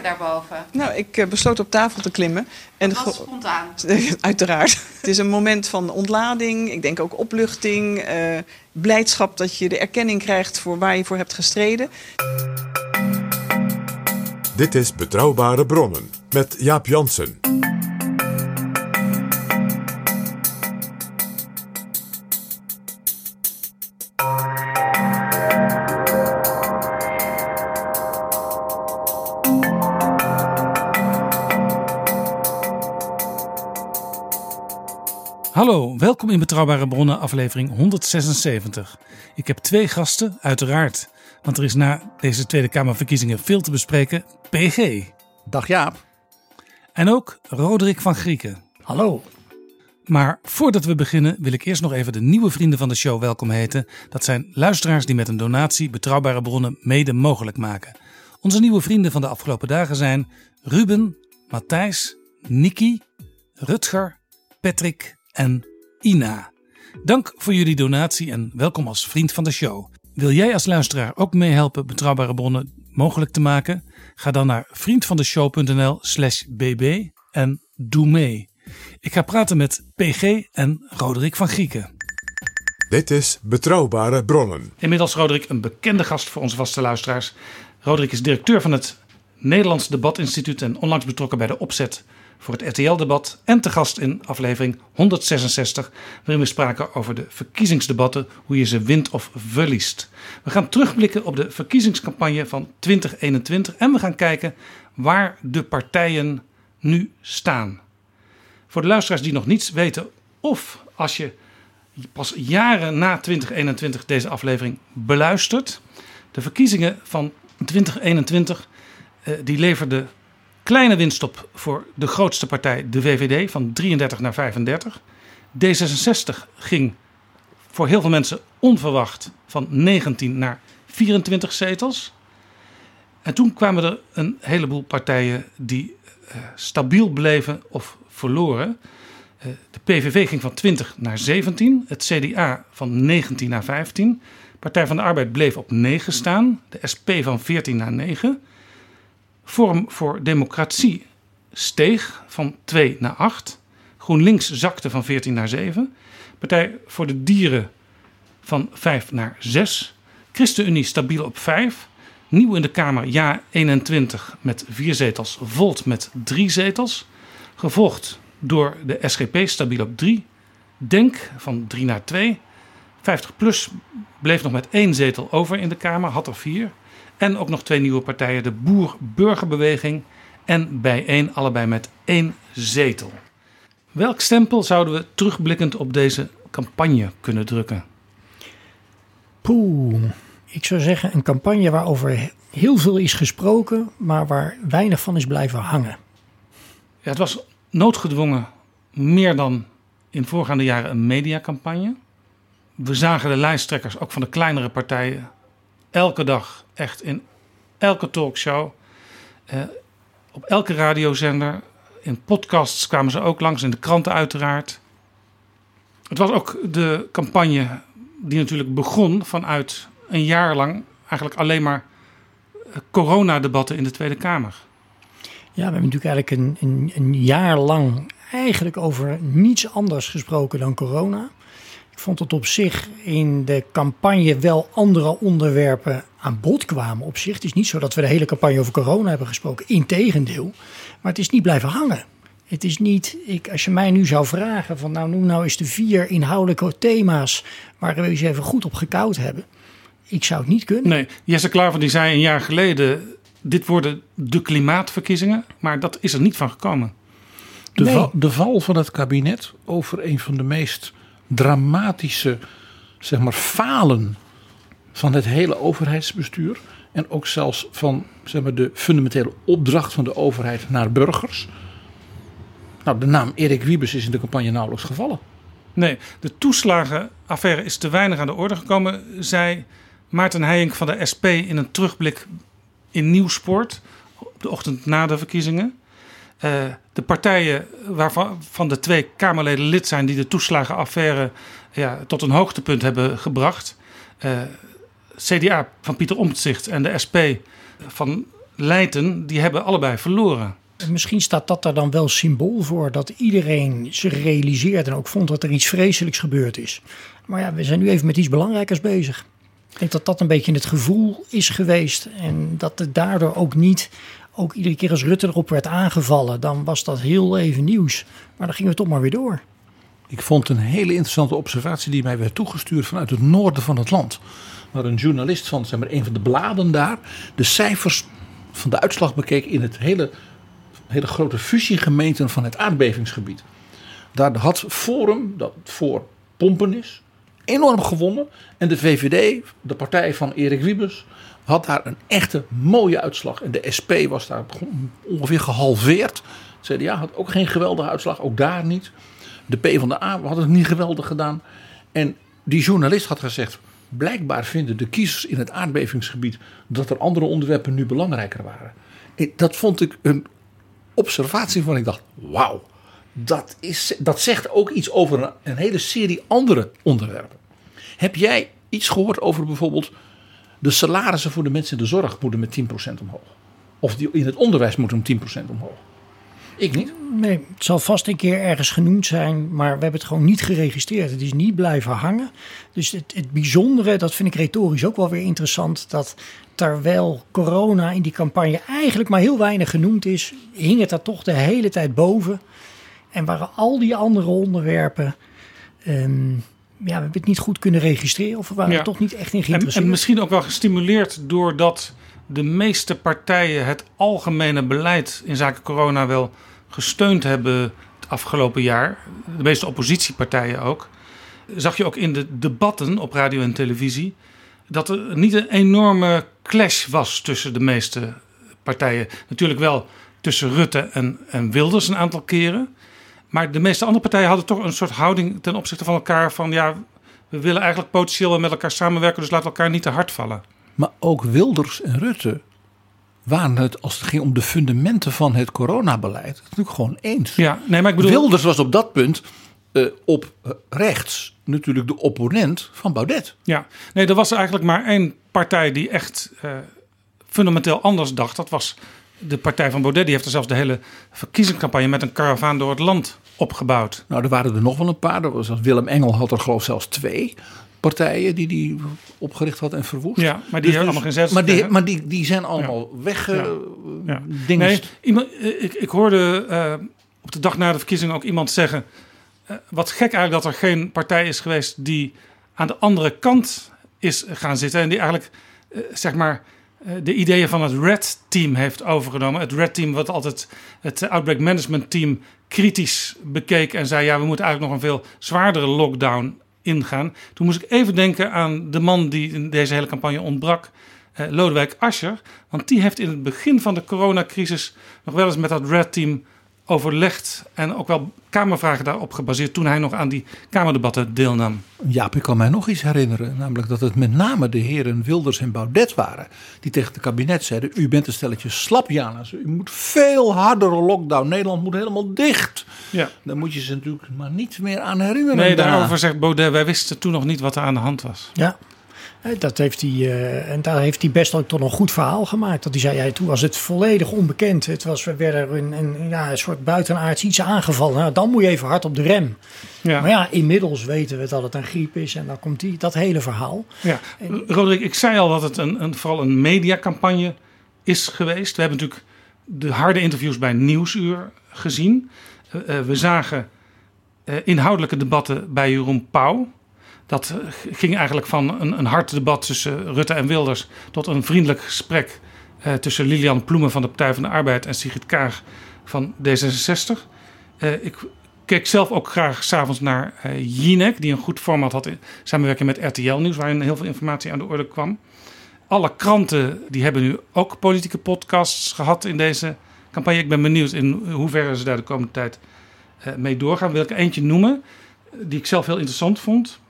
Gebeurde daarboven? Nou, ik eh, besloot op tafel te klimmen. En Dat was spontaan. Uiteraard. Het is een moment van ontlading. Ik denk ook opluchting. eh, blijdschap dat je de erkenning krijgt voor waar je voor hebt gestreden. Dit is Betrouwbare Bronnen met Jaap Jansen. Welkom in Betrouwbare Bronnen, aflevering 176. Ik heb twee gasten, uiteraard. Want er is na deze Tweede Kamerverkiezingen veel te bespreken. PG. Dag Jaap. En ook Roderick van Grieken. Hallo. Maar voordat we beginnen wil ik eerst nog even de nieuwe vrienden van de show welkom heten. Dat zijn luisteraars die met een donatie Betrouwbare Bronnen mede mogelijk maken. Onze nieuwe vrienden van de afgelopen dagen zijn Ruben, Matthijs, Niki, Rutger, Patrick en Ina. Dank voor jullie donatie en welkom als vriend van de show. Wil jij als luisteraar ook meehelpen Betrouwbare Bronnen mogelijk te maken? Ga dan naar vriendvandeshow.nl slash bb en doe mee. Ik ga praten met PG en Roderick van Grieken. Dit is Betrouwbare Bronnen. Inmiddels Roderick een bekende gast voor onze vaste luisteraars. Roderick is directeur van het Nederlands Debatinstituut en onlangs betrokken bij de opzet voor het RTL-debat en te gast in aflevering 166, waarin we spraken over de verkiezingsdebatten, hoe je ze wint of verliest. We gaan terugblikken op de verkiezingscampagne van 2021 en we gaan kijken waar de partijen nu staan. Voor de luisteraars die nog niets weten, of als je pas jaren na 2021 deze aflevering beluistert. De verkiezingen van 2021 eh, die leverden kleine winst op voor de grootste partij, de VVD, van 33 naar 35. D66 ging voor heel veel mensen onverwacht van 19 naar 24 zetels. En toen kwamen er een heleboel partijen die eh, stabiel bleven of verloren. Eh, De PVV ging van 20 naar 17, het CDA van 19 naar 15. Partij van de Arbeid bleef op 9 staan, de SP van 14 naar 9. Vorm voor Democratie steeg van 2 naar 8. GroenLinks zakte van 14 naar 7. Partij voor de Dieren van 5 naar 6. ChristenUnie stabiel op 5. Nieuw in de Kamer Ja 21 met 4 zetels. Volt met 3 zetels. Gevolgd door de SGP stabiel op 3. Denk van 3 naar 2. 50 plus bleef nog met één zetel over in de Kamer, had er vier. En ook nog twee nieuwe partijen, de Boer-Burgerbeweging en Bijeen, allebei met één zetel. Welk stempel zouden we terugblikkend op deze campagne kunnen drukken? Poeh. Ik zou zeggen een campagne waarover heel veel is gesproken, maar waar weinig van is blijven hangen. Ja, het was noodgedwongen meer dan in voorgaande jaren een mediacampagne. We zagen de lijsttrekkers, ook van de kleinere partijen, elke dag echt in elke talkshow, eh, op elke radiozender, in podcasts kwamen ze ook langs, in de kranten uiteraard. Het was ook de campagne die natuurlijk begon vanuit een jaar lang eigenlijk alleen maar eh, coronadebatten in de Tweede Kamer. Ja, we hebben natuurlijk eigenlijk een, een, een jaar lang eigenlijk over niets anders gesproken dan corona. Ik vond dat op zich in de campagne wel andere onderwerpen aan bod kwamen op zich. Het is niet zo dat we de hele campagne over corona hebben gesproken. Integendeel. Maar het is niet blijven hangen. Het is niet, ik, als je mij nu zou vragen van nou noem nou eens de vier inhoudelijke thema's waar we eens even goed op gekoud hebben. Ik zou het niet kunnen. Nee, Jesse Klaver die zei een jaar geleden... dit worden de klimaatverkiezingen, maar dat is er niet van gekomen. De, Nee. val, de val van het kabinet over een van de meest dramatische zeg maar, falen van het hele overheidsbestuur. En ook zelfs van zeg maar, de fundamentele opdracht van de overheid naar burgers. Nou, de naam Erik Wiebes is in de campagne nauwelijks gevallen. Nee, de toeslagenaffaire is te weinig aan de orde gekomen, zei Maarten Heijink van de SP in een terugblik in Nieuwsport op de ochtend na de verkiezingen. Uh, de partijen waarvan van de twee Kamerleden lid zijn die de toeslagenaffaire ja, tot een hoogtepunt hebben gebracht. Uh, CDA van Pieter Omtzigt en de SP van Leijten, die hebben allebei verloren. Misschien staat dat daar dan wel symbool voor dat iedereen zich realiseert en ook vond dat er iets vreselijks gebeurd is. Maar ja, we zijn nu even met iets belangrijkers bezig. Ik denk dat dat een beetje het gevoel is geweest en dat het daardoor ook niet, ook iedere keer als Rutte erop werd aangevallen, dan was dat heel even nieuws. Maar dan gingen we toch maar weer door. Ik vond een hele interessante observatie die mij werd toegestuurd vanuit het noorden van het land. Waar een journalist van zeg maar, een van de bladen daar de cijfers van de uitslag bekeek in het hele hele grote fusiegemeenten van het aardbevingsgebied. Daar had Forum, dat voor pompen is, enorm gewonnen. En de VVD, de partij van Erik Wiebes, had daar een echte mooie uitslag. En de SP was daar ongeveer gehalveerd. De CDA had ook geen geweldige uitslag, ook daar niet. De P van de A had het niet geweldig gedaan. En die journalist had gezegd, blijkbaar vinden de kiezers in het aardbevingsgebied dat er andere onderwerpen nu belangrijker waren. Dat vond ik een observatie van ik dacht, wauw, dat, is, dat zegt ook iets over een hele serie andere onderwerpen. Heb jij iets gehoord over bijvoorbeeld de salarissen voor de mensen in de zorg moeten met 10% omhoog? Of die in het onderwijs moeten 10% omhoog? Ik niet. Nee, het zal vast een keer ergens genoemd zijn, maar we hebben het gewoon niet geregistreerd. Het is niet blijven hangen. Dus het, bijzondere, dat vind ik retorisch ook wel weer interessant, dat terwijl corona in die campagne eigenlijk maar heel weinig genoemd is, hing het daar toch de hele tijd boven. En waren al die andere onderwerpen, um, ja, we hebben het niet goed kunnen registreren of we waren er toch niet echt in geïnteresseerd. En, en misschien ook wel gestimuleerd doordat de meeste partijen het algemene beleid in zaken corona wel gesteund hebben het afgelopen jaar. De meeste oppositiepartijen ook. Zag je ook in de debatten op radio en televisie dat er niet een enorme clash was tussen de meeste partijen. Natuurlijk wel tussen Rutte en, en Wilders een aantal keren. Maar de meeste andere partijen hadden toch een soort houding ten opzichte van elkaar van ja, we willen eigenlijk potentieel met elkaar samenwerken, dus we elkaar niet te hard vallen. Maar ook Wilders en Rutte waren het, als het ging om de fundamenten van het coronabeleid, natuurlijk gewoon eens. Ja, nee, maar ik bedoel... Wilders was op dat punt uh, op rechts natuurlijk de opponent van Baudet. Ja, nee, er was eigenlijk maar één partij die echt uh, fundamenteel anders dacht. Dat was de partij van Baudet. Die heeft er zelfs de hele verkiezingscampagne met een karavaan door het land opgebouwd. Nou, er waren er nog wel een paar. Er was, Willem Engel had er geloof ik zelfs twee partijen die die opgericht had en verwoest. Ja, maar die dus, hebben allemaal geen zes. Maar die, maar die, die zijn allemaal ja. weg. Ja. ja. Dingen. Nee, iemand, ik, ik hoorde uh, op de dag na de verkiezingen ook iemand zeggen uh, wat gek eigenlijk dat er geen partij is geweest die aan de andere kant is gaan zitten. En die eigenlijk, uh, zeg maar, de ideeën van het Red Team heeft overgenomen. Het Red Team, wat altijd het Outbreak Management Team kritisch bekeek en zei: ja, we moeten eigenlijk nog een veel zwaardere lockdown ingaan. Toen moest ik even denken aan de man die in deze hele campagne ontbrak. Uh, Lodewijk Asscher. Want die heeft in het begin van de coronacrisis nog wel eens met dat Red Team overlegd en ook wel Kamervragen daarop gebaseerd toen hij nog aan die Kamerdebatten deelnam. Jaap, ik kan mij nog iets herinneren. Namelijk dat het met name de heren Wilders en Baudet waren. Die tegen het kabinet zeiden, u bent een stelletje slapjaners. U moet veel hardere lockdown. Nederland moet helemaal dicht. Ja. Dan moet je ze natuurlijk maar niet meer aan herinneren. Nee, daarover zegt Baudet, wij wisten toen nog niet wat er aan de hand was. Ja. Dat heeft hij, uh, en daar heeft hij best ook toch een goed verhaal gemaakt. Dat hij zei, ja, toen was het volledig onbekend. Het was, we werden een, een, ja, een soort buitenaards iets aangevallen. Nou, dan moet je even hard op de rem. Ja. Maar ja, inmiddels weten we dat het een griep is. En dan komt die, dat hele verhaal. Ja. En, Roderick, ik zei al dat het een, een, vooral een mediacampagne is geweest. We hebben natuurlijk de harde interviews bij Nieuwsuur gezien. Uh, uh, we zagen inhoudelijke debatten bij Jeroen Pauw. Dat ging eigenlijk van een, een hard debat tussen Rutte en Wilders tot een vriendelijk gesprek uh, tussen Lilian Ploemen van de Partij van de Arbeid en Sigrid Kaag van D66. Uh, ik keek zelf ook graag s'avonds naar uh, Jinek, die een goed format had in samenwerking met RTL Nieuws, waarin heel veel informatie aan de orde kwam. Alle kranten die hebben nu ook politieke podcasts gehad in deze campagne. Ik ben benieuwd in hoeverre ze daar de komende tijd uh, mee doorgaan. Wil ik eentje noemen, die ik zelf heel interessant vond.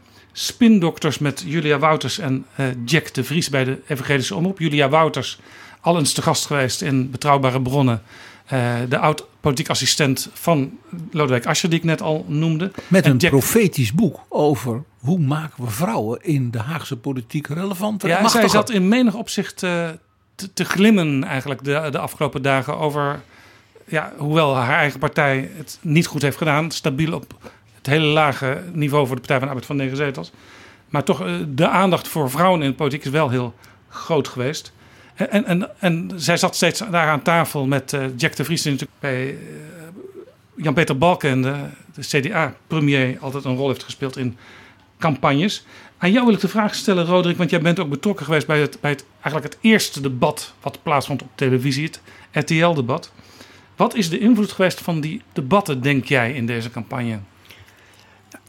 Spindokters met Julia Wouters en uh, Jack de Vries bij de Evangelische Omroep. Julia Wouters, al eens te gast geweest in Betrouwbare Bronnen. Uh, de oud-politiek assistent van Lodewijk Asscher, die ik net al noemde. Met een Jack... profetisch boek over hoe maken we vrouwen in de Haagse politiek relevant. Ja, zij zat in menig opzicht uh, te, te, glimmen eigenlijk de, de afgelopen dagen over... Ja, hoewel haar eigen partij het niet goed heeft gedaan, stabiel op het hele lage niveau voor de Partij van de Arbeid van negen zetels. Maar toch, uh, de aandacht voor vrouwen in de politiek is wel heel groot geweest. En, en, en zij zat steeds daar aan tafel met uh, Jack de Vries, die natuurlijk bij uh, Jan-Peter Balken, de, CDA-premier, altijd een rol heeft gespeeld in campagnes. Aan jou wil ik de vraag stellen, Roderick, want jij bent ook betrokken geweest bij bij het, eigenlijk het eerste debat wat plaatsvond op televisie, het RTL-debat. Wat is de invloed geweest van die debatten, denk jij, in deze campagne?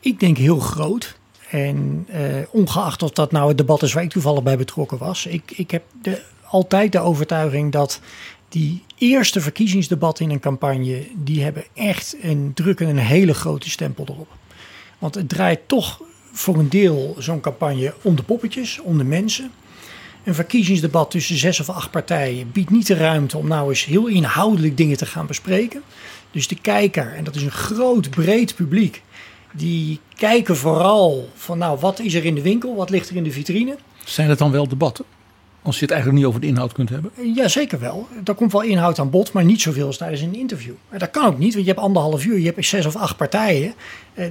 Ik denk heel groot. En uh, ongeacht of dat nou het debat is waar ik toevallig bij betrokken was. Ik, ik heb de, altijd de overtuiging dat die eerste verkiezingsdebatten in een campagne. die hebben echt een drukken een hele grote stempel erop. Want het draait toch voor een deel zo'n campagne om de poppetjes, om de mensen. Een verkiezingsdebat tussen zes of acht partijen biedt niet de ruimte om nou eens heel inhoudelijk dingen te gaan bespreken. Dus de kijker, en dat is een groot breed publiek, die kijken vooral van nou wat is er in de winkel, wat ligt er in de vitrine. Zijn het dan wel debatten? Als je het eigenlijk niet over de inhoud kunt hebben? Ja, zeker wel. Er komt wel inhoud aan bod, maar niet zoveel als tijdens een interview. Dat kan ook niet, want je hebt anderhalf uur, je hebt zes of acht partijen.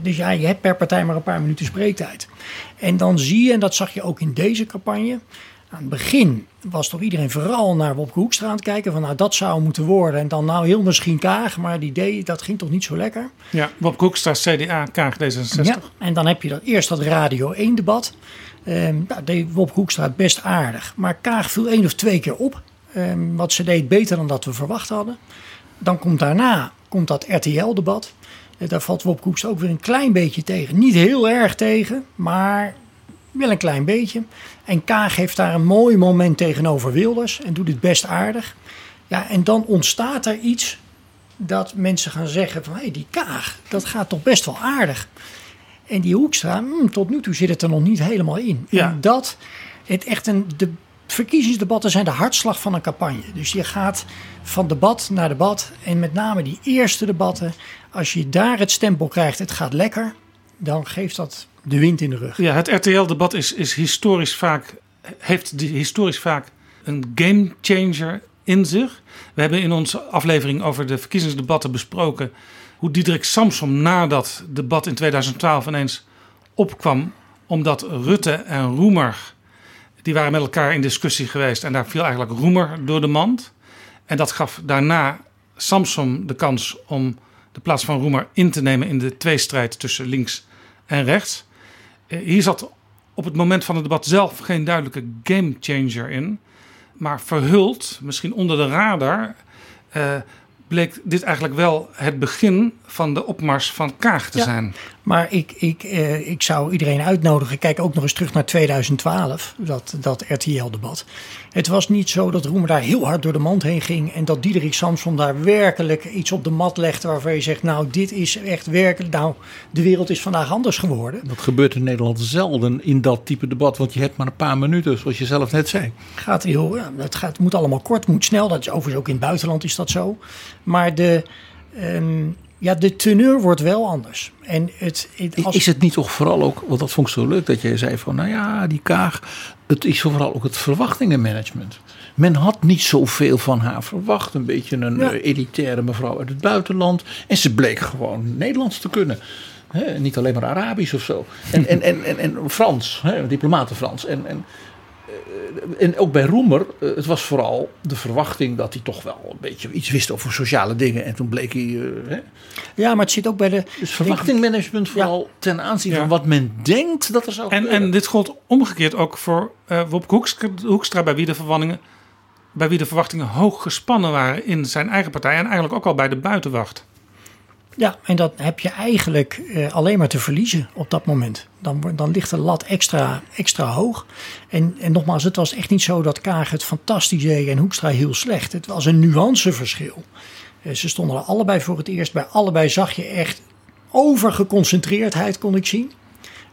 Dus ja, je hebt per partij maar een paar minuten spreektijd. En dan zie je, en dat zag je ook in deze campagne. Aan het begin was toch iedereen vooral naar Wopke Hoekstra aan het kijken. Van nou, dat zou moeten worden. En dan nou heel misschien Kaag. Maar die idee, dat ging toch niet zo lekker. Ja, Wopke Hoekstra, CDA, Kaag, D66. Ja, en dan heb je dat, eerst dat Radio 1 debat. Um, nou, deed Wopke Hoekstra het best aardig. Maar Kaag viel één of twee keer op. Um, wat ze deed beter dan dat we verwacht hadden. Dan komt daarna komt dat RTL-debat. Uh, daar valt Wopke Hoekstra ook weer een klein beetje tegen. Niet heel erg tegen, maar wel een klein beetje. En Kaag heeft daar een mooi moment tegenover Wilders en doet het best aardig. Ja, en dan ontstaat er iets dat mensen gaan zeggen van... hé, hey, die Kaag, dat gaat toch best wel aardig. En die Hoekstra, hmm, tot nu toe zit het er nog niet helemaal in. Ja. En dat, het echt een, de verkiezingsdebatten zijn de hartslag van een campagne. Dus je gaat van debat naar debat. En met name die eerste debatten, als je daar het stempel krijgt, het gaat lekker... dan geeft dat de wind in de rug. Ja, het RTL-debat is, is historisch vaak, heeft historisch vaak een gamechanger in zich. We hebben in onze aflevering over de verkiezingsdebatten besproken hoe Diederik Samsom na dat debat in 2012 ineens opkwam. Omdat Rutte en Roemer, die waren met elkaar in discussie geweest. En daar viel eigenlijk Roemer door de mand. En dat gaf daarna Samsom de kans om de plaats van Roemer in te nemen in de tweestrijd tussen links en rechts. Hier zat op het moment van het debat zelf geen duidelijke gamechanger in. Maar verhuld, misschien onder de radar, uh, bleek dit eigenlijk wel het begin van de opmars van Kaag te Ja. zijn. Maar ik, ik, eh, ik zou iedereen uitnodigen. Kijk ook nog eens terug naar 2012, dat, dat RTL-debat. Het was niet zo dat Roemer daar heel hard door de mand heen ging. En dat Diederik Samson daar werkelijk iets op de mat legde. waarvan je zegt: Nou, dit is echt werkelijk. Nou, de wereld is vandaag anders geworden. Dat gebeurt in Nederland zelden in dat type debat. Want je hebt maar een paar minuten, zoals je zelf net zei. Gaat heel, ja, het, gaat, het moet allemaal kort, moet snel. Dat is overigens ook in het buitenland is dat zo. Maar de, ehm, ja, de teneur wordt wel anders. En het, het, als, Is het niet toch vooral ook, want dat vond ik zo leuk dat jij zei van, nou ja, die Kaag, het is vooral ook het verwachtingenmanagement. Men had niet zoveel van haar verwacht. Een beetje een Ja. eh, elitaire mevrouw uit het buitenland. En ze bleek gewoon Nederlands te kunnen. Niet alleen maar Arabisch of zo. En, en, en, en, en Frans, diplomaten Frans. En, en, en ook bij Roemer, eh, het was vooral de verwachting dat hij toch wel een beetje iets wist over sociale dingen. En toen bleek hij. eh, hè, ja, maar het zit ook bij de. dus verwachtingmanagement vooral ten aanzien Ja. van wat men denkt dat er zou En, gebeuren. en dit gold omgekeerd ook voor uh, Wopke Hoekstra, Hoekstra, bij wie de verwanningen bij wie de verwachtingen hoog gespannen waren in zijn eigen partij en eigenlijk ook al bij de buitenwacht. Ja, en dat heb je eigenlijk eh, alleen maar te verliezen op dat moment. Dan, dan ligt de lat extra, extra hoog. En, en nogmaals, het was echt niet zo dat Kaag het fantastisch deed en Hoekstra heel slecht. Het was een nuanceverschil. Eh, ze stonden er allebei voor het eerst. Bij allebei zag je echt overgeconcentreerdheid, kon ik zien.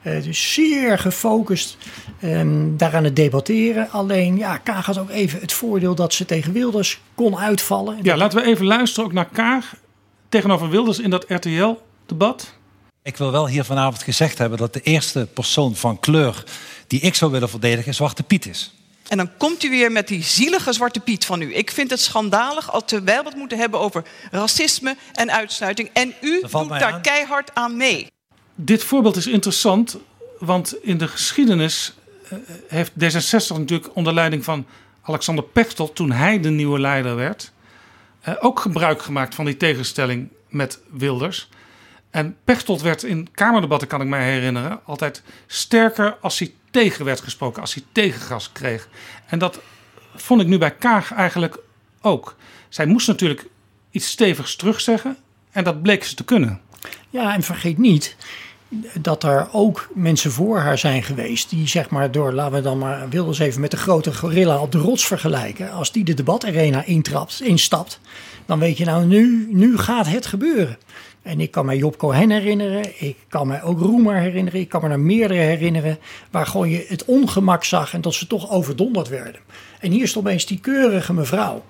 Eh, dus zeer gefocust ehm, daaraan het debatteren. Alleen, ja, Kaag had ook even het voordeel dat ze tegen Wilders kon uitvallen. Ja, laten we even luisteren ook naar Kaag tegenover Wilders in dat RTL-debat. Ik wil wel hier vanavond gezegd hebben dat de eerste persoon van kleur die ik zou willen verdedigen Zwarte Piet is. En dan komt u weer met die zielige zwarte piet van u. Ik vind het schandalig als terwijl we het moeten hebben over racisme en uitsluiting. En u doet daar aan. keihard aan mee. Dit voorbeeld is interessant, want in de geschiedenis eh, heeft D66 natuurlijk onder leiding van Alexander Pechtold, toen hij de nieuwe leider werd, eh, ook gebruik gemaakt van die tegenstelling met Wilders. En Pechtold werd in Kamerdebatten, kan ik mij herinneren, altijd sterker als hij tegen werd gesproken, als hij tegengas kreeg. En dat vond ik nu bij Kaag eigenlijk ook. Zij moest natuurlijk iets stevigs terugzeggen en dat bleek ze te kunnen. Ja, en vergeet niet dat er ook mensen voor haar zijn geweest die zeg maar door, laten we dan maar Wilders even met de grote gorilla op de rots vergelijken. Als die de debatarena intrapt, instapt, dan weet je nou nu, nu gaat het gebeuren. En ik kan mij Job Cohen herinneren, ik kan mij ook Roemer herinneren, ik kan me er meerdere herinneren waar gewoon je het ongemak zag en dat ze toch overdonderd werden. En hier stond opeens die keurige mevrouw.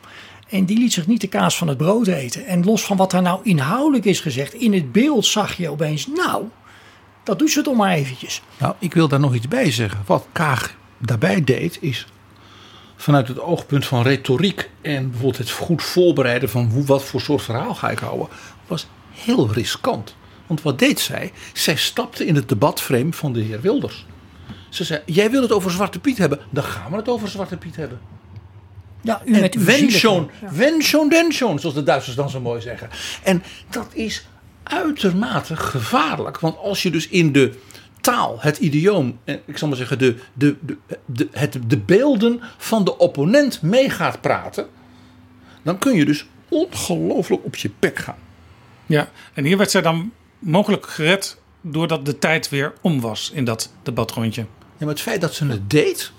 En die liet zich niet de kaas van het brood eten. En los van wat er nou inhoudelijk is gezegd, in het beeld zag je opeens, nou, dat doet ze toch maar eventjes. Nou, ik wil daar nog iets bij zeggen. Wat Kaag daarbij deed, is vanuit het oogpunt van retoriek en bijvoorbeeld het goed voorbereiden van hoe, wat voor soort verhaal ga ik houden, was heel riskant. Want wat deed zij? Zij stapte in het debatframe van de heer Wilders. Ze zei: Jij wil het over Zwarte Piet hebben, dan gaan we het over Zwarte Piet hebben. Ja, u met En uw schon, wenn schon, denn schon, zoals de Duitsers dan zo mooi zeggen. En dat is uitermate gevaarlijk. Want als je dus in de taal, het idioom, en ik zal maar zeggen, de, de, de, de, het, de beelden van de opponent mee gaat praten, dan kun je dus ongelooflijk op je pek gaan. Ja, en hier werd zij dan mogelijk gered doordat de tijd weer om was in dat debatrondje. Ja, maar het feit dat ze het deed,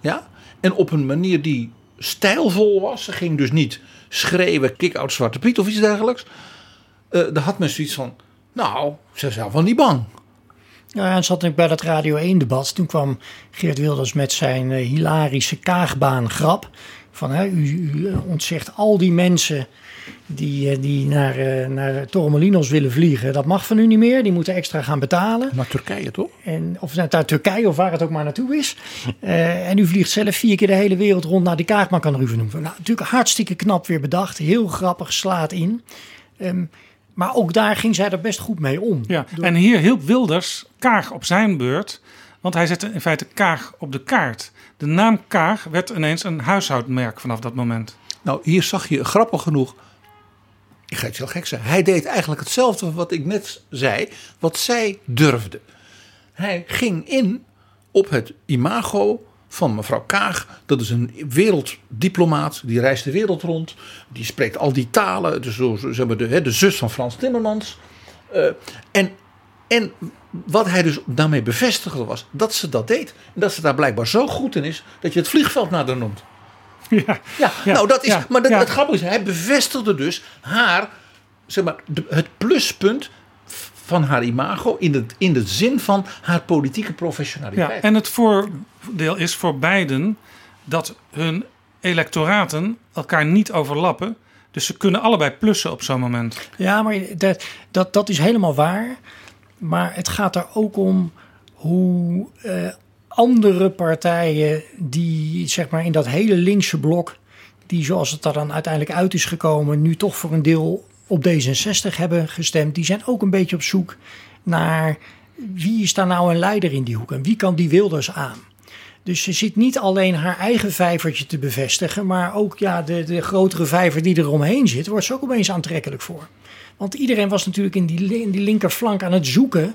ja, en op een manier die stijlvol was, ze ging dus niet schreeuwen, kick-out Zwarte Piet of iets dergelijks. Eh daar had men zoiets van, nou, ze zelf wel niet bang. Ja, en zat ik bij dat Radio 1 debat. Toen kwam Geert Wilders met zijn eh, hilarische kaagbaan grap. Van hè, u, u ontzegt al die mensen die, eh, die naar, eh, naar Torremolinos willen vliegen. Dat mag van u niet meer. Die moeten extra gaan betalen. Naar Turkije toch? En, of het naar Turkije of waar het ook maar naartoe is. Eh, en u vliegt zelf vier keer de hele wereld rond. Nou, die kaartman kan er u van noemen. Nou, natuurlijk hartstikke knap weer bedacht. Heel grappig, slaat in. Ehm, maar ook daar ging zij er best goed mee om. Ja, Door- en hier hielp Wilders Kaag op zijn beurt, want hij zette in feite Kaag op de kaart. De naam Kaag werd ineens een huishoudmerk vanaf dat moment. Nou, hier zag je grappig genoeg. Ik ga iets heel gek zeggen. Hij deed eigenlijk hetzelfde wat ik net zei, wat zij durfde. Hij ging in op het imago van mevrouw Kaag. Dat is een werelddiplomaat, die reist de wereld rond. Die spreekt al die talen. Dus zeg maar de, hè, de zus van Frans Timmermans. Eh, en, en wat hij dus daarmee bevestigde was dat ze dat deed. En dat ze daar blijkbaar zo goed in is dat je het vliegveld nader noemt. Ja, Ja, Ja, nou dat is. ja, maar dat, ja. het grappige is, hij bevestigde dus haar, zeg maar, de- het pluspunt van haar imago in de, in de zin van haar politieke ja, professionaliteit. en het voordeel is voor beiden dat hun electoraten elkaar niet overlappen. Dus ze kunnen allebei plussen op zo'n moment. Ja, maar dat, dat, dat is helemaal waar. Maar het gaat er ook om hoe eh, andere partijen die zeg maar in dat hele linkse blok, die zoals het er dan uiteindelijk uit is gekomen, nu toch voor een deel op D66 hebben gestemd, die zijn ook een beetje op zoek naar wie is daar nou een leider in die hoek en wie kan die Wilders aan. Dus ze zit niet alleen haar eigen vijvertje te bevestigen, maar ook ja, de, de grotere vijver die er omheen zit, wordt ze ook opeens aantrekkelijk voor. Want iedereen was natuurlijk in die, in die linkerflank aan het zoeken.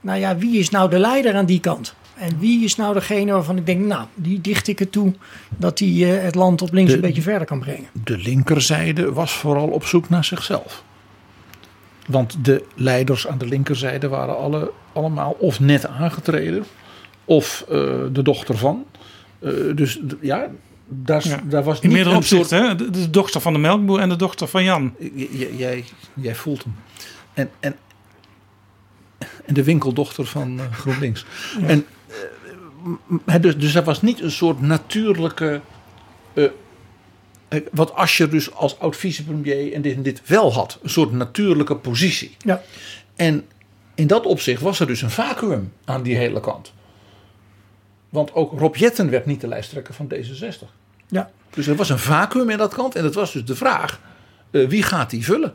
Nou ja, wie is nou de leider aan die kant? En wie is nou degene waarvan ik denk, nou, die dicht ik het toe dat die eh, het land op links De- een beetje verder kan brengen. De linkerzijde was vooral op zoek naar zichzelf. Want de leiders aan de linkerzijde waren alle, allemaal of net aangetreden. Of eh, de dochter van. Eh, dus ja, daar, Ja. daar was In niet soort- opzichten, hè? De, de dochter van de melkboer en de dochter van Jan. J- j- jij, jij voelt hem. En, en, en de winkeldochter van GroenLinks. En, dus, dus er was niet een soort natuurlijke. eh, wat Asscher dus als oud vicepremier en dit en dit wel had. Een soort natuurlijke positie. Ja. En in dat opzicht was er dus een vacuüm aan die hele kant. Want ook Rob Jetten werd niet de lijsttrekker van D66. Ja. Dus er was een vacuüm in dat kant. En het was dus de vraag, eh, wie gaat die vullen?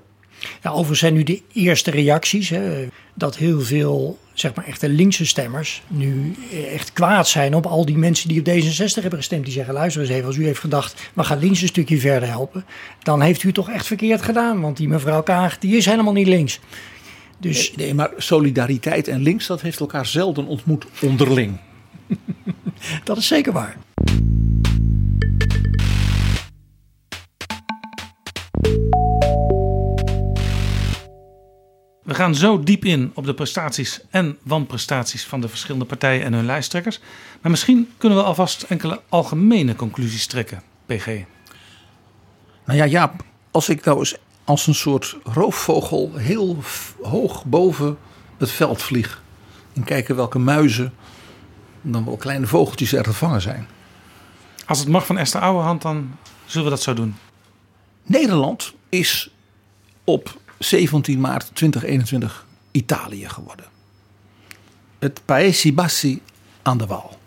Ja, overigens zijn nu de eerste reacties hè, dat heel veel zeg maar echte linkse stemmers nu echt kwaad zijn op al die mensen die op D66 hebben gestemd. Die zeggen, luister eens even, als u heeft gedacht, we gaan links een stukje verder helpen. Dan heeft u toch echt verkeerd gedaan, want die mevrouw Kaag, die is helemaal niet links. Dus Nee, nee, maar solidariteit en links, dat heeft elkaar zelden ontmoet onderling. dat is zeker waar. We gaan zo diep in op de prestaties en wanprestaties van de verschillende partijen en hun lijsttrekkers. Maar misschien kunnen we alvast enkele algemene conclusies trekken, PG. Nou ja, Jaap, als ik nou eens als een soort roofvogel heel hoog boven het veld vlieg. En kijken welke muizen, dan wel kleine vogeltjes er gevangen zijn. Als het mag van Esther Ouwehand, dan zullen we dat zo doen. Nederland is op 17 maart 2021 Italië geworden. Het Paesi Bassi aan de Waal.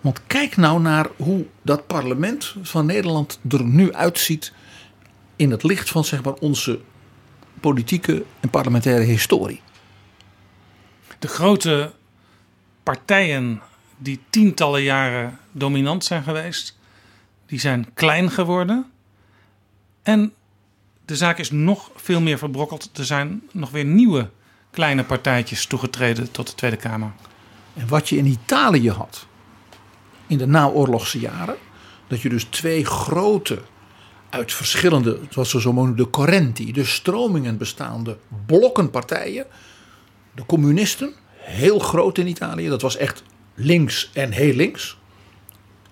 Want kijk nou naar hoe dat parlement van Nederland er nu uitziet in het licht van zeg maar, onze politieke en parlementaire historie. De grote partijen die tientallen jaren dominant zijn geweest, die zijn klein geworden. En de zaak is nog veel meer verbrokkeld. Er zijn nog weer nieuwe kleine partijtjes toegetreden tot de Tweede Kamer. En wat je in Italië had in de naoorlogse jaren, dat je dus twee grote, uit verschillende, zoals ze zo noemen, de correnti, de stromingen bestaande blokkenpartijen. De communisten, heel groot in Italië, dat was echt links en heel links.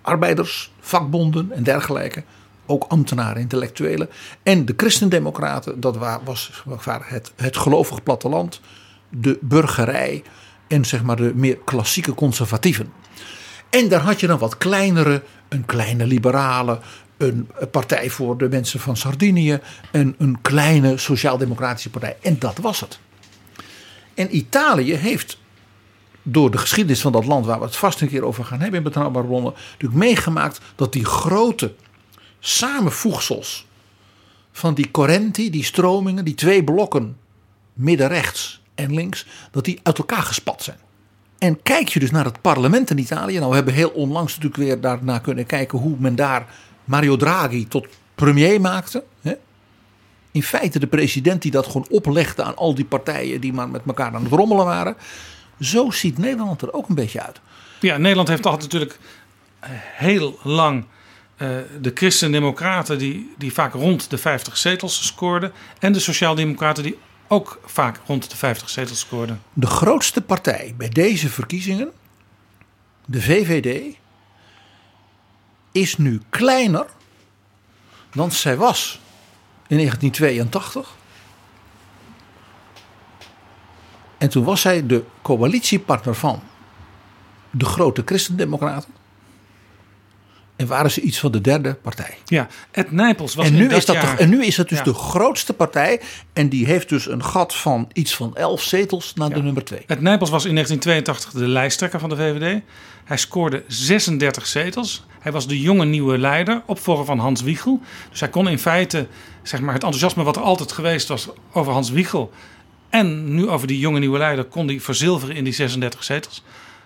Arbeiders, vakbonden en dergelijke. Ook ambtenaren, intellectuelen. En de christendemocraten, dat wa- was het, het gelovig platteland. De burgerij en zeg maar de meer klassieke conservatieven. En daar had je dan wat kleinere, een kleine liberale, een partij voor de mensen van Sardinië, en een kleine sociaal-democratische partij. En dat was het. En Italië heeft door de geschiedenis van dat land, waar we het vast een keer over gaan hebben in Betrouwbare Bronnen, natuurlijk meegemaakt dat die grote samenvoegsels van die correnti, die stromingen, die twee blokken, midden-rechts en links, dat die uit elkaar gespat zijn. En kijk je dus naar het parlement in Italië. Nou, we hebben heel onlangs natuurlijk weer daarna kunnen kijken hoe men daar Mario Draghi tot premier maakte. In feite de president die dat gewoon oplegde aan al die partijen die maar met elkaar aan het rommelen waren. Zo ziet Nederland er ook een beetje uit. Ja, Nederland heeft altijd natuurlijk heel lang de Christen-Democraten die, die vaak rond de 50 zetels scoorden. En de Sociaaldemocraten die ook vaak rond de 50 zetels scoorden. De grootste partij bij deze verkiezingen, de VVD, is nu kleiner dan zij was in 1982. En toen was zij de coalitiepartner van de grote Christendemocraten. En waren ze iets van de derde partij. Ja, Ed Nijpels was En in nu, dat is dat jaar... en nu is het dus Ja. de grootste partij. En die heeft dus een gat van iets van elf zetels naar de nummer twee. Ed Nijpels was in 1982 de lijsttrekker van de VVD. Hij scoorde 36 zetels. Hij was de jonge nieuwe leider, opvolger van Hans Wiegel. Dus hij kon in feite zeg maar, het enthousiasme wat er altijd geweest was over Hans Wiegel... en nu over die jonge nieuwe leider kon hij verzilveren in die 36 zetels.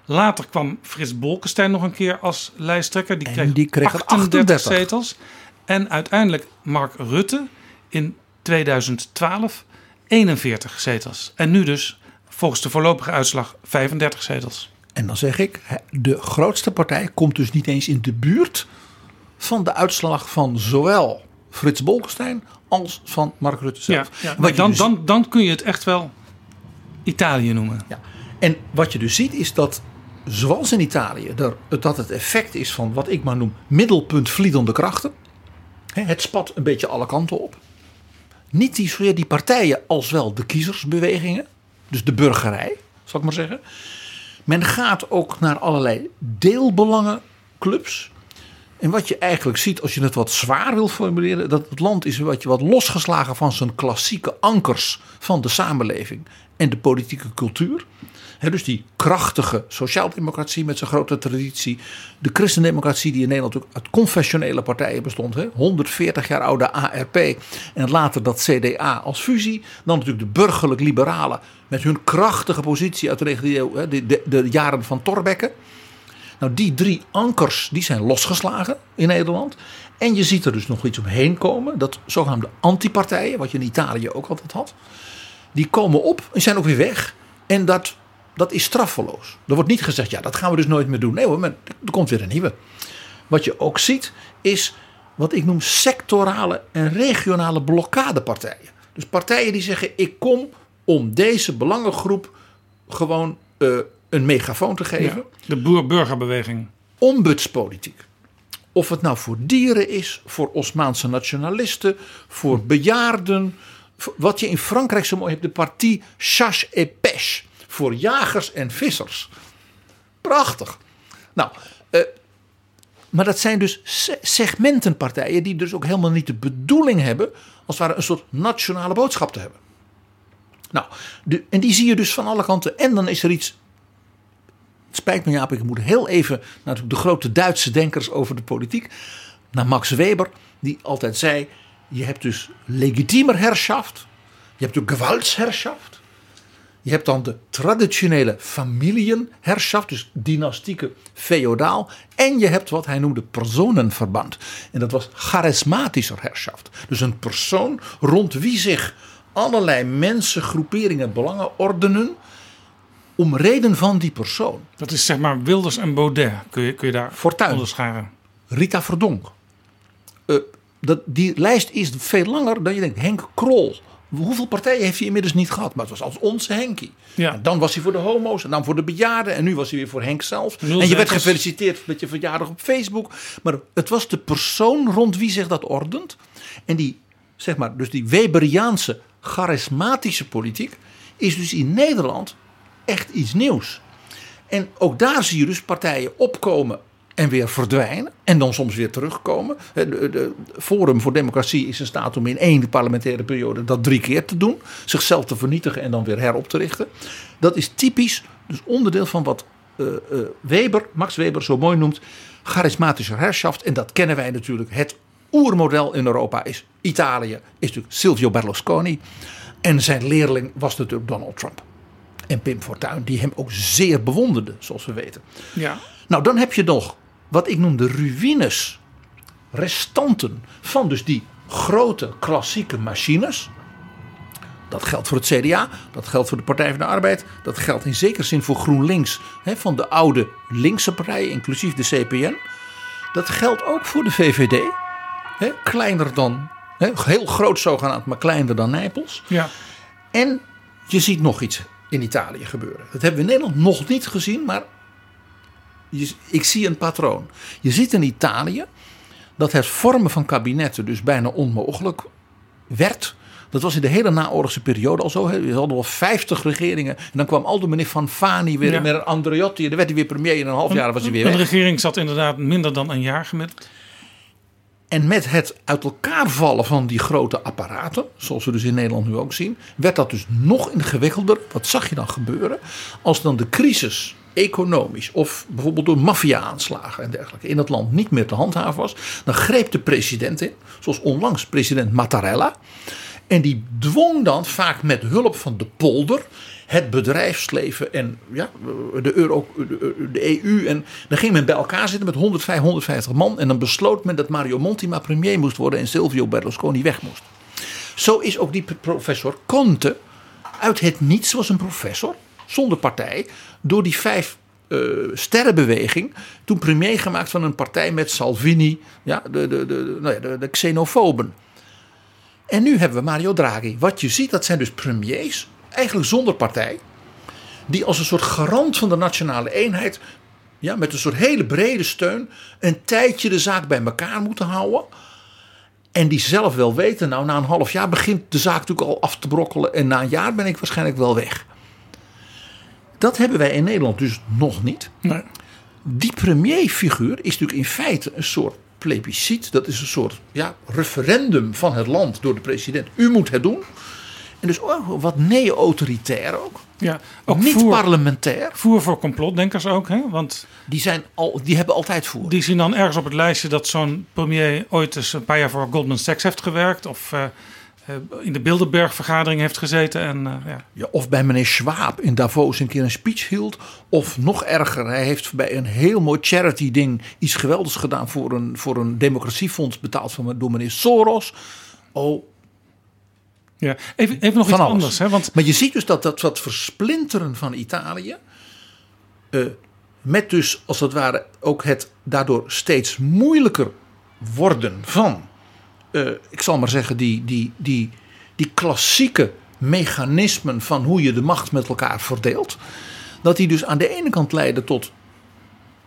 Later kwam Frits Bolkestein nog een keer als lijsttrekker. Die En kreeg, die kreeg er 38, 38. zetels. En uiteindelijk Mark Rutte in 2012 41 zetels. En nu dus volgens de voorlopige uitslag 35 zetels. En dan zeg ik, de grootste partij komt dus niet eens in de buurt van de uitslag van zowel Frits Bolkestein als van Mark Rutte zelf. ja. Dan, dus- dan, dan kun je het echt wel Italië noemen. Ja. En wat je dus ziet is dat, zoals in Italië, dat het effect is van wat ik maar noem middelpuntvliedende krachten. Het spat een beetje alle kanten op. Niet die, zozeer die partijen als wel de kiezersbewegingen, dus de burgerij, zal ik maar zeggen. Men gaat ook naar allerlei deelbelangenclubs. En wat je eigenlijk ziet, als je het wat zwaar wil formuleren, dat het land is wat, je wat losgeslagen van zijn klassieke ankers van de samenleving en de politieke cultuur. Dus die krachtige sociaaldemocratie met zijn grote traditie. De christendemocratie die in Nederland ook uit confessionele partijen bestond. Hè, 140 jaar oude ARP en later dat CDA als fusie. Dan natuurlijk de burgerlijk-liberalen met hun krachtige positie uit de 19e eeuw. Hè, de, de, de jaren van Thorbecke. Nou, die drie ankers die zijn losgeslagen in Nederland. En je ziet er dus nog iets omheen komen. Dat zogenaamde antipartijen, wat je in Italië ook altijd had. Die komen op en zijn ook weer weg. En dat, dat is straffeloos. Er wordt niet gezegd, ja, dat gaan we dus nooit meer doen. Nee hoor, maar er komt weer een nieuwe. Wat je ook ziet is wat ik noem sectorale en regionale blokkadepartijen. Dus partijen die zeggen, ik kom om deze belangengroep gewoon eh, een megafoon te geven Ja. De boer-burgerbeweging. ombudspolitiek. Of het nou voor dieren is, voor Osmaanse nationalisten, voor bejaarden. Wat je in Frankrijk zo mooi hebt, de partie chasse et pêche. Voor jagers en vissers. Prachtig. Nou, eh, maar dat zijn dus se- segmentenpartijen die dus ook helemaal niet de bedoeling hebben als het ware een soort nationale boodschap te hebben. Nou, en die zie je dus van alle kanten. En dan is er iets spijt me Jaap, ik moet heel even naar de grote Duitse denkers over de politiek. Naar Max Weber, die altijd zei: Je hebt dus legitiemer herschaft, je hebt de gewaltsherschaft, je hebt dan de traditionele familienherschaft, dus dynastieke feodaal. En je hebt wat hij noemde personenverband. En dat was charismatischer herschaft. Dus een persoon rond wie zich allerlei mensen, groeperingen, belangen ordenen. Om reden van die persoon. Dat is zeg maar Wilders en Baudet. Kun je, kun je daar Fortuyn. onderscharen. Rita Verdonk. Eh, dat, die lijst is veel langer dan je denkt. Henk Krol. Hoeveel partijen heeft hij inmiddels niet gehad? Maar het was als onze Henkie. Ja. En dan was hij voor de homo's en dan voor de bejaarden. En nu was hij weer voor Henk zelf. En je werd gefeliciteerd met je verjaardag op Facebook. Maar het was de persoon rond wie zich dat ordent. En die, zeg maar, dus die Weberiaanse charismatische politiek is dus in Nederland echt iets nieuws. En ook daar zie je dus partijen opkomen en weer verdwijnen. En dan soms weer terugkomen. De, de, de Forum voor Democratie is in staat om in één parlementaire periode dat drie keer te doen. Zichzelf te vernietigen en dan weer herop te richten. Dat is typisch, dus onderdeel van wat eh, eh, Weber, Max Weber zo mooi noemt, charismatische herschaft. En dat kennen wij natuurlijk. Het oermodel in Europa is Italië, is natuurlijk Silvio Berlusconi. En zijn leerling was natuurlijk Donald Trump. En Pim Fortuyn, die hem ook zeer bewonderde, zoals we weten. Ja. Nou, dan heb je nog wat ik noem de ruïnes, restanten van dus die grote klassieke machines. Dat geldt voor het CDA, dat geldt voor de Partij van de Arbeid, dat geldt in zekere zin voor GroenLinks, hè, van de oude linkse partijen, inclusief de CPN. Dat geldt ook voor de VVD, hè, kleiner dan, hè, heel groot zogenaamd, maar kleiner dan Nijpels. ja. En je ziet nog iets in Italië gebeuren. Dat hebben we in Nederland nog niet gezien, maar je- ik zie een patroon. Je ziet in Italië dat het vormen van kabinetten dus bijna onmogelijk werd. Dat was in de hele naoorlogse periode al zo. Je hadden wel 50 regeringen. En dan kwam al de meneer Van Fani weer Ja. met een Andreotti. En dan werd hij weer premier. In een half jaar was hij weer Een weg. regering zat inderdaad minder dan een jaar gemiddeld. En met het uit elkaar vallen van die grote apparaten, zoals we dus in Nederland nu ook zien, werd dat dus nog ingewikkelder. Wat zag je dan gebeuren? Als dan de crisis economisch of bijvoorbeeld door maffia-aanslagen en dergelijke in het land niet meer te handhaven was, dan greep de president in, zoals onlangs president Mattarella. En die dwong dan vaak met hulp van de polder het bedrijfsleven en ja, de, Euro, de, EU. En dan ging men bij elkaar zitten met 105, 150 man. En dan besloot men dat Mario Monti maar premier moest worden en Silvio Berlusconi weg moest. Zo is ook die professor Conte uit het niets was een professor, zonder partij, door die vijf eh, sterrenbeweging toen premier gemaakt van een partij met Salvini, ja, de, de, de, nou ja, de, de xenofoben. En nu hebben we Mario Draghi. Wat je ziet, dat zijn dus premiers, eigenlijk zonder partij, die als een soort garant van de nationale eenheid, ja, met een soort hele brede steun, een tijdje de zaak bij elkaar moeten houden. En die zelf wel weten, nou na een half jaar begint de zaak natuurlijk al af te brokkelen en na een jaar ben ik waarschijnlijk wel weg. Dat hebben wij in Nederland dus nog niet. Nee. Die premierfiguur is natuurlijk in feite een soort plebiscit. Dat is een soort ja, referendum van het land door de president. U moet het doen. En dus ook wat nee-autoritair ook. Ja, ook niet voer, parlementair. voer voor complotdenkers ook. Hè? Want Die, zijn al, die hebben altijd voer. die zien dan ergens op het lijstje dat zo'n premier ooit eens een paar jaar voor Goldman Sachs heeft gewerkt. Of eh, in de Bilderberg-vergadering heeft gezeten. En, eh, ja. Ja, of bij meneer Schwab in Davos een keer een speech hield. Of nog erger, hij heeft bij een heel mooi charity ding iets geweldigs gedaan voor een, voor een democratiefonds betaald van, door meneer Soros. Oh, Ja. Even, even nog iets alles. anders. Hè? Want Maar je ziet dus dat dat wat versplinteren van Italië. eh, met dus als het ware ook het daardoor steeds moeilijker worden van. Eh, ik zal maar zeggen, die, die, die, die klassieke mechanismen van hoe je de macht met elkaar verdeelt. Dat die dus aan de ene kant leiden tot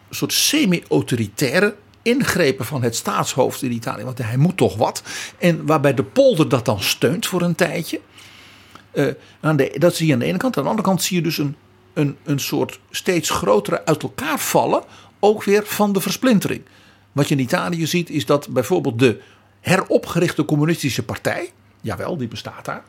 een soort semi-autoritaire ingrepen van het staatshoofd in Italië. Want hij moet toch wat. En waarbij de polder dat dan steunt voor een tijdje. Eh, aan de, dat zie je aan de ene kant. Aan de andere kant zie je dus een, een, een soort steeds grotere uit elkaar vallen. Ook weer van de versplintering. Wat je in Italië ziet is dat bijvoorbeeld de heropgerichte communistische partij. Jawel, die bestaat daar.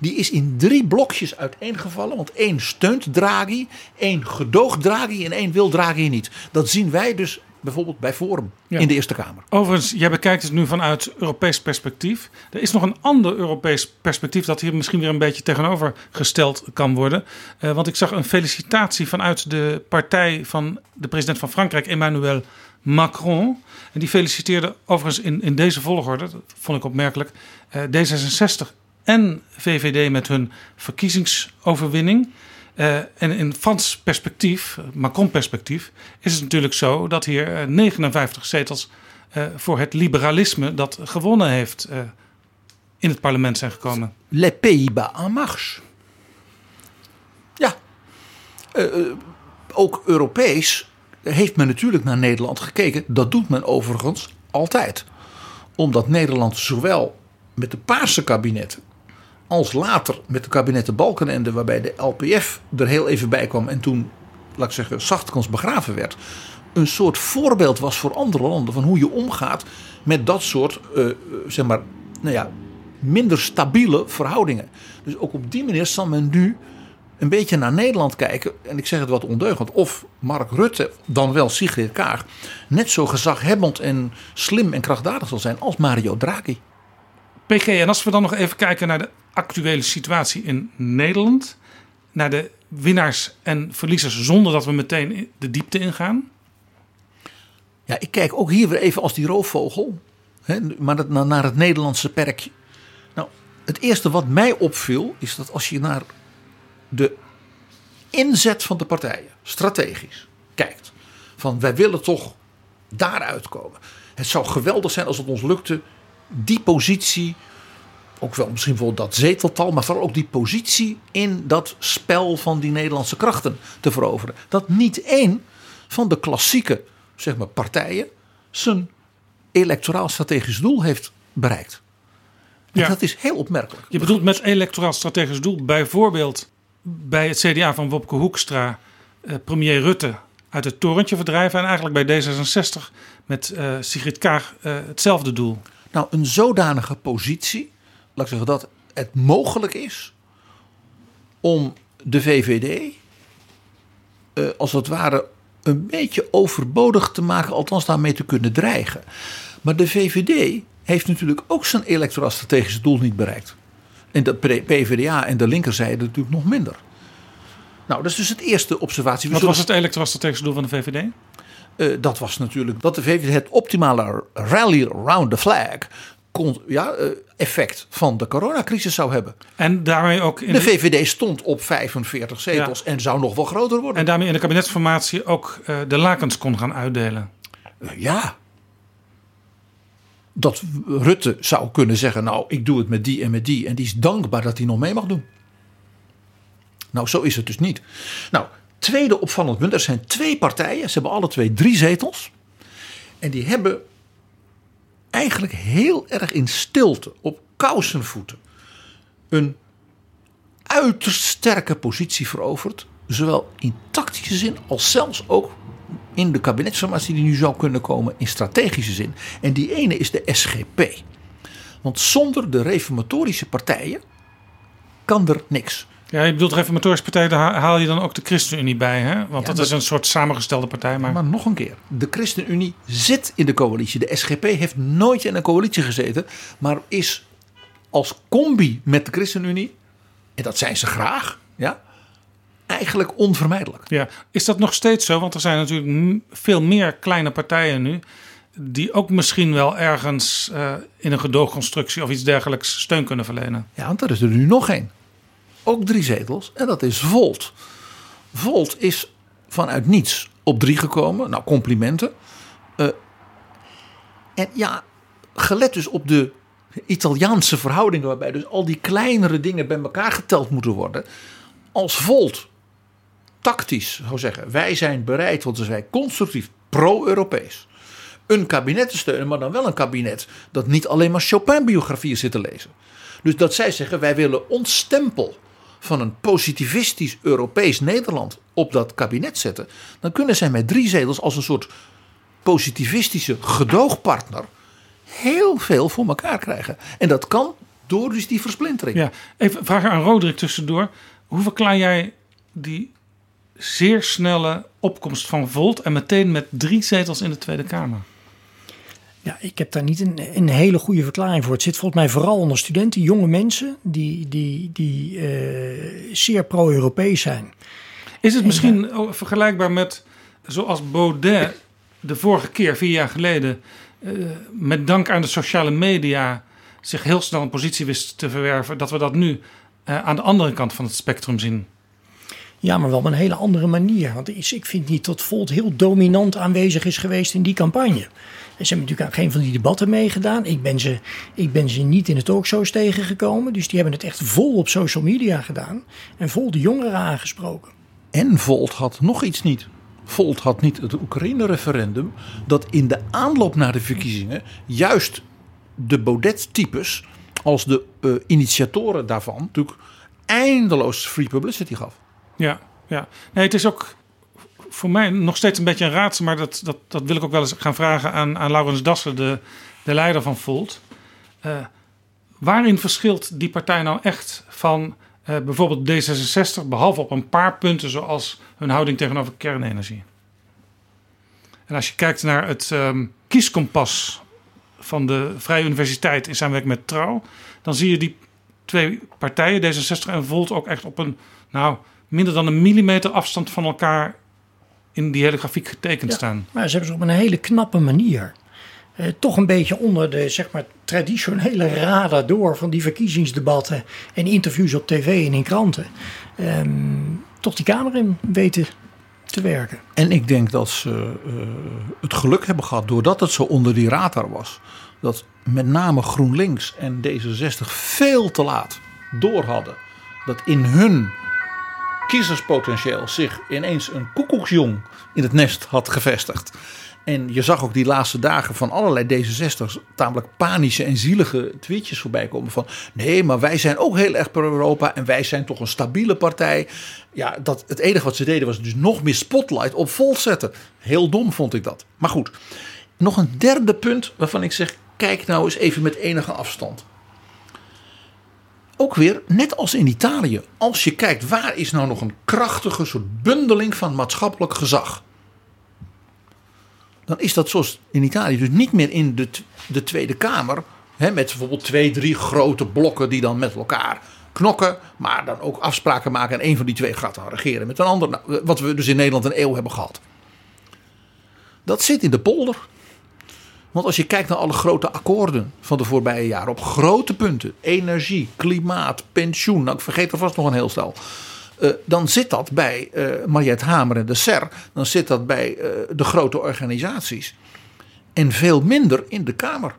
Die is in drie blokjes uiteengevallen. Want één steunt Draghi, één gedoogt Draghi en één wil Draghi niet. Dat zien wij dus bijvoorbeeld bij Forum Ja. in de Eerste Kamer. Overigens, jij bekijkt het nu vanuit Europees perspectief. Er is nog een ander Europees perspectief dat hier misschien weer een beetje tegenover gesteld kan worden. Eh, want ik zag een felicitatie vanuit de partij van de president van Frankrijk, Emmanuel Macron. En die feliciteerde overigens in, in deze volgorde, dat vond ik opmerkelijk, eh, D66 en VVD met hun verkiezingsoverwinning. Eh, en in Frans perspectief, Macron-perspectief, is het natuurlijk zo dat hier eh, 59 zetels eh, voor het liberalisme dat gewonnen heeft eh, in het parlement zijn gekomen. Les Pays-Bas en marche. Ja. Eh, eh, ook Europees heeft men natuurlijk naar Nederland gekeken. Dat doet men overigens altijd. Omdat Nederland zowel met de Paarse kabinetten als later met de kabinetten Balkenende, waarbij de LPF er heel even bij kwam en toen, laat ik zeggen, zachtkans begraven werd, een soort voorbeeld was voor andere landen van hoe je omgaat met dat soort, eh, eh, zeg maar, nou ja, minder stabiele verhoudingen. Dus ook op die manier zal men nu een beetje naar Nederland kijken. En ik zeg het wat ondeugend. Of Mark Rutte, dan wel Sigrid Kaag, net zo gezaghebbend en slim en krachtdadig zal zijn als Mario Draghi. PG, en als we dan nog even kijken naar de actuele situatie in Nederland, naar de winnaars en verliezers, zonder dat we meteen de diepte ingaan. Ja, ik kijk ook hier weer even als die roofvogel. Hè, maar dat, naar het Nederlandse perkje. Nou, het eerste wat mij opviel is dat als je naar de inzet van de partijen, strategisch, kijkt. Van wij willen toch daaruit komen. Het zou geweldig zijn als het ons lukte die positie, ook wel misschien bijvoorbeeld dat zeteltal, maar vooral ook die positie in dat spel van die Nederlandse krachten te veroveren. Dat niet één van de klassieke zeg maar, partijen zijn electoraal strategisch doel heeft bereikt. En Ja. dat is heel opmerkelijk. Je bedoelt met electoraal strategisch doel bijvoorbeeld bij het CDA van Wopke Hoekstra eh, premier Rutte uit het torentje verdrijven en eigenlijk bij D66 met eh, Sigrid Kaag eh, hetzelfde doel. Nou, een zodanige positie, laat ik zeggen dat het mogelijk is om de VVD als het ware een beetje overbodig te maken, althans daarmee te kunnen dreigen. Maar de VVD heeft natuurlijk ook zijn electoraal strategische doel niet bereikt. En de PvdA en de linkerzijde natuurlijk nog minder. Nou, dat is dus het eerste observatie. Wat was het strategiche doel van de VVD? eh, dat was natuurlijk dat de VVD het optimale rally round the flag kon, ja, eh, effect van de coronacrisis zou hebben. En daarmee ook in De de, VVD stond op 45 zetels en zou nog wel groter worden. en daarmee in de kabinetsformatie ook eh, de lakens kon gaan uitdelen. Ja. dat Rutte zou kunnen zeggen: Nou, ik doe het met die en met die. En die is dankbaar dat hij nog mee mag doen. Nou, zo is het dus niet. Nou, tweede opvallend punt: er zijn twee partijen. Ze hebben alle twee drie zetels. En die hebben eigenlijk heel erg in stilte, op kousenvoeten, een uiterst sterke positie veroverd. Zowel in tactische zin als zelfs ook in de kabinetsformatie die nu zou kunnen komen in strategische zin. En die ene is de SGP. Want zonder de reformatorische partijen kan er niks. Ja, je bedoelt reformatorische partij, daar haal je dan ook de ChristenUnie bij, hè? Want Ja, dat is een soort samengestelde partij. Maar, Maar nog een keer, de ChristenUnie zit in de coalitie. De SGP heeft nooit in een coalitie gezeten, maar is als combi met de ChristenUnie, en dat zijn ze graag, ja, eigenlijk onvermijdelijk. ja, is dat nog steeds zo? Want er zijn natuurlijk veel meer kleine partijen nu... die ook misschien wel ergens eh, in een gedoogconstructie of iets dergelijks steun kunnen verlenen. Ja, want er is er nu nog één. Ook drie zetels, en dat is Volt. Volt is vanuit niets op drie gekomen. Nou, complimenten. Eh, en ja, gelet dus op de Italiaanse verhoudingen, waarbij dus al die kleinere dingen bij elkaar geteld moeten worden. Als Volt tactisch zou zeggen: wij zijn bereid, want ze zijn constructief pro-Europees. Een kabinet te steunen, maar dan wel een kabinet dat niet alleen maar Chopin-biografieën zit te lezen. Dus dat zij zeggen: wij willen ons stempel van een positivistisch Europees Nederland op dat kabinet zetten. Dan kunnen zij met drie zetels als een soort positivistische gedoogpartner heel veel voor elkaar krijgen. En dat kan door dus die versplintering. Ja, even vragen aan Roderick tussendoor. Hoe verklaar jij die zeer snelle opkomst van Volt... en meteen met drie zetels in de Tweede Kamer? Ja, ik heb daar niet een, een hele goede verklaring voor. Het zit volgens mij vooral onder studenten, jonge mensen die, die, die eh, zeer pro-Europees zijn. Is het misschien ook vergelijkbaar met zoals Baudet de vorige keer, vier jaar geleden, eh, met dank aan de sociale media zich heel snel een positie wist te verwerven, dat we dat nu eh, aan de andere kant van het spectrum zien? Ja, maar wel op een hele andere manier. Want ik vind niet dat Volt heel dominant aanwezig is geweest in die campagne. En ze hebben natuurlijk aan geen van die debatten meegedaan. Ik ben, ze, ik ben ze niet in de talkshows tegengekomen. Dus die hebben het echt vol op social media gedaan. En vol de jongeren aangesproken. En Volt had nog iets niet. Volt had niet het Oekraïne-referendum. Dat in de aanloop naar de verkiezingen. juist de Baudet-types. als de eh, initiatoren daarvan. natuurlijk eindeloos free publicity gaf. Ja, ja. Nee, het is ook voor mij nog steeds een beetje een raadsel, maar dat, dat, dat wil ik ook wel eens gaan vragen aan, aan Laurens Dassen, de, de leider van Volt. Eh, waarin verschilt die partij nou echt van eh, bijvoorbeeld D66, behalve op een paar punten zoals hun houding tegenover kernenergie? En als je kijkt naar het ehm, kieskompas van de Vrije Universiteit in samenwerking met Trouw, dan zie je die twee partijen, D66 en Volt, ook echt op een, nou, minder dan een millimeter afstand van elkaar in die hele grafiek getekend Ja. staan. Maar ze hebben ze op een hele knappe manier. eh, toch een beetje onder de zeg maar, traditionele radar door van die verkiezingsdebatten en interviews op tv en in kranten. ehm, toch die Kamer in weten te werken. En ik denk dat ze eh, het geluk hebben gehad, doordat het zo onder die radar was, dat met name GroenLinks en D66 veel te laat door hadden dat in hun kiezerspotentieel zich ineens een koekoeksjong in het nest had gevestigd. En je zag ook die laatste dagen van allerlei D66's tamelijk panische en zielige tweetjes voorbij komen van nee, maar wij zijn ook heel erg pro-Europa en wij zijn toch een stabiele partij. Ja, dat, het enige wat ze deden was dus nog meer spotlight op Volt zetten. Heel dom vond ik dat. Maar goed, nog een derde punt waarvan ik zeg, kijk nou eens even met enige afstand. Ook weer, net als in Italië, als je kijkt waar is nou nog een krachtige soort bundeling van maatschappelijk gezag dan is dat zoals in Italië dus niet meer in de, de Tweede Kamer. Hè, met bijvoorbeeld twee, drie grote blokken die dan met elkaar knokken. Maar dan ook afspraken maken. En een van die twee gaat dan regeren met een ander. Nou, wat we dus in Nederland een eeuw hebben gehad. Dat zit in de polder. Want als je kijkt naar alle grote akkoorden van de voorbije jaren. Op grote punten. Energie, klimaat, pensioen. Nou, ik vergeet er vast nog een heel stel. Eh, dan zit dat bij eh Mariette Hamer en de SER. Dan zit dat bij eh, de grote organisaties. En veel minder in de Kamer.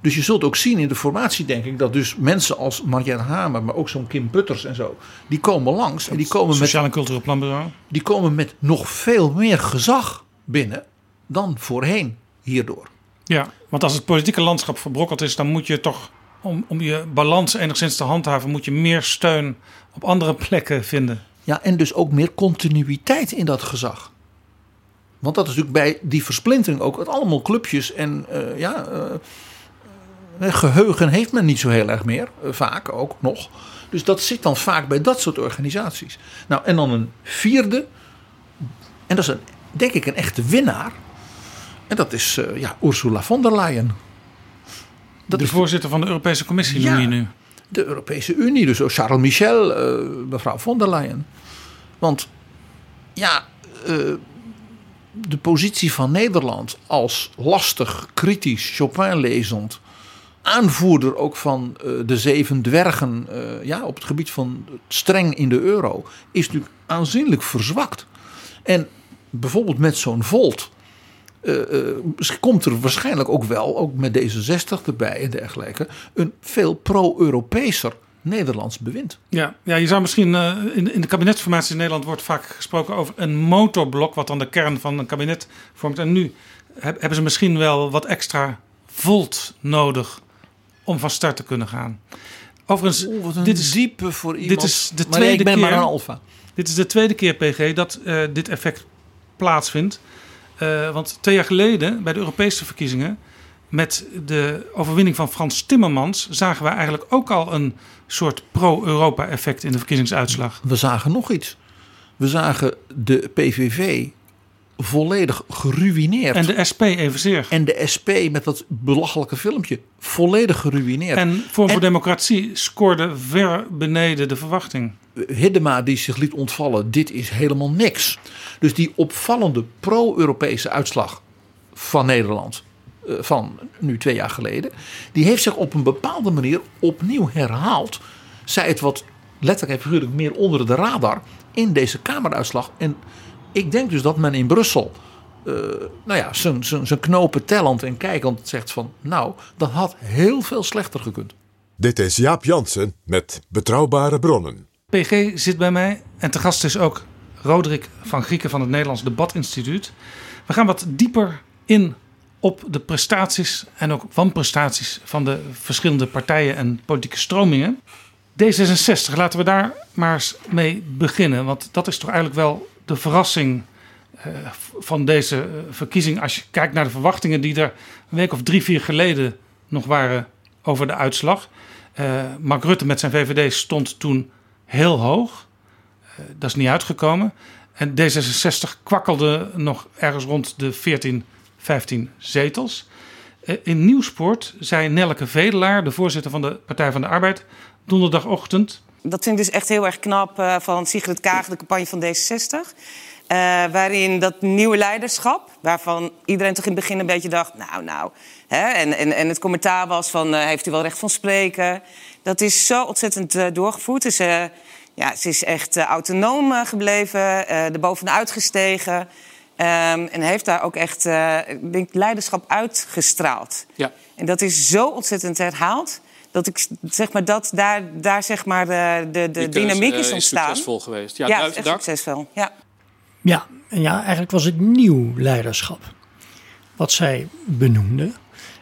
Dus je zult ook zien in de formatie, denk ik, dat dus mensen als Mariette Hamer, maar ook zo'n Kim Putters en zo, die komen langs en die komen met Sociaal en Cultureel Planbureau. die komen met nog veel meer gezag binnen dan voorheen hierdoor. Ja, want als het politieke landschap verbrokkeld is, dan moet je toch, om, om je balans enigszins te handhaven, moet je meer steun op andere plekken vinden. Ja, en dus ook meer continuïteit in dat gezag. Want dat is natuurlijk bij die versplintering ook het allemaal clubjes en eh, ja, eh, eh, geheugen heeft men niet zo heel erg meer, vaak ook nog. Dus dat zit dan vaak bij dat soort organisaties. Nou, en dan een vierde, en dat is een, denk ik een echte winnaar. En dat is eh, ja, Ursula von der Leyen. Dat de is voorzitter van de Europese Commissie Ja. noem je nu. de Europese Unie, dus Charles Michel, eh, mevrouw von der Leyen. Want ja, eh, de positie van Nederland als lastig, kritisch, Chopin-lezend, aanvoerder ook van de zeven dwergen ja, op het gebied van streng in de euro, is natuurlijk aanzienlijk verzwakt. En bijvoorbeeld met zo'n Volt. Eh, eh, komt er waarschijnlijk ook wel, ook met D66 erbij en dergelijke, een veel pro-Europeeser Nederlands bewind. Ja, ja je zou misschien eh, in, in de kabinetsformatie in Nederland wordt vaak gesproken over een motorblok, wat dan de kern van een kabinet vormt. En nu heb- hebben ze misschien wel wat extra volt nodig om van start te kunnen gaan. Overigens, dit is, diepe voor iemand. dit is de maar tweede ik ben keer. maar een alfa. Dit is de tweede keer, PG, dat dit effect plaatsvindt. Eh, want twee jaar geleden, bij de Europese verkiezingen, met de overwinning van Frans Timmermans, zagen we eigenlijk ook al een soort pro-Europa-effect in de verkiezingsuitslag. We zagen nog iets. We zagen de PVV volledig geruineerd. En de SP evenzeer. En de SP met dat belachelijke filmpje volledig geruineerd. En Vorm voor En- Democratie scoorde ver beneden de verwachting. Hiddema die zich liet ontvallen, dit is helemaal niks. Dus die opvallende pro-Europese uitslag van Nederland, eh, van nu twee jaar geleden, die heeft zich op een bepaalde manier opnieuw herhaald. Zij het wat letterlijk en figuurlijk meer onder de radar in deze Kameruitslag. En ik denk dus dat men in Brussel, eh, nou ja, zijn- knopen tellend en kijkend zegt van, nou, dat had heel veel slechter gekund. Dit is Jaap Jansen met Betrouwbare Bronnen. PG zit bij mij en te gast is ook Roderick van Grieken van het Nederlands Debatinstituut. We gaan wat dieper in op de prestaties en ook wanprestaties van de verschillende partijen en politieke stromingen. D66, laten we daar maar eens mee beginnen. Want dat is toch eigenlijk wel de verrassing eh, van deze eh, verkiezing. Als je kijkt naar de verwachtingen die er een week of drie, vier geleden nog waren over de uitslag. Eh, Mark Rutte met zijn VVD stond toen heel hoog. Eh, dat is niet uitgekomen. En D66 kwakkelde nog ergens rond de 14, 15 zetels. Eh, in Nieuwsport zei Nelleke Vedelaar, de voorzitter van de Partij van de Arbeid, donderdagochtend. Dat vind ik dus echt heel erg knap eh, van Sigrid Kaag, de campagne van D66. Eh, waarin dat nieuwe leiderschap, waarvan iedereen toch in het begin een beetje dacht... nou, nou, hè, en, en, en het commentaar was van, eh, heeft u wel recht van spreken? Dat is zo ontzettend eh, doorgevoerd. Dus, ja, ze is echt autonoom gebleven, er bovenuit gestegen... Ehm, en heeft daar ook echt denk, leiderschap uitgestraald. Ja. En dat is zo ontzettend herhaald. Dat ik zeg maar dat daar, daar zeg maar de, de, de dynamiek is ontstaan. succesvol geweest. Ja, Ja, echt succesvol. Ja. Ja, en ja, eigenlijk was het nieuw leiderschap wat zij benoemde.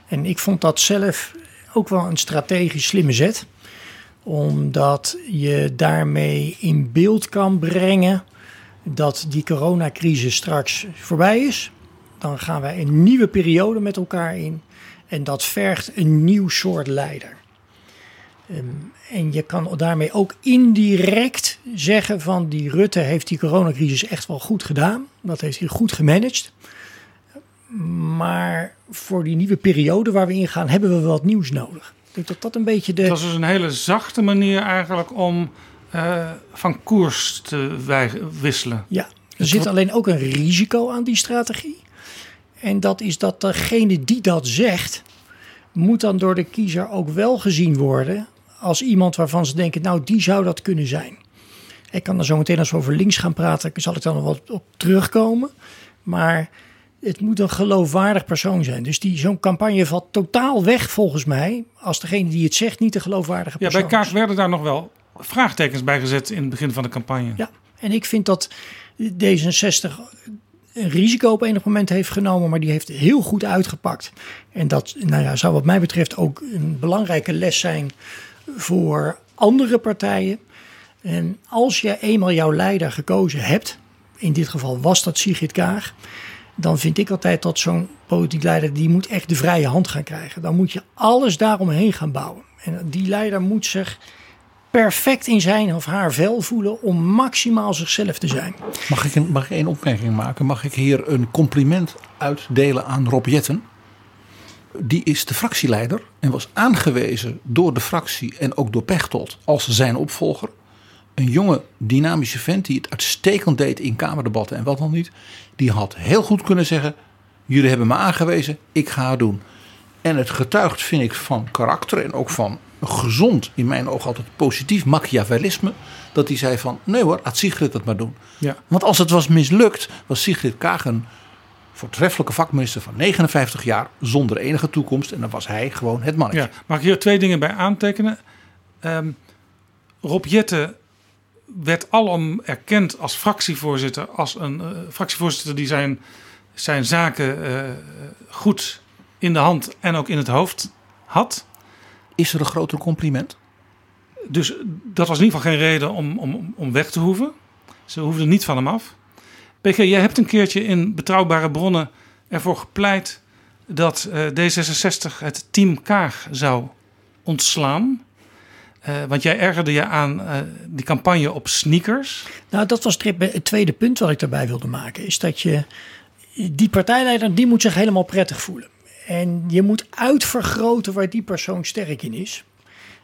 En ik vond dat zelf ook wel een strategisch slimme zet. Omdat je daarmee in beeld kan brengen dat die coronacrisis straks voorbij is. Dan gaan wij een nieuwe periode met elkaar in. En dat vergt een nieuw soort leider. Ehm, en je kan daarmee ook indirect zeggen van die Rutte heeft die coronacrisis echt wel goed gedaan. Dat heeft hij goed gemanaged. Maar voor die nieuwe periode waar we in gaan, hebben we wat nieuws nodig. Ik denk dat dat een beetje de. Was dus een hele zachte manier eigenlijk om eh, van koers te wij- wisselen. Ja, er zit alleen ook een risico aan die strategie. En dat is dat degene die dat zegt, moet dan door de kiezer ook wel gezien worden als iemand waarvan ze denken, nou die zou dat kunnen zijn. Ik kan er zo meteen als we over links gaan praten, zal ik dan nog wat op terugkomen. Maar het moet een geloofwaardig persoon zijn. Dus die, zo'n campagne valt totaal weg volgens mij. Als degene die het zegt niet een geloofwaardige Ja, persoon bij is. Kaag werden daar nog wel vraagtekens bij gezet in het begin van de campagne. Ja, en ik vind dat D66 een risico op enig moment heeft genomen, maar die heeft heel goed uitgepakt. En dat nou ja, zou wat mij betreft ook een belangrijke les zijn voor andere partijen. En als je eenmaal jouw leider gekozen hebt, in dit geval was dat Sigrid Kaag, dan vind ik altijd dat zo'n politiek leider, die moet echt de vrije hand gaan krijgen. Dan moet je alles daaromheen gaan bouwen. En die leider moet zich perfect in zijn of haar vel voelen om maximaal zichzelf te zijn. Mag ik, een, mag opmerking maken? Mag ik hier een compliment uitdelen aan Rob Jetten? Die is de fractieleider en was aangewezen door de fractie en ook door Pechtold als zijn opvolger. Een jonge, dynamische vent die het uitstekend deed in kamerdebatten en wat dan niet. Die had heel goed kunnen zeggen: Jullie hebben me aangewezen, ik ga het doen. En het getuigt, vind ik, van karakter en ook van gezond, in mijn ogen altijd positief Machiavellisme. Dat hij zei van, nee hoor, laat Sigrid het maar doen. Ja. Want als het was mislukt, was Sigrid Kaag een voortreffelijke vakminister van 59 jaar zonder enige toekomst. En dan was hij gewoon het mannetje. Ja, mag ik hier twee dingen bij aantekenen? Ehm, Rob Jette werd alom erkend als fractievoorzitter, als een eh, fractievoorzitter die zijn, zijn zaken eh, goed in de hand en ook in het hoofd had. Is er een groter compliment? Dus dat was in ieder geval geen reden om, om, om weg te hoeven. Ze hoefden niet van hem af. PG, jij hebt een keertje in betrouwbare bronnen ervoor gepleit dat eh, D66 het team Kaag zou ontslaan. Eh, want jij ergerde je aan eh, die campagne op sneakers. Nou, dat was het tweede punt wat ik daarbij wilde maken. Is dat je die partijleider, die moet zich helemaal prettig voelen. En je moet uitvergroten waar die persoon sterk in is.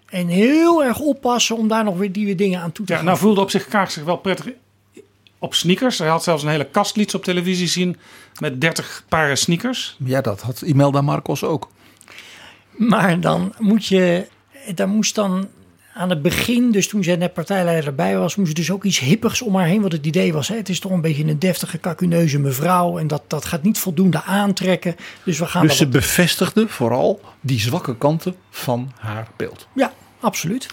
En heel erg oppassen om daar nog weer nieuwe dingen aan toe te Ja, gaan. nou voelde op zich Kaag zich wel prettig op sneakers. Hij had zelfs een hele kastlieds op televisie zien met 30 paren sneakers. Ja, dat had Imelda Marcos ook. Maar dan moet je, daar moest dan aan het begin, dus toen zij net partijleider erbij was, moest er dus ook iets hippigs om haar heen. Wat het idee was, hè, het is toch een beetje een deftige, kakuneuze mevrouw. En dat, dat gaat niet voldoende aantrekken. Dus we gaan Dus ze op- bevestigde vooral die zwakke kanten van haar beeld. Ja, absoluut.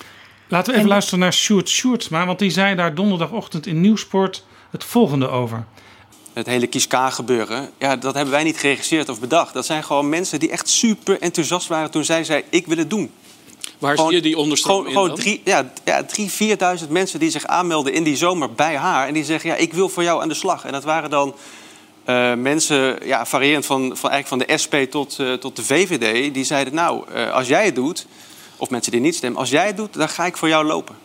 Laten we even En- luisteren naar Sjoerd Sjoerdsma, want die zei daar donderdagochtend in Nieuwsport het volgende over. Het hele kies-K gebeuren, ja, dat hebben wij niet geregisseerd of bedacht. Dat zijn gewoon mensen die echt super enthousiast waren toen zij zei, ik wil het doen. Waar zie je die onderstroom gewoon, in gewoon dan? drie, ja, ja, drie, vierduizend mensen die zich aanmelden in die zomer bij haar. En die zeggen, ja, ik wil voor jou aan de slag. En dat waren dan eh, mensen, ja, variërend van, van, eigenlijk van de SP tot, eh, tot de VVD. Die zeiden, nou, eh, als jij het doet, of mensen die niet stemmen... als jij het doet, dan ga ik voor jou lopen.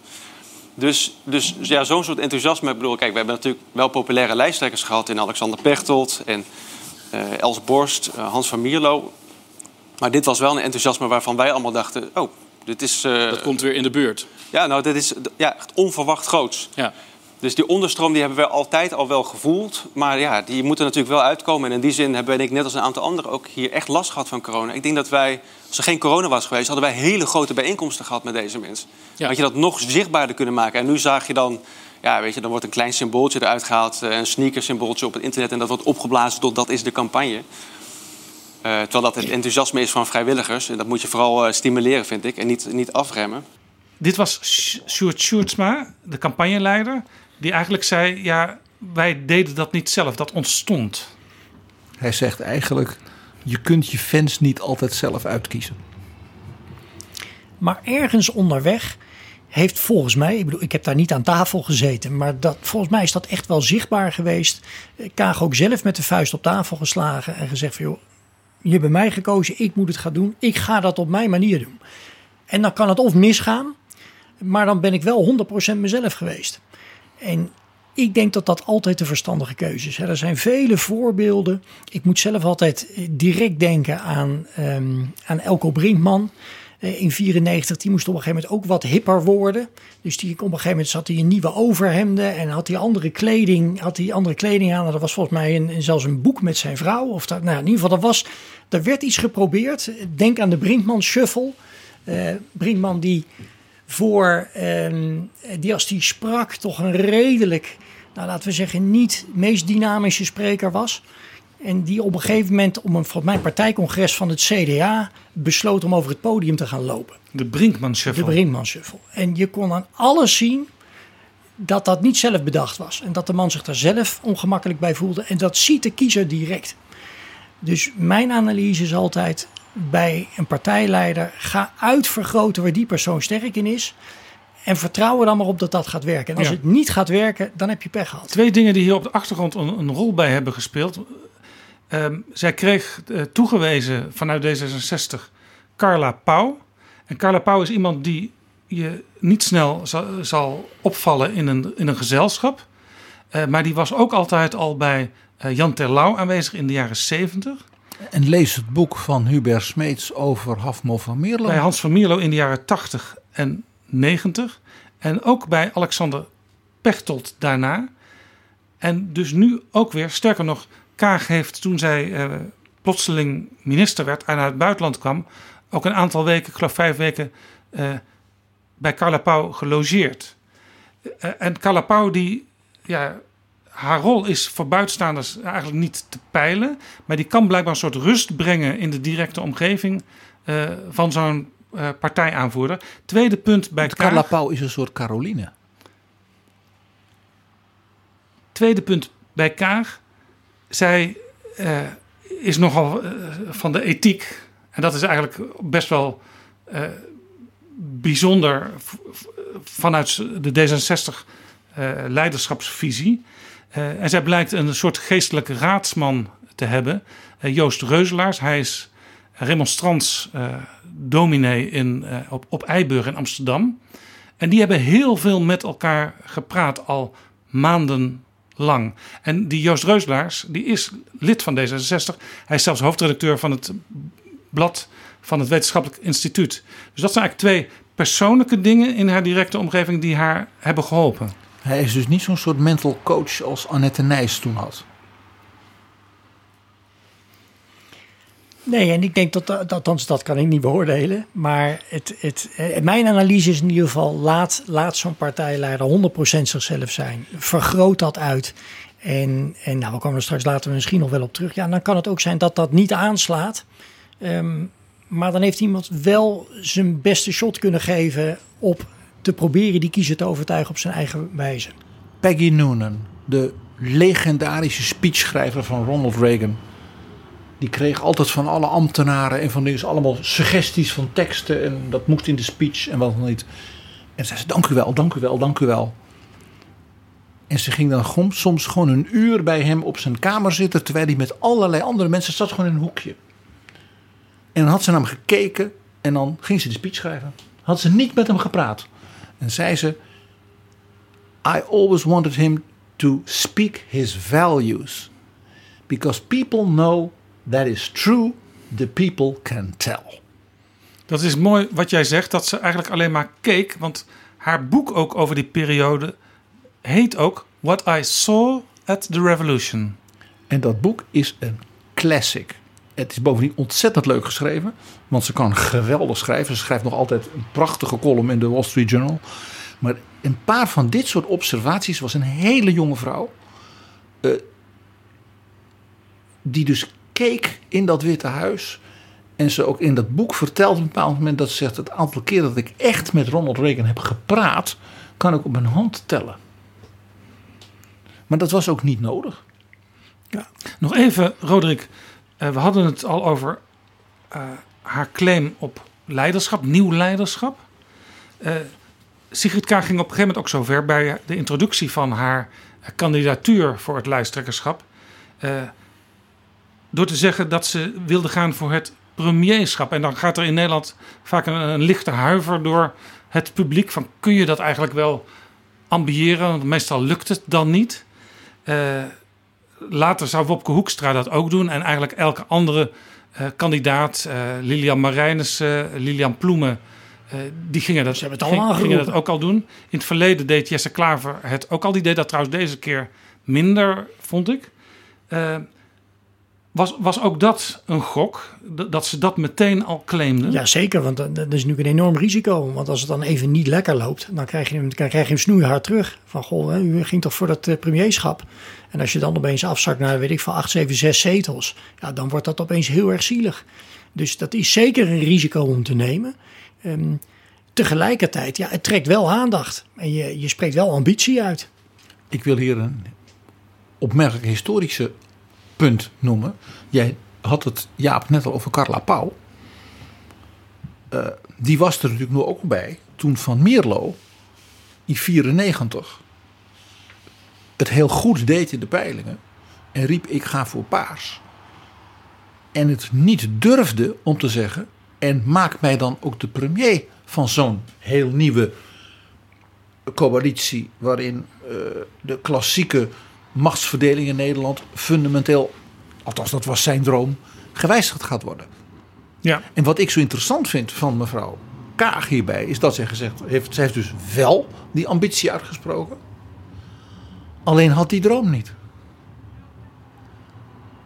Dus, dus ja, zo'n soort enthousiasme. Ik bedoel, kijk, we hebben natuurlijk wel populaire lijsttrekkers gehad... in Alexander Pechtold en eh, Els Borst, eh, Hans van Mierlo. Maar dit was wel een enthousiasme waarvan wij allemaal dachten... oh, dit is... eh, Dat komt weer in de buurt. ja, nou, dat is ja, echt onverwacht groots. Ja. Dus die onderstroom die hebben we altijd al wel gevoeld. Maar ja, die moeten natuurlijk wel uitkomen. En in die zin hebben ik net als een aantal anderen ook hier echt last gehad van corona. Ik denk dat wij, als er geen corona was geweest, hadden wij hele grote bijeenkomsten gehad met deze mensen. Ja. Had je dat nog zichtbaarder kunnen maken. En nu zag je dan, ja, weet je, dan wordt een klein symbooltje eruit gehaald. eh, Een sneakersymbooltje op het internet. En dat wordt opgeblazen tot dat is de campagne. Eh, terwijl dat het enthousiasme is van vrijwilligers. En dat moet je vooral eh, stimuleren, vind ik. En niet, niet afremmen. Dit was Sjoerd Sjoerdsma, de campagneleider, die eigenlijk zei: Ja, wij deden dat niet zelf, dat ontstond. Hij zegt eigenlijk, je kunt je fans niet altijd zelf uitkiezen. Maar ergens onderweg heeft volgens mij, ik bedoel, ik heb daar niet aan tafel gezeten, maar dat, volgens mij is dat echt wel zichtbaar geweest. Kaag ook zelf met de vuist op tafel geslagen en gezegd van joh, je hebt bij mij gekozen, ik moet het gaan doen, ik ga dat op mijn manier doen. En dan kan het of misgaan, maar dan ben ik wel 100% mezelf geweest. En ik denk dat dat altijd de verstandige keuze is. Er zijn vele voorbeelden. Ik moet zelf altijd eh, direct denken aan, ehm, aan Elko Brinkman. Eh, In 94, die moest op een gegeven moment ook wat hipper worden. Dus die, op een gegeven moment zat hij in nieuwe overhemden en had hij andere kleding, had hij andere kleding aan. Dat was volgens mij een- zelfs een boek met zijn vrouw. Of dat, nou, in ieder geval, er, was, er werd iets geprobeerd. Denk aan de Brinkman Shuffle. Eh Brinkman die voor, ehm, die als die sprak, toch een redelijk, nou laten we zeggen, niet meest dynamische spreker was. En die op een gegeven moment, om een, volgens mij partijcongres van het CDA, besloot om over het podium te gaan lopen. De Brinkman Shuffle. De Brinkman Shuffle. En je kon aan alles zien dat dat niet zelf bedacht was. En dat de man zich daar zelf ongemakkelijk bij voelde. En dat ziet de kiezer direct. Dus mijn analyse is altijd bij een partijleider: ga uitvergroten waar die persoon sterk in is. En vertrouw er dan maar op dat dat gaat werken. En als Ja. het niet gaat werken, dan heb je pech gehad. Twee dingen die hier op de achtergrond een, een rol bij hebben gespeeld. Ehm, zij kreeg eh, toegewezen vanuit D66 Carla Pauw. En Carla Pauw is iemand die je niet snel zal, zal opvallen in een, in een gezelschap. Eh, maar die was ook altijd al bij Jan Terlouw aanwezig in de jaren 70. En lees het boek van Hubert Smeets over Hafmo van Mierlo. Bij Hans van Mierlo in de jaren 80 en 90. En ook bij Alexander Pechtold daarna. En dus nu ook weer, sterker nog, Kaag heeft toen zij eh, plotseling minister werd en uit het buitenland kwam, ook een aantal weken, ik geloof vijf weken, eh, bij Carla Pauw gelogeerd. Eh, en Carla Pauw, die, ja, haar rol is voor buitenstaanders eigenlijk niet te peilen, maar die kan blijkbaar een soort rust brengen in de directe omgeving eh, van zo'n eh, partijaanvoerder. Tweede punt bij Kaag. Carla Pauw is een soort Caroline. Tweede punt bij Kaag. Zij eh, is nogal van de ethiek. En dat is eigenlijk best wel bijzonder vanuit de D66 eh, leiderschapsvisie. Eh, en zij blijkt een soort geestelijke raadsman te hebben. Eh, Joost Reuzelaars, hij is remonstrants eh dominee in, op, op Eiburg in Amsterdam. En die hebben heel veel met elkaar gepraat al maanden lang. En die Joost Reuzelaars, die is lid van D66. Hij is zelfs hoofdredacteur van het blad van het Wetenschappelijk Instituut. Dus dat zijn eigenlijk twee persoonlijke dingen in haar directe omgeving die haar hebben geholpen. Hij is dus niet zo'n soort mental coach als Annette Nijs toen had. Nee, en ik denk dat, althans, dat kan ik niet beoordelen. Maar het, het, eh, mijn analyse is in ieder geval: laat, laat zo'n partijleider 100% zichzelf zijn. Vergroot dat uit. En, en nou, we komen er straks later misschien nog wel op terug. Ja, dan kan het ook zijn dat dat niet aanslaat. Ehm, maar dan heeft iemand wel zijn beste shot kunnen geven op te proberen die kiezer te overtuigen op zijn eigen wijze. Peggy Noonan, de legendarische speechschrijver van Ronald Reagan. Die kreeg altijd van alle ambtenaren en van dingen allemaal suggesties van teksten. En dat moest in de speech en wat niet. En zei ze: Dank u wel, dank u wel, dank u wel. En ze ging dan soms gewoon een uur bij hem op zijn kamer zitten. terwijl hij met allerlei andere mensen zat, gewoon in een hoekje. En dan had ze naar hem gekeken en dan ging ze de speech schrijven. Had ze niet met hem gepraat. En zei ze: I always wanted him to speak his values. Because people know that is true, the people can tell. Dat is mooi wat jij zegt, dat ze eigenlijk alleen maar keek. Want haar boek ook over die periode heet ook What I Saw at the Revolution. En dat boek is een classic. Het is bovendien ontzettend leuk geschreven. Want ze kan geweldig schrijven. Ze schrijft nog altijd een prachtige column in de Wall Street Journal. Maar een paar van dit soort observaties was een hele jonge vrouw. eh, die dus keek in dat Witte Huis. En ze ook in dat boek vertelt op een bepaald moment dat ze zegt: Het aantal keer dat ik echt met Ronald Reagan heb gepraat, kan ik op mijn hand tellen. Maar dat was ook niet nodig. Nog even, Roderick. Eh, we hadden het al over eh, haar claim op leiderschap, nieuw leiderschap. Eh, Sigrid Kaag ging op een gegeven moment ook zo ver bij de introductie van haar kandidatuur voor het lijsttrekkerschap. door te zeggen dat ze wilde gaan voor het premierschap. En dan gaat er in Nederland vaak een, lichte huiver door het publiek. Van kun je dat eigenlijk wel ambiëren? Want meestal lukt het dan niet. Eh, later zou Wopke Hoekstra dat ook doen. En eigenlijk elke andere eh, kandidaat, eh, Lilian Marijnissen, Lilian Ploemen, eh, die gingen dat, hebben het allemaal gingen dat ook al doen. In het verleden deed Jesse Klaver het ook al. Die deed dat trouwens deze keer minder, vond ik. Eh, Was, was ook dat een gok? Dat ze dat meteen al claimden? Ja, zeker, want dat, dat is natuurlijk een enorm risico. Want als het dan even niet lekker loopt, dan krijg je hem, dan krijg je hem snoeihard terug. Van, goh, hè, u ging toch voor dat eh, premierschap? En als je dan opeens afzakt naar, weet ik van 8, 7, 6 zetels, ja, dan wordt dat opeens heel erg zielig. Dus dat is zeker een risico om te nemen. Ehm, tegelijkertijd, ja, het trekt wel aandacht. En je, je spreekt wel ambitie uit. Ik wil hier een opmerkelijk historische punt noemen. Jij had het, Jaap, net al over Carla Pauw. Eh, die was er natuurlijk nu ook bij toen Van Mierlo in 94 het heel goed deed in de peilingen. En riep ik ga voor paars. En het niet durfde om te zeggen en maak mij dan ook de premier van zo'n heel nieuwe coalitie waarin eh, de klassieke machtsverdeling in Nederland fundamenteel, althans dat was zijn droom, gewijzigd gaat worden. Ja. En wat ik zo interessant vind van mevrouw Kaag hierbij is dat zij gezegd heeft, zij heeft dus wel die ambitie uitgesproken, alleen had die droom niet.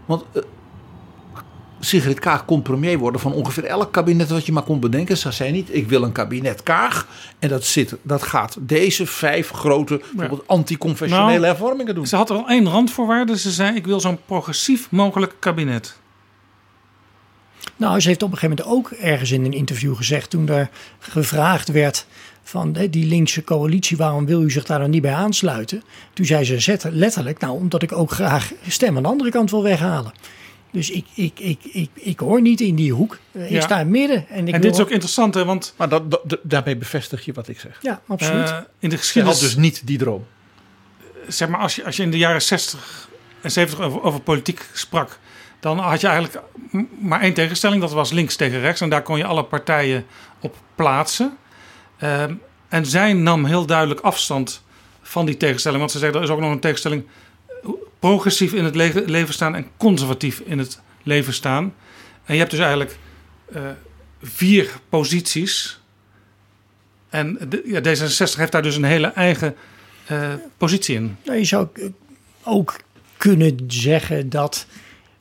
Want eh, Sigrid Kaag kon premier worden van ongeveer elk kabinet wat je maar kon bedenken. Ze zei niet, ik wil een kabinet Kaag. En dat, zit, dat gaat deze vijf grote bijvoorbeeld anticonfessionele Nou, hervormingen doen. Ze had er al één randvoorwaarde. Ze zei, ik wil zo'n progressief mogelijk kabinet. Nou, ze heeft op een gegeven moment ook ergens in een interview gezegd, toen er gevraagd werd van hè, die linkse coalitie, waarom wil u zich daar dan niet bij aansluiten? Toen zei ze letterlijk, nou, omdat ik ook graag stem aan de andere kant wil weghalen. Dus ik, ik, ik, ik, ik hoor niet in die hoek. Eh, Ik Ja. sta in het midden. En, ik En dit is ook interessant, hè, want Maar dat, dat- daarmee bevestig je wat ik zeg. Ja, absoluut. eh, in de geschiedenis... had dus niet die droom. zeg maar, als je, als je in de jaren 60 en 70 over, over politiek sprak, dan had je eigenlijk maar één tegenstelling. Dat was links tegen rechts. En daar kon je alle partijen op plaatsen. Ehm, en zij nam heel duidelijk afstand van die tegenstelling. Want ze zei, er is ook nog een tegenstelling eh, progressief in het le- leven staan en conservatief in het leven staan. En je hebt dus eigenlijk eh, vier posities. En ja, D66 heeft daar dus een hele eigen eh, positie in. Nou, je zou ook kunnen zeggen dat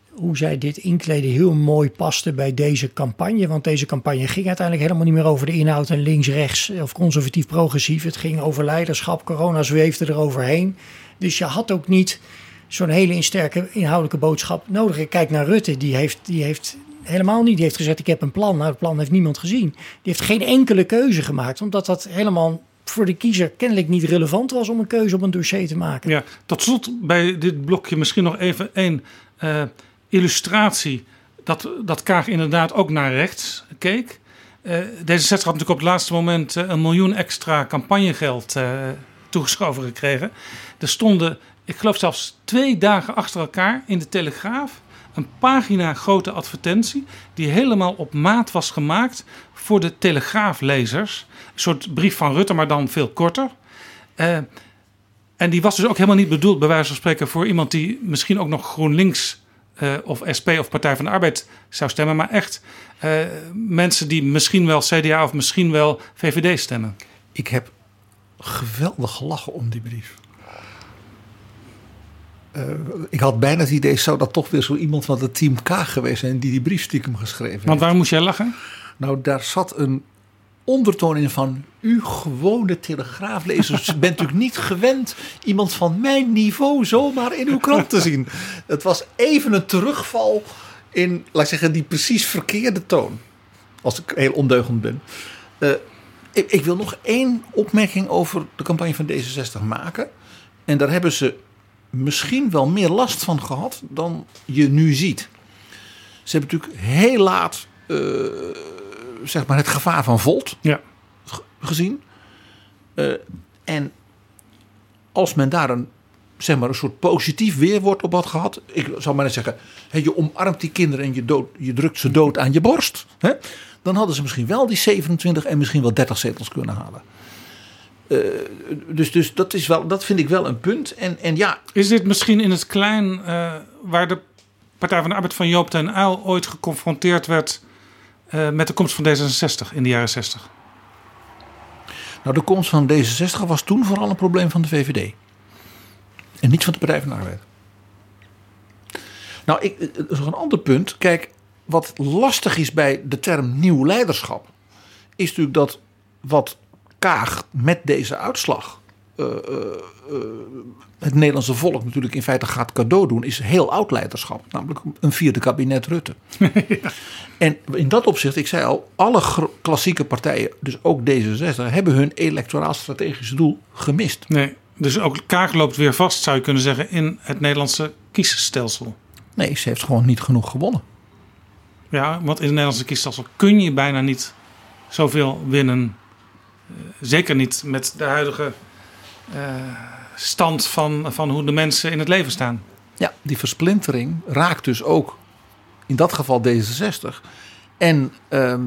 hoe zij dit inkleden heel mooi paste bij deze campagne. Want deze campagne ging uiteindelijk helemaal niet meer over de inhoud en links-rechts of conservatief-progressief. Het ging over leiderschap, corona zweefde er overheen. Dus je had ook niet zo'n hele sterke inhoudelijke boodschap nodig. Ik kijk naar Rutte, die heeft, die heeft helemaal niet. Die heeft gezegd, ik heb een plan. Nou, het plan heeft niemand gezien. Die heeft geen enkele keuze gemaakt, omdat dat helemaal voor de kiezer kennelijk niet relevant was om een keuze op een dossier te maken. Ja, tot slot bij dit blokje misschien nog even één eh, illustratie. Dat, dat Kaag inderdaad ook naar rechts keek. Eh D66 had natuurlijk op het laatste moment eh, een miljoen extra campagnegeld toegeschoven gekregen. Er stonden, ik geloof zelfs twee dagen achter elkaar in de Telegraaf... een pagina grote advertentie die helemaal op maat was gemaakt voor de Telegraaflezers. Een soort brief van Rutte, maar dan veel korter. Eh, en die was dus ook helemaal niet bedoeld, bij wijze van spreken, voor iemand die misschien ook nog GroenLinks eh, of SP of Partij van de Arbeid zou stemmen. Maar echt eh, mensen die misschien wel CDA of misschien wel VVD stemmen. Ik heb geweldig gelachen om die brief. Eh, ik had bijna het idee, zou dat toch weer zo iemand van het team K geweest zijn die die brief stiekem geschreven heeft. Want waarom moest jij lachen? Nou, daar zat een ondertoon in van u gewone telegraaflezers bent natuurlijk niet gewend iemand van mijn niveau zomaar in uw krant te zien. Het was even een terugval in, laat ik zeggen, die precies verkeerde toon. Als ik heel ondeugend ben. Eh, ik, ik wil nog één opmerking over de campagne van D66 maken. En daar hebben ze misschien wel meer last van gehad dan je nu ziet. Ze hebben natuurlijk heel laat eh, zeg maar het gevaar van Volt Ja. gezien. Eh, en als men daar een, zeg maar, een soort positief weerwoord op had gehad. Ik zou maar eens zeggen, je omarmt die kinderen en je, dood, je drukt ze dood aan je borst. Hè, dan hadden ze misschien wel die 27 en misschien wel 30 zetels kunnen halen. Eh, dus dus dat, is wel, dat vind ik wel een punt. En, en ja, Is dit misschien in het klein eh, waar de Partij van de Arbeid van Joop ten Uyl ooit geconfronteerd werd eh, met de komst van D66 in de jaren 60? nou, de komst van D66 was toen vooral een probleem van de VVD. En niet van de Partij van de Arbeid. Nou, ik, er is nog een ander punt. Kijk, wat lastig is bij de term nieuw leiderschap, is natuurlijk dat wat Kaag met deze uitslag eh, eh, eh, het Nederlandse volk natuurlijk in feite gaat cadeau doen, is heel oud leiderschap. Namelijk een vierde kabinet Rutte. En in dat opzicht, ik zei al, alle klassieke partijen, dus ook D66, hebben hun electoraal strategische doel gemist. Nee, dus ook Kaag loopt weer vast, zou je kunnen zeggen, in het Nederlandse kiesstelsel. Nee, ze heeft gewoon niet genoeg gewonnen. Ja, want in het Nederlandse kiesstelsel kun je bijna niet zoveel winnen. Eh, zeker niet met de huidige eh, stand van, van hoe de mensen in het leven staan. Ja, die versplintering raakt dus ook in dat geval D66. En ehm,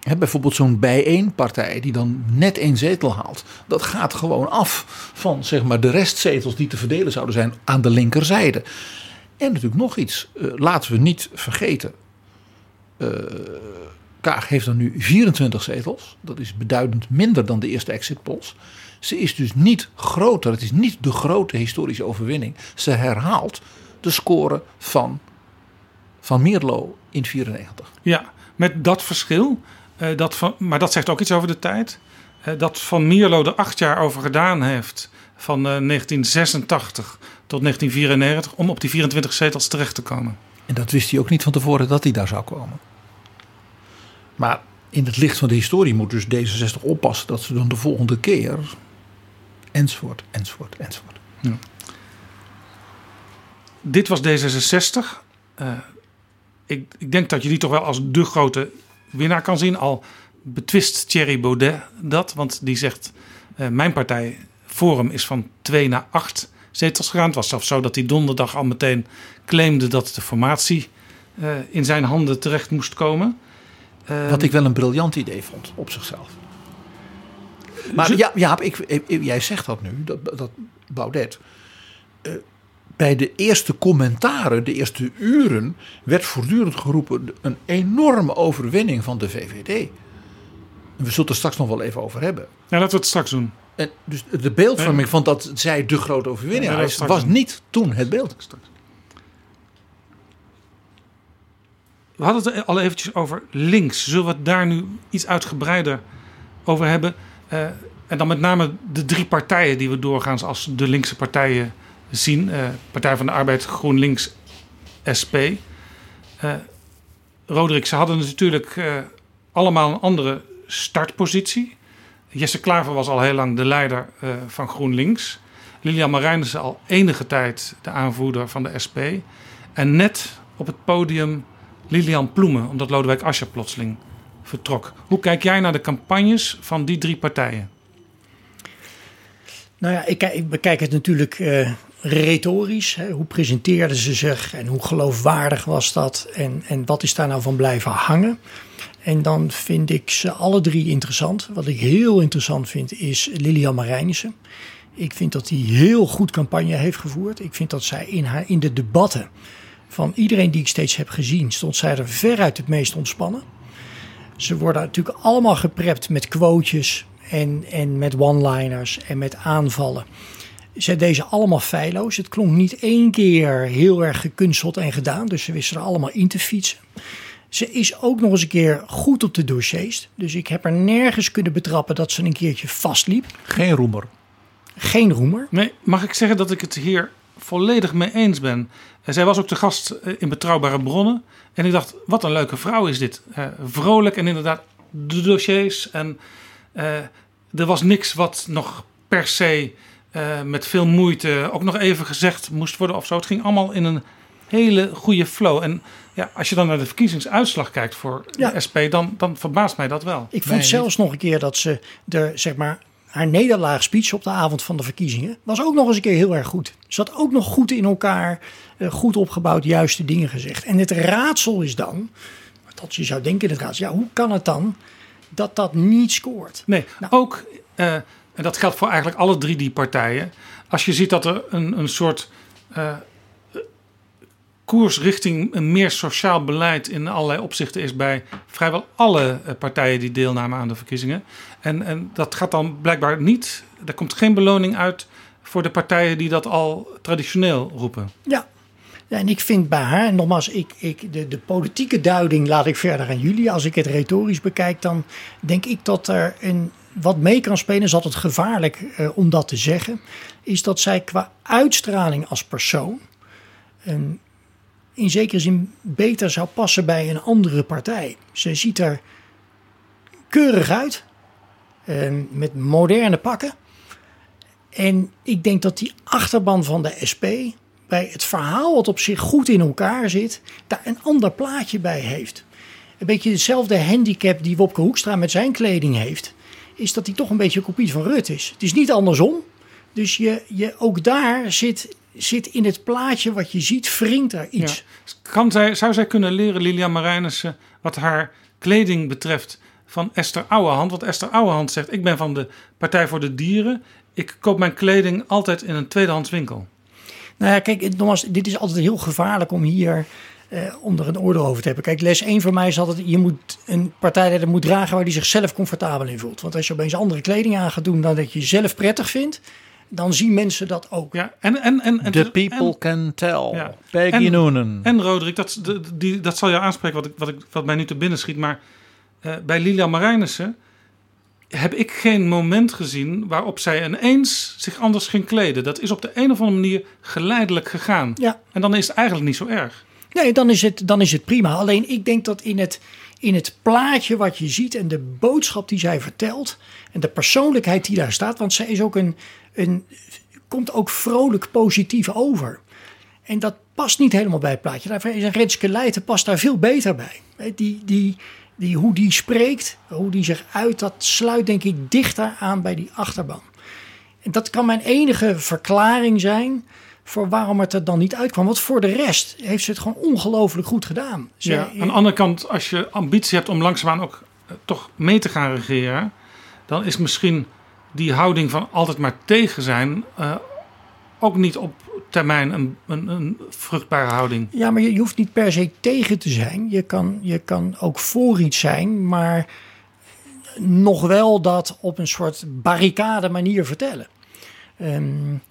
hè, bijvoorbeeld zo'n bijeenpartij die dan net één zetel haalt. Dat gaat gewoon af van zeg maar, de restzetels die te verdelen zouden zijn aan de linkerzijde. En natuurlijk nog iets. eh, laten we niet vergeten. Eh, Kaag heeft dan nu 24 zetels. Dat is beduidend minder dan de eerste exit polls. Ze is dus niet groter. Het is niet de grote historische overwinning. Ze herhaalt de score van, van Mierlo in 94. Ja, met dat verschil. eh, dat van, maar dat zegt ook iets over de tijd. eh, dat Van Mierlo er acht jaar over gedaan heeft. Van eh, 1986 tot 1994. Om op die 24 zetels terecht te komen. En dat wist hij ook niet van tevoren dat hij daar zou komen. Maar in het licht van de historie moet dus D66 oppassen dat ze dan de volgende keer. Enzovoort, enzovoort, enzovoort. Dit was D66. Eh, ik, ik denk dat je die toch wel als de grote winnaar kan zien. Al betwist Thierry Baudet dat. Want die zegt, eh, mijn partij Forum is van twee naar acht zetels gegaan. Het was zelfs zo dat hij donderdag al meteen claimde dat de formatie eh, in zijn handen terecht moest komen. Wat ik wel een briljant idee vond op zichzelf. Maar ja, Jaap, ik, ik- jij zegt dat nu, dat, dat Baudet. Eh, bij de eerste commentaren, de eerste uren, werd voortdurend geroepen een enorme overwinning van de VVD. We zullen het er straks nog wel even over hebben. Ja, laten we het straks doen. En dus de beeldvorming van dat zij de grote overwinning Ja, straks was doen. niet toen het beeld. We hadden het al eventjes over links. Zullen we het daar nu iets uitgebreider over hebben? Eh, en dan met name de drie partijen die we doorgaans als de linkse partijen zien. Eh, Partij van de Arbeid, GroenLinks, SP. Eh Roderick, ze hadden natuurlijk allemaal een andere startpositie. Jesse Klaver was al heel lang de leider van GroenLinks. Lilian Marijnissen al enige tijd de aanvoerder van de SP. En net op het podium Lilian Ploemen, omdat Lodewijk Asscher plotseling vertrok. Hoe kijk jij naar de campagnes van die drie partijen? Nou ja, ik, ik bekijk het natuurlijk eh, retorisch. Hè. Hoe presenteerden ze zich en hoe geloofwaardig was dat? En, en wat is daar nou van blijven hangen? En dan vind ik ze alle drie interessant. Wat ik heel interessant vind is Lilian Marijnissen. Ik vind dat die heel goed campagne heeft gevoerd. Ik vind dat zij in, haar, in de debatten van iedereen die ik steeds heb gezien, stond zij er veruit het meest ontspannen. Ze worden natuurlijk allemaal geprept met quotejes en, en met one-liners en met aanvallen. Ze deze allemaal feilloos. Het klonk niet één keer heel erg gekunsteld en gedaan. Dus ze wisten er allemaal in te fietsen. Ze is ook nog eens een keer goed op de dossiers. Dus ik heb er nergens kunnen betrappen dat ze een keertje vastliep. Geen roemer. Geen roemer. Nee, mag ik zeggen dat ik het hier volledig mee eens ben? Eh, zij was ook de gast eh, in Betrouwbare Bronnen. En ik dacht, wat een leuke vrouw is dit. Eh, vrolijk en inderdaad de dossiers. En eh, er was niks wat nog per se met veel moeite ook nog even gezegd moest worden of zo. Het ging allemaal in een hele goede flow. En ja, als je dan naar de verkiezingsuitslag kijkt voor Ja. de SP, dan, dan verbaast mij dat wel. Ik vond zelfs nog een keer dat ze de, zeg maar, haar nederlaagspeech op de avond van de verkiezingen was ook nog eens een keer heel erg goed. Ze had ook nog goed in elkaar, eh, goed opgebouwd, juiste dingen gezegd. En het raadsel is dan, dat je zou denken, het raadsel, ja, hoe kan het dan dat dat niet scoort? Nee, ook, eh, en dat geldt voor eigenlijk alle drie die partijen. Als je ziet dat er een, een soort eh, koers richting een meer sociaal beleid in allerlei opzichten is bij vrijwel alle partijen die deelnamen aan de verkiezingen. En, en dat gaat dan blijkbaar niet, er komt geen beloning uit voor de partijen die dat al traditioneel roepen. Ja, en ik vind bij haar, nogmaals, ik, ik, de, de politieke duiding laat ik verder aan jullie. Als ik het retorisch bekijk, dan denk ik dat er een, wat mee kan spelen, is altijd gevaarlijk eh, om dat te zeggen. Is dat zij qua uitstraling als persoon in zekere zin beter zou passen bij een andere partij. Ze ziet er keurig uit, met moderne pakken. En ik denk dat die achterban van de SP bij het verhaal wat op zich goed in elkaar zit, daar een ander plaatje bij heeft. Een beetje dezelfde handicap die Wopke Hoekstra met zijn kleding heeft, is dat hij toch een beetje een kopie van Rut is. Het is niet andersom. Dus je, je, ook daar zit, zit in het plaatje wat je ziet, wringt er iets. Kan zij, zou zij kunnen leren, Lilian Marijnissen, wat haar kleding betreft, van Esther Ouwehand? Want Esther Ouwehand zegt, ik ben van de Partij voor de Dieren. Ik koop mijn kleding altijd in een tweedehands winkel. Nou ja, kijk, nogmaals, dit is altijd heel gevaarlijk om hier eh, om er een oordeel over te hebben. Kijk, les 1 voor mij is altijd, je moet een partijleider moet dragen waar hij zichzelf comfortabel in voelt. Want als je opeens andere kleding aan gaat doen dan dat je jezelf prettig vindt, dan zien mensen dat ook. Ja, en, en, en, en The people en, can tell. Ja. Peggy en, Noonan. En Roderick, dat, die, dat zal je aanspreken wat, ik, wat, ik, wat mij nu te binnen schiet. Maar uh, bij Lilian Marijnissen heb ik geen moment gezien waarop zij ineens zich anders ging kleden. Dat is op de een of andere manier geleidelijk gegaan. Ja. En dan is het eigenlijk niet zo erg. Nee, dan is het, dan is het prima. Alleen ik denk dat in het, in het plaatje wat je ziet en de boodschap die zij vertelt en de persoonlijkheid die daar staat, want zij is ook een, een komt ook vrolijk positief over. En dat past niet helemaal bij het plaatje. Daarvoor is een Renske Leijten past daar veel beter bij. Die, die, die, hoe die spreekt, hoe die zich uit, dat sluit denk ik dichter aan bij die achterban. En dat kan mijn enige verklaring zijn voor waarom het er dan niet uitkwam. Want voor de rest heeft ze het gewoon ongelooflijk goed gedaan. Ze, ja, aan de andere kant, als je ambitie hebt om langzaamaan ook uh, toch mee te gaan regeren, dan is misschien die houding van altijd maar tegen zijn uh, ook niet op termijn een, een, een, vruchtbare houding. Ja, maar je, je, hoeft niet per se tegen te zijn. Je kan, je kan ook voor iets zijn, maar nog wel dat op een soort barricade manier vertellen. Um,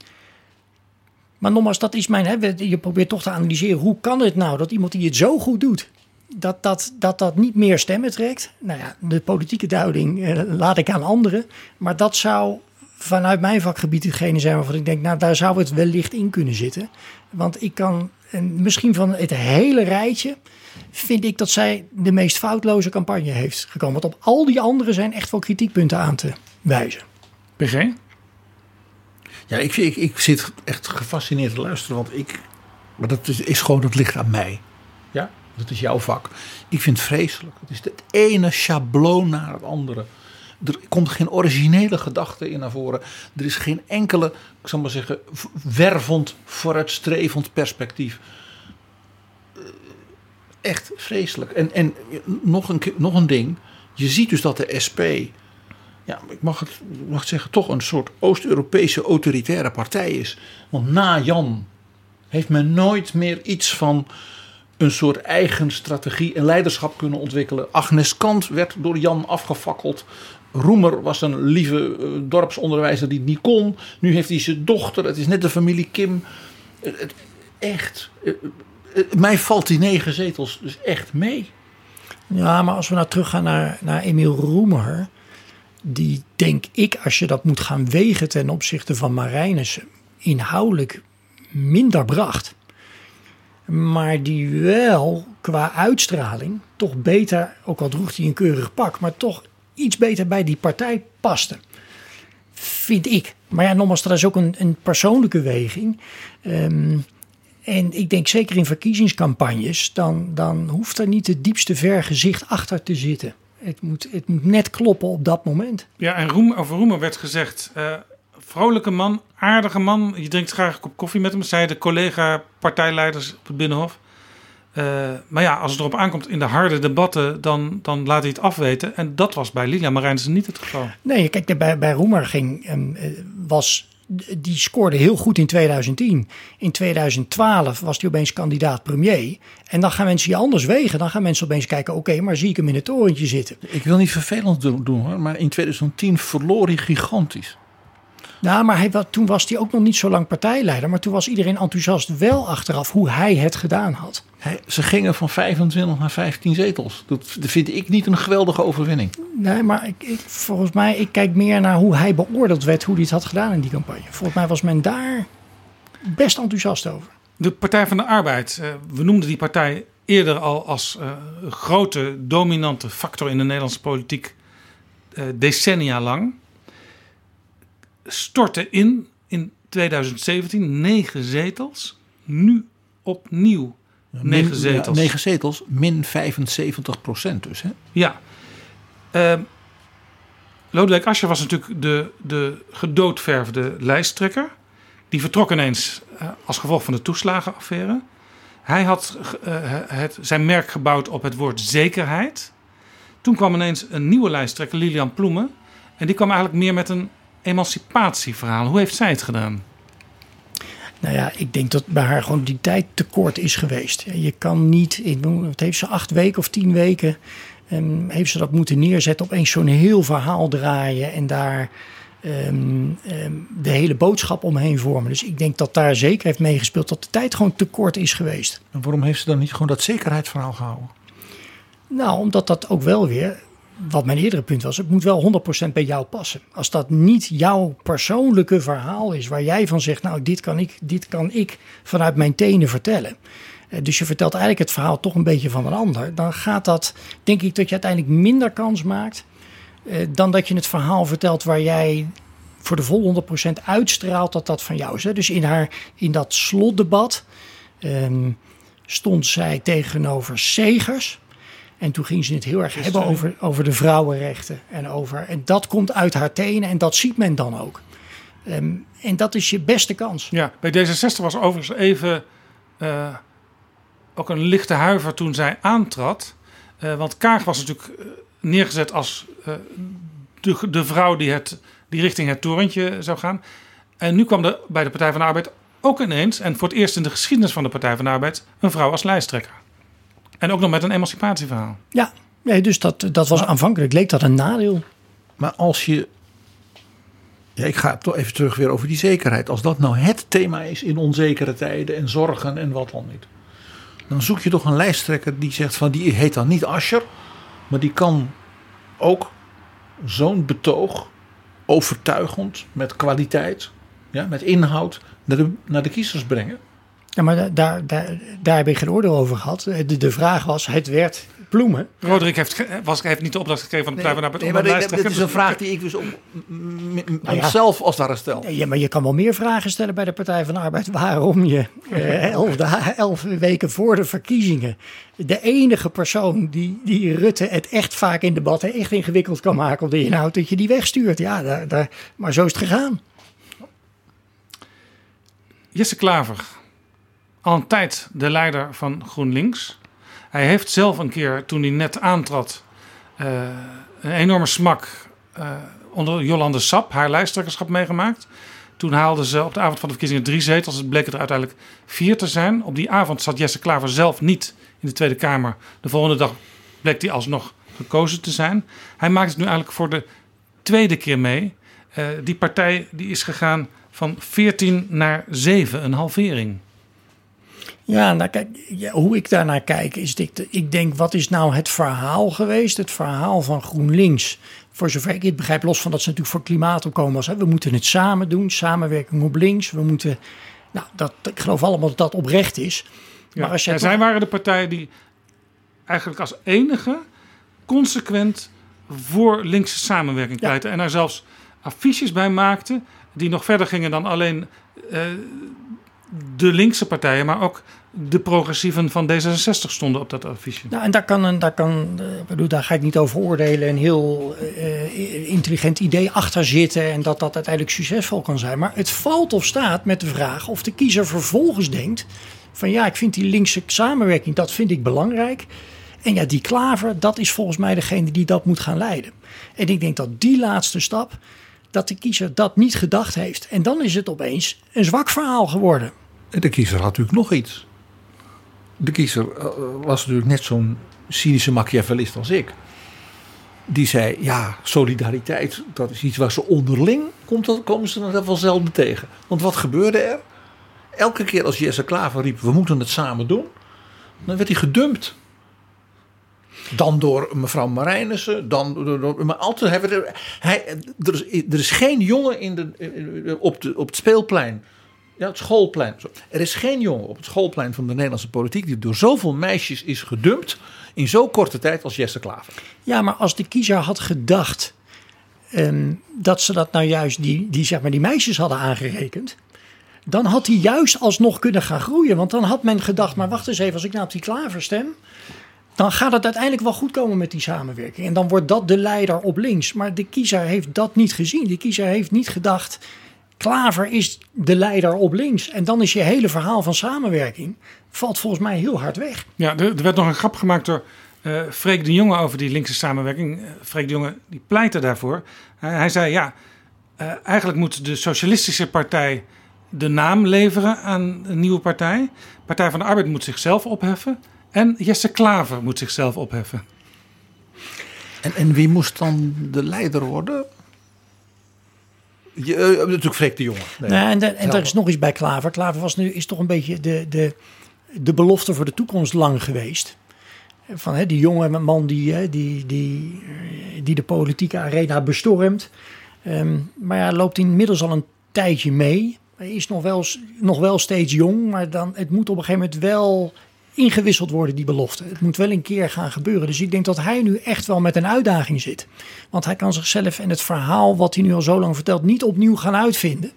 maar nogmaals, dat is mijn. Hè, je probeert toch te analyseren hoe kan het nou dat iemand die het zo goed doet, dat dat, dat, dat niet meer stemmen trekt. Nou ja, de politieke duiding eh, laat ik aan anderen. Maar dat zou vanuit mijn vakgebied hetgene zijn waarvan ik denk, nou daar zou het wellicht in kunnen zitten. Want ik kan, en misschien van het hele rijtje, vind ik dat zij de meest foutloze campagne heeft gekomen. Want op al die anderen zijn echt wel kritiekpunten aan te wijzen. PG? Ja, ik, ik, ik zit echt gefascineerd te luisteren, want ik. Maar dat is, is gewoon, dat ligt aan mij. Ja, dat is jouw vak. Ik vind het vreselijk. Het is het ene schabloon naar het andere. Er komt geen originele gedachte in naar voren. Er is geen enkele, ik zal maar zeggen, wervend, vooruitstrevend perspectief. Echt vreselijk. En, en nog, een, nog een ding. Je ziet dus dat de SP ja, ik mag het, mag het zeggen, toch een soort Oost-Europese autoritaire partij is. Want na Jan heeft men nooit meer iets van een soort eigen strategie en leiderschap kunnen ontwikkelen. Agnes Kant werd door Jan afgefakkeld. Roemer was een lieve uh, dorpsonderwijzer die het niet kon. Nu heeft hij zijn dochter. Het is net de familie Kim. Echt. Uh, mij valt die negen zetels dus echt mee. Ja, maar als we nou teruggaan naar, naar Emiel Roemer die denk ik, als je dat moet gaan wegen ten opzichte van Marijnissen, inhoudelijk minder bracht. Maar die wel qua uitstraling toch beter, ook al droeg hij een keurig pak, maar toch iets beter bij die partij paste. Vind ik. Maar ja, nogmaals, dat is ook een, een persoonlijke weging. Um, en ik denk zeker in verkiezingscampagnes, dan, dan hoeft er niet het diepste vergezicht achter te zitten. Het moet, het moet net kloppen op dat moment. Ja, en Roem, over Roemer werd gezegd... Uh, vrolijke man, aardige man. Je drinkt graag een kop koffie met hem, zeiden collega-partijleiders op het Binnenhof. Uh, maar ja, als het erop aankomt in de harde debatten, dan, dan laat hij het afweten. En dat was bij Lilia Marijnissen niet het geval. Nee, kijk, bij, bij Roemer ging, um, was die scoorde heel goed in 2010. In 2012 was hij opeens kandidaat premier. En dan gaan mensen je anders wegen. Dan gaan mensen opeens kijken, oké, maar zie ik hem in het torentje zitten. Ik wil niet vervelend doen hoor, maar in 2010 verloor hij gigantisch. Nou, maar hij, toen was hij ook nog niet zo lang partijleider. Maar toen was iedereen enthousiast wel achteraf hoe hij het gedaan had. Hij- ze gingen van 25 naar 15 zetels. Dat vind ik niet een geweldige overwinning. Nee, maar ik, ik, volgens mij, ik kijk meer naar hoe hij beoordeeld werd, hoe hij het had gedaan in die campagne. Volgens mij was men daar best enthousiast over. De Partij van de Arbeid, eh, we noemden die partij eerder al als eh, grote dominante factor in de Nederlandse politiek eh, decennia lang. Stortte in in 2017 negen zetels, nu opnieuw negen zetels. Ja, negen zetels, min 75 procent dus. Hè? Ja. Ehm Lodewijk Asscher was natuurlijk de, de gedoodverfde lijsttrekker. Die vertrok ineens eh, als gevolg van de toeslagenaffaire. Hij had eh, het, zijn merk gebouwd op het woord zekerheid. Toen kwam ineens een nieuwe lijsttrekker, Lilian Ploemen. En die kwam eigenlijk meer met een emancipatieverhaal. Hoe heeft zij het gedaan? Nou ja, ik denk dat bij haar gewoon die tijd tekort is geweest. Je kan niet, in, wat heeft ze, acht weken of tien weken, ehm, heeft ze dat moeten neerzetten, opeens zo'n heel verhaal draaien en daar ehm, ehm, de hele boodschap omheen vormen. Dus ik denk dat daar zeker heeft meegespeeld dat de tijd gewoon tekort is geweest. En waarom heeft ze dan niet gewoon dat zekerheidsverhaal gehouden? Nou, omdat dat ook wel weer, wat mijn eerdere punt was, het moet wel 100% bij jou passen. Als dat niet jouw persoonlijke verhaal is, waar jij van zegt, nou, dit kan ik, dit kan ik vanuit mijn tenen vertellen. Eh, Dus je vertelt eigenlijk het verhaal toch een beetje van een ander. Dan gaat dat, denk ik, dat je uiteindelijk minder kans maakt eh, dan dat je het verhaal vertelt waar jij voor de vol 100% uitstraalt dat dat van jou is. Dus in, haar, in dat slotdebat ehm, stond zij tegenover Segers. En toen ging ze het heel erg hebben over, over de vrouwenrechten. En, over, en dat komt uit haar tenen en dat ziet men dan ook. Ehm, en dat is je beste kans. Ja, bij D66 was overigens even eh, ook een lichte huiver toen zij aantrad. Eh, want Kaag was natuurlijk eh, neergezet als de, de vrouw die, het, die richting het torentje zou gaan. En nu kwam er bij de Partij van de Arbeid ook ineens, en voor het eerst in de geschiedenis van de Partij van de Arbeid, een vrouw als lijsttrekker. En ook nog met een emancipatieverhaal. Ja, nee, dus dat, dat was aanvankelijk leek dat een nadeel. Maar als je. Ja, ik ga toch even terug weer over die zekerheid. Als dat nou het thema is in onzekere tijden en zorgen en wat dan niet. Dan zoek je toch een lijsttrekker die zegt van die heet dan niet Ascher. Maar die kan ook zo'n betoog overtuigend, met kwaliteit, ja, met inhoud naar de, naar de kiezers brengen. Ja, maar da- daar, daar, daar heb ik geen oordeel over gehad. De, de vraag was, het werd bloemen. Roderick heeft, ge- was, heeft niet de opdracht gekregen van de Partij van de Arbeid. Nee, om maar dit, dit is een vraag die ik dus om, m- m- Nou ja. als ware stel. Ja, maar je kan wel meer vragen stellen bij de Partij van de Arbeid. Waarom je eh, elf, da- elf weken voor de verkiezingen de enige persoon die, die Rutte het echt vaak in debatten echt ingewikkeld kan maken op de inhoud, dat je die wegstuurt. Ja, daar, daar, maar zo is het gegaan. Jesse Klaver, al een tijd de leider van GroenLinks. Hij heeft zelf een keer, toen hij net aantrad, eh, een enorme smak eh, onder Jolande Sap, haar lijsttrekkerschap, meegemaakt. Toen haalden ze op de avond van de verkiezingen drie zetels. Het bleek er uiteindelijk vier te zijn. Op die avond zat Jesse Klaver zelf niet in de Tweede Kamer. De volgende dag bleek hij alsnog gekozen te zijn. Hij maakt het nu eigenlijk voor de tweede keer mee. Eh, die partij die is gegaan van 14 naar 7, een halvering. Ja, nou kijk, ja, hoe ik daarnaar kijk is dit. Ik denk, wat is nou het verhaal geweest? Het verhaal van GroenLinks. Voor zover ik het begrijp, los van dat ze natuurlijk voor klimaat opkomen als hè, we moeten het samen doen, samenwerking op links. We moeten, nou, dat, ik geloof allemaal dat dat oprecht is. Ja, Maar als toch- zij waren de partij die eigenlijk als enige consequent voor linkse samenwerking pleitte. En daar zelfs affiches bij maakte die nog verder gingen dan alleen eh, de linkse partijen, maar ook de progressieven van D66 stonden op dat affiche. Nou, en daar kan, een, daar kan eh, bedoel, daar ga ik niet over oordelen, een heel eh, intelligent idee achter zitten en dat dat uiteindelijk succesvol kan zijn. Maar het valt of staat met de vraag of de kiezer vervolgens denkt van ja, ik vind die linkse samenwerking, dat vind ik belangrijk. En ja, die klaver, dat is volgens mij degene die dat moet gaan leiden. En ik denk dat die laatste stap, dat de kiezer dat niet gedacht heeft. En dan is het opeens een zwak verhaal geworden. En de kiezer had natuurlijk nog iets. De kiezer eh, was natuurlijk net zo'n cynische machiavellist als ik. die zei: Ja, solidariteit, dat is iets waar ze onderling komt, dat komen ze dan wel zelden tegen. Want wat gebeurde er? Elke keer als Jesse Klaver riep: We moeten het samen doen, dan werd hij gedumpt. Dan door mevrouw Marijnissen, dan door, door- maar altijd, hij, hij, er, is, er is geen jongen in de, op, de, op het speelplein, ja, het schoolplein. Er is geen jongen op het schoolplein van de Nederlandse politiek die door zoveel meisjes is gedumpt in zo'n korte tijd als Jesse Klaver. Ja, maar als de kiezer had gedacht ehm, dat ze dat nou juist die, die, zeg maar, die meisjes hadden aangerekend. Dan had hij juist alsnog kunnen gaan groeien. Want dan had men gedacht, maar wacht eens even, als ik nou op die klaver stem. Dan gaat het uiteindelijk wel goed komen met die samenwerking. En dan wordt dat de leider op links. Maar de kiezer heeft dat niet gezien. De kiezer heeft niet gedacht, Klaver is de leider op links. En dan is je hele verhaal van samenwerking, valt volgens mij heel hard weg. Ja, er, er werd nog een grap gemaakt door eh Freek de Jonge over die linkse samenwerking. Eh, Freek de Jonge die pleitte daarvoor. Hij, hij zei ja, eh, eigenlijk moet de Socialistische Partij de naam leveren aan een nieuwe partij. Partij van de Arbeid moet zichzelf opheffen. En Jesse Klaver moet zichzelf opheffen. En, en wie moest dan de leider worden? Je, eh, natuurlijk Freek de Jonge. Nee. Nou, en de- en Helder. er is nog iets bij Klaver. Klaver was nu, is toch een beetje de, de, de belofte voor de toekomst lang geweest. Van hè, die jonge man die, hè, die, die, eh, die de politieke arena bestormt. Ehm, maar ja, loopt inmiddels al een tijdje mee. Hij is nog wel, nog wel steeds jong, maar dan, het moet op een gegeven moment wel ingewisseld worden, die belofte. Het moet wel een keer gaan gebeuren. Dus ik denk dat hij nu echt wel met een uitdaging zit. Want hij kan zichzelf en het verhaal wat hij nu al zo lang vertelt niet opnieuw gaan uitvinden.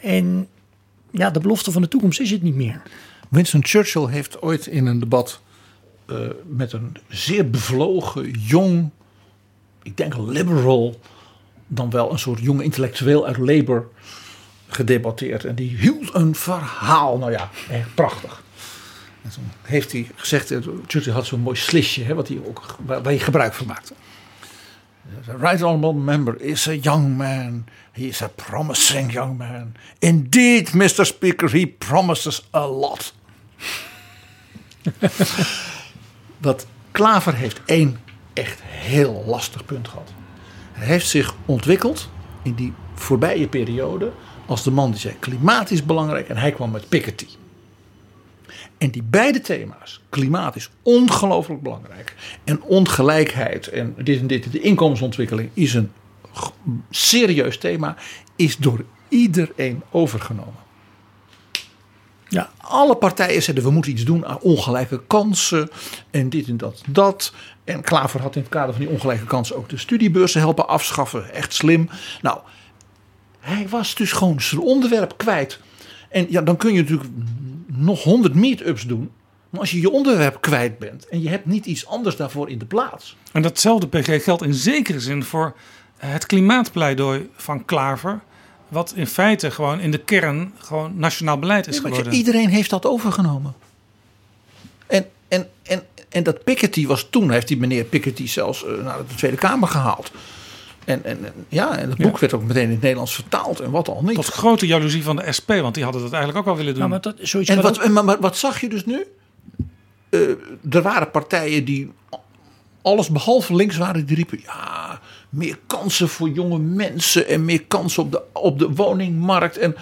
En ja, de belofte van de toekomst is het niet meer. Winston Churchill heeft ooit in een debat eh, met een zeer bevlogen, jong, ik denk liberal, dan wel een soort jong intellectueel uit Labour gedebatteerd. En die hield een verhaal, nou ja, echt prachtig. En toen heeft hij gezegd, eh, Churchill had zo'n mooi slisje, hè, wat hij ook, waar, hij gebruik van maakte. The right honorable member is a young man. He is a promising young man. Indeed, Mr. Speaker, he promises a lot. Dat Klaver heeft één echt heel lastig punt gehad. Hij heeft zich ontwikkeld in die voorbije periode als de man die zei klimaat is belangrijk en hij kwam met Piketty. En die beide thema's, klimaat is ongelooflijk belangrijk en ongelijkheid en dit en dit, de inkomensontwikkeling is een serieus thema, is door iedereen overgenomen. Ja. Alle partijen zeiden we moeten iets doen aan ongelijke kansen en dit en dat dat. En Klaver had in het kader van die ongelijke kansen ook de studiebeurzen helpen afschaffen. Echt slim. Nou, hij was dus gewoon zijn onderwerp kwijt. En ja, dan kun je natuurlijk nog honderd meet-ups doen. Maar als je je onderwerp kwijt bent en je hebt niet iets anders daarvoor in de plaats. En datzelfde PG geldt in zekere zin voor het klimaatpleidooi van Klaver. Wat in feite gewoon in de kern gewoon nationaal beleid is Nee, geworden. iedereen heeft dat overgenomen. En, en, en, en dat Piketty was toen, heeft die meneer Piketty zelfs eh, naar de Tweede Kamer gehaald. En, en, en ja, en het boek werd ook meteen in het Nederlands vertaald en wat al niet. Tot grote jaloezie van de SP, want die hadden dat eigenlijk ook al willen doen. Nou, maar dat, zoiets En wat, ook- en maar, maar wat zag je dus nu? Eh, er waren partijen die alles behalve links waren. Die riepen, ja, meer kansen voor jonge mensen. En meer kansen op de, op de woningmarkt. En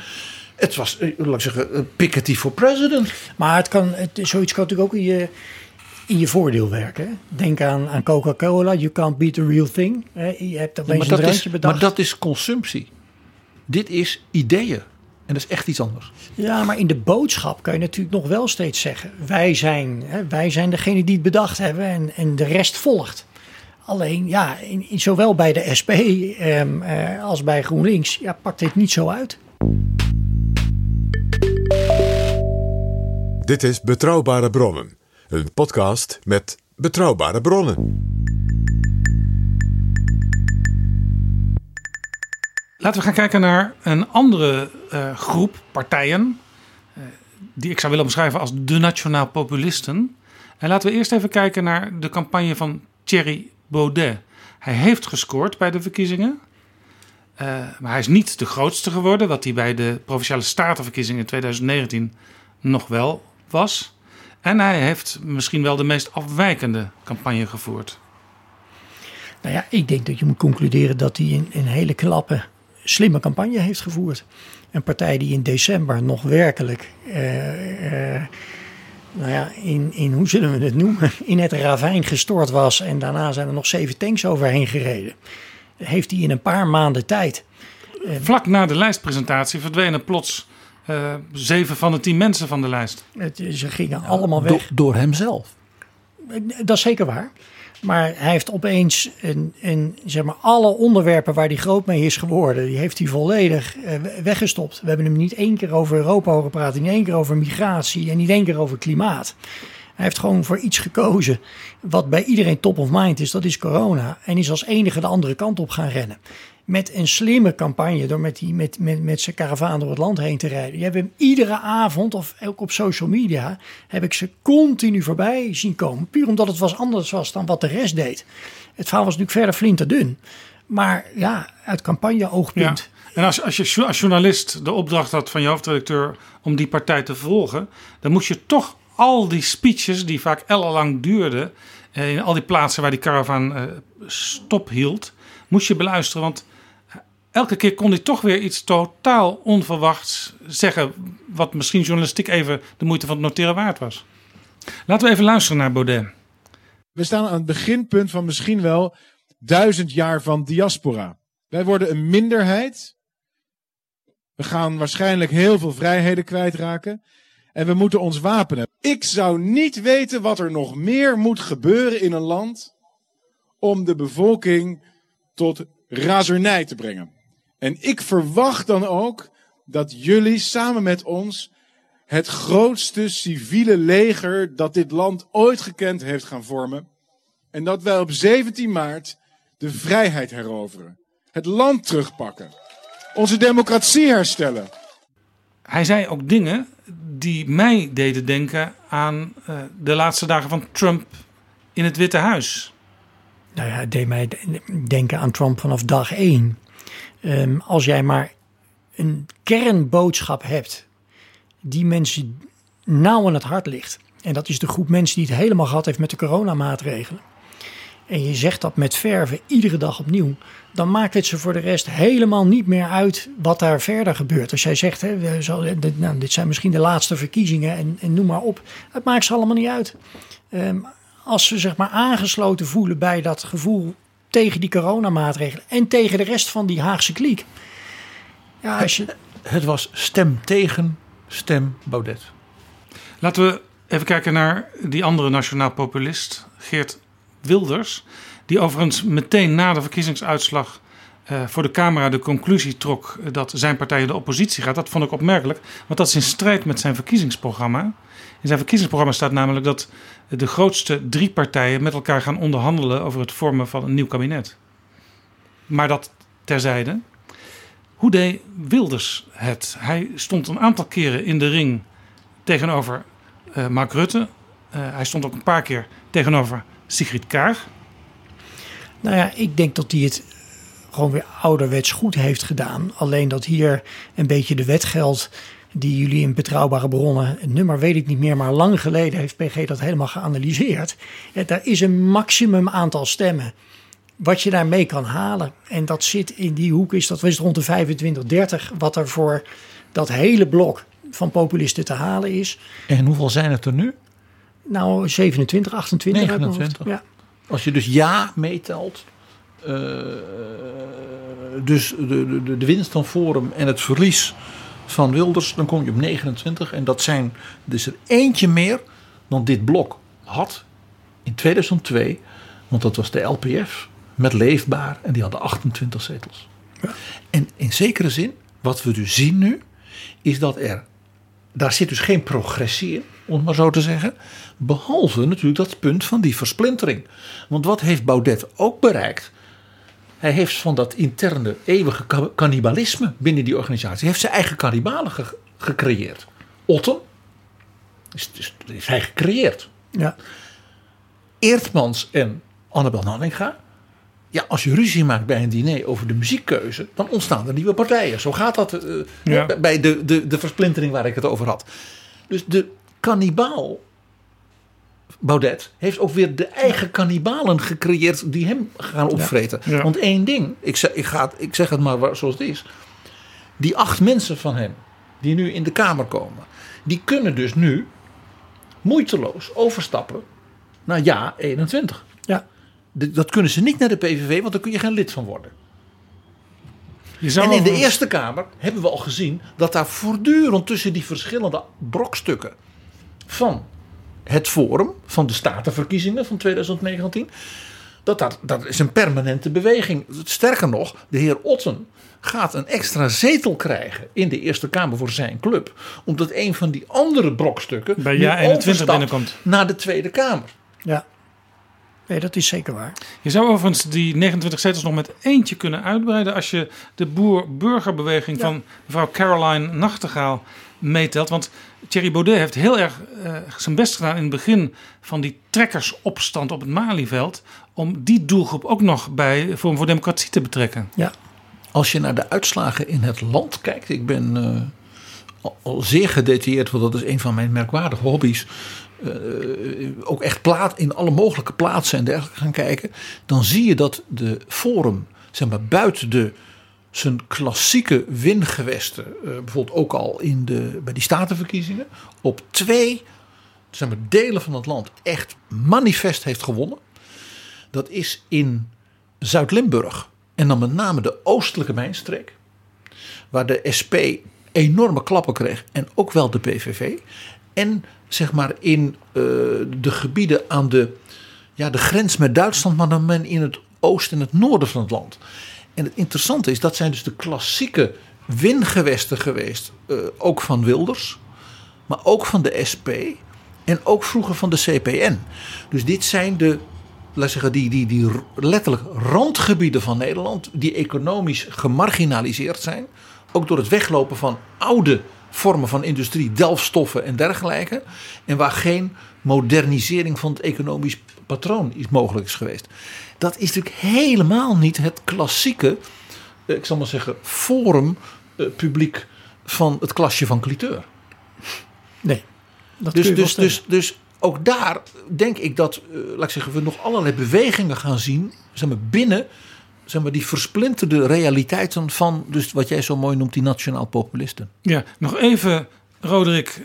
het was, eh, laat ik zeggen, eh, Piketty for president. Maar het kan, het, zoiets kan natuurlijk ook in je, in je voordeel werken. Denk aan, aan Coca-Cola. You can't beat the real thing. hè. Je hebt Ja, opeens maar, een dat is, drankje bedacht. maar dat is consumptie. Dit is ideeën. En dat is echt iets anders. Ja, maar in de boodschap kan je natuurlijk nog wel steeds zeggen: wij zijn, hè, wij zijn degene die het bedacht hebben en, en de rest volgt. Alleen, ja, in, in, zowel bij de SP ehm, eh, als bij GroenLinks ja, pakt dit niet zo uit. Dit is Betrouwbare Bronnen, een podcast met betrouwbare bronnen. Laten we gaan kijken naar een andere eh, groep partijen. eh, die ik zou willen omschrijven als de nationaal populisten. En laten we eerst even kijken naar de campagne van Thierry Baudet. Hij heeft gescoord bij de verkiezingen. eh, maar hij is niet de grootste geworden, wat hij bij de provinciale statenverkiezingen in 2019 nog wel was. En hij heeft misschien wel de meest afwijkende campagne gevoerd. Nou ja, ik denk dat je moet concluderen dat hij een, een hele knappe, slimme campagne heeft gevoerd. Een partij die in december nog werkelijk, eh, eh, nou ja, in, in, hoe zullen we het noemen, in het ravijn gestort was. En daarna zijn er nog zeven tanks overheen gereden. Heeft hij in een paar maanden tijd. Vlak na de lijstpresentatie verdwenen plots eh, zeven van de tien mensen van de lijst. Het, ze gingen allemaal weg. Door, door hemzelf. Dat is zeker waar. Maar hij heeft opeens een, een, zeg maar, alle onderwerpen waar hij groot mee is geworden, die heeft hij volledig eh, weggestopt. We hebben hem niet één keer over Europa horen praten, niet één keer over migratie en niet één keer over klimaat. Hij heeft gewoon voor iets gekozen wat bij iedereen top of mind is, dat is corona. En is als enige de andere kant op gaan rennen. Met een slimme campagne, door met, die, met, met, met zijn karavaan door het land heen te rijden. Je hebt hem iedere avond, of ook op social media, heb ik ze continu voorbij zien komen. Puur omdat het was anders was dan wat de rest deed. Het verhaal was natuurlijk verder flinterdun. Maar ja, uit campagne-oogpunt. En als, als je als journalist de opdracht had van je hoofdredacteur om die partij te volgen, dan moest je toch al die speeches, die vaak ellenlang duurden, eh, in al die plaatsen waar die caravan eh, stop hield, moest je beluisteren. Want elke keer kon hij toch weer iets totaal onverwachts zeggen, wat misschien journalistiek even de moeite van het noteren waard was. Laten we even luisteren naar Baudet. We staan aan het beginpunt van misschien wel duizend jaar van diaspora. Wij worden een minderheid. We gaan waarschijnlijk heel veel vrijheden kwijtraken. En we moeten ons wapenen. Ik zou niet weten wat er nog meer moet gebeuren in een land om de bevolking tot razernij te brengen. En ik verwacht dan ook dat jullie samen met ons het grootste civiele leger dat dit land ooit gekend heeft gaan vormen. En dat wij op 17 maart de vrijheid heroveren. Het land terugpakken. Onze democratie herstellen. Hij zei ook dingen die mij deden denken aan uh, de laatste dagen van Trump in het Witte Huis. Nou ja, het deed mij denken aan Trump vanaf dag één. Um, als jij maar een kernboodschap hebt die mensen nauw aan het hart ligt. En dat is de groep mensen die het helemaal gehad heeft met de coronamaatregelen. En je zegt dat met verven iedere dag opnieuw. Dan maakt het ze voor de rest helemaal niet meer uit wat daar verder gebeurt. Als jij zegt, hè, dit, nou, dit zijn misschien de laatste verkiezingen en, en noem maar op. Het maakt ze allemaal niet uit. Um, als ze zeg maar aangesloten voelen bij dat gevoel tegen die coronamaatregelen en tegen de rest van die Haagse kliek. Ja, als je... Het was stem tegen, stem Baudet. Laten we even kijken naar die andere nationaal populist, Geert Wilders. Die overigens meteen na de verkiezingsuitslag uh, voor de camera de conclusie trok dat zijn partij in de oppositie gaat. Dat vond ik opmerkelijk, want dat is in strijd met zijn verkiezingsprogramma. In zijn verkiezingsprogramma staat namelijk dat de grootste drie partijen met elkaar gaan onderhandelen over het vormen van een nieuw kabinet. Maar dat terzijde. Hoe deed Wilders het? Hij stond een aantal keren in de ring tegenover uh, Mark Rutte. Uh, hij stond ook een paar keer tegenover Sigrid Kaag. Nou ja, ik denk dat hij het gewoon weer ouderwets goed heeft gedaan. Alleen dat hier een beetje de wet geldt die jullie in betrouwbare bronnen, het nummer weet ik niet meer, maar lang geleden heeft PG dat helemaal geanalyseerd. Daar is een maximum aantal stemmen wat je daarmee kan halen. En dat zit in die hoek, is dat is rond de 25, 30, wat er voor dat hele blok van populisten te halen is. En hoeveel zijn het er nu? Nou, 27, 28. 29. Ja. Als je dus ja meetelt, uh, dus de, de, de winst van Forum en het verlies van Wilders, dan kom je op 29. En dat zijn dus er eentje meer dan dit blok had in 2002. Want dat was de LPF met Leefbaar en die hadden 28 zetels. Ja. En in zekere zin, wat we dus zien nu, is dat er. Daar zit dus geen progressie in, om het maar zo te zeggen. Behalve natuurlijk dat punt van die versplintering. Want wat heeft Baudet ook bereikt? Hij heeft van dat interne eeuwige cannibalisme binnen die organisatie. Heeft zijn eigen kannibalen ge gecreëerd. Otten is, is, is, hij gecreëerd. Ja. Eertmans en Annabel Nanninga. Ja, als je ruzie maakt bij een diner over de muziekkeuze, dan ontstaan er nieuwe partijen. Zo gaat dat uh, ja. bij de, de, de versplintering waar ik het over had. Dus de kannibaal Baudet heeft ook weer de eigen kannibalen gecreëerd die hem gaan opvreten. Ja. Want één ding, ik zeg, ik, ga, ik zeg het maar zoals het is. Die acht mensen van hem, die nu in de Kamer komen, die kunnen dus nu moeiteloos overstappen naar ja 21. Ja. Dat kunnen ze niet naar de PVV, want daar kun je geen lid van worden. En in de Eerste Kamer hebben we al gezien dat daar voortdurend tussen die verschillende brokstukken van het Forum, van de Statenverkiezingen van 2019, dat daar, dat is een permanente beweging. Sterker nog, de heer Otten gaat een extra zetel krijgen in de Eerste Kamer voor zijn club, omdat een van die andere brokstukken Bij nu Ja 21 overstapt binnenkomt. naar de Tweede Kamer. Ja. Nee, dat is zeker waar. Je zou overigens die 29 zetels nog met eentje kunnen uitbreiden als je de boer-burgerbeweging van mevrouw Caroline Nachtegaal meetelt. Want Thierry Baudet heeft heel erg eh, zijn best gedaan in het begin van die trekkersopstand op het Malieveld. Om die doelgroep ook nog bij Forum voor Democratie te betrekken. Ja. Als je naar de uitslagen in het land kijkt, ik ben eh, al, al zeer gedetailleerd, want dat is een van mijn merkwaardige hobby's. eh, ook echt plaat, in alle mogelijke plaatsen en dergelijke gaan kijken. Dan zie je dat de Forum, zeg maar, buiten de, zijn klassieke wingewesten, eh, bijvoorbeeld ook al in de, bij die statenverkiezingen, op twee zeg maar, delen van het land echt manifest heeft gewonnen. Dat is in Zuid-Limburg. En dan met name de oostelijke mijnstreek. Waar de SP enorme klappen kreeg. En ook wel de PVV. En zeg maar in eh, de gebieden aan de, ja, de grens met Duitsland. Maar dan in het oosten en het noorden van het land. En het interessante is, dat zijn dus de klassieke wingewesten geweest. eh, ook van Wilders. Maar ook van de SP. En ook vroeger van de CPN. Dus dit zijn de laat zeggen, die, die, die letterlijk randgebieden van Nederland, die economisch gemarginaliseerd zijn, ook door het weglopen van oude vormen van industrie, delfstoffen en dergelijke, en waar geen modernisering van het economisch patroon is mogelijk is geweest. Dat is natuurlijk helemaal niet het klassieke, eh, ik zal maar zeggen, forum eh, publiek van het klasje van Cliteur. Nee. Dat Dus, dus, dus, dus ook daar denk ik dat, eh, laat ik zeggen, we nog allerlei bewegingen gaan zien, zeg maar, binnen zeg maar, die versplinterde realiteiten van, dus wat jij zo mooi noemt, die nationaal populisten. Ja, nog even, Roderick.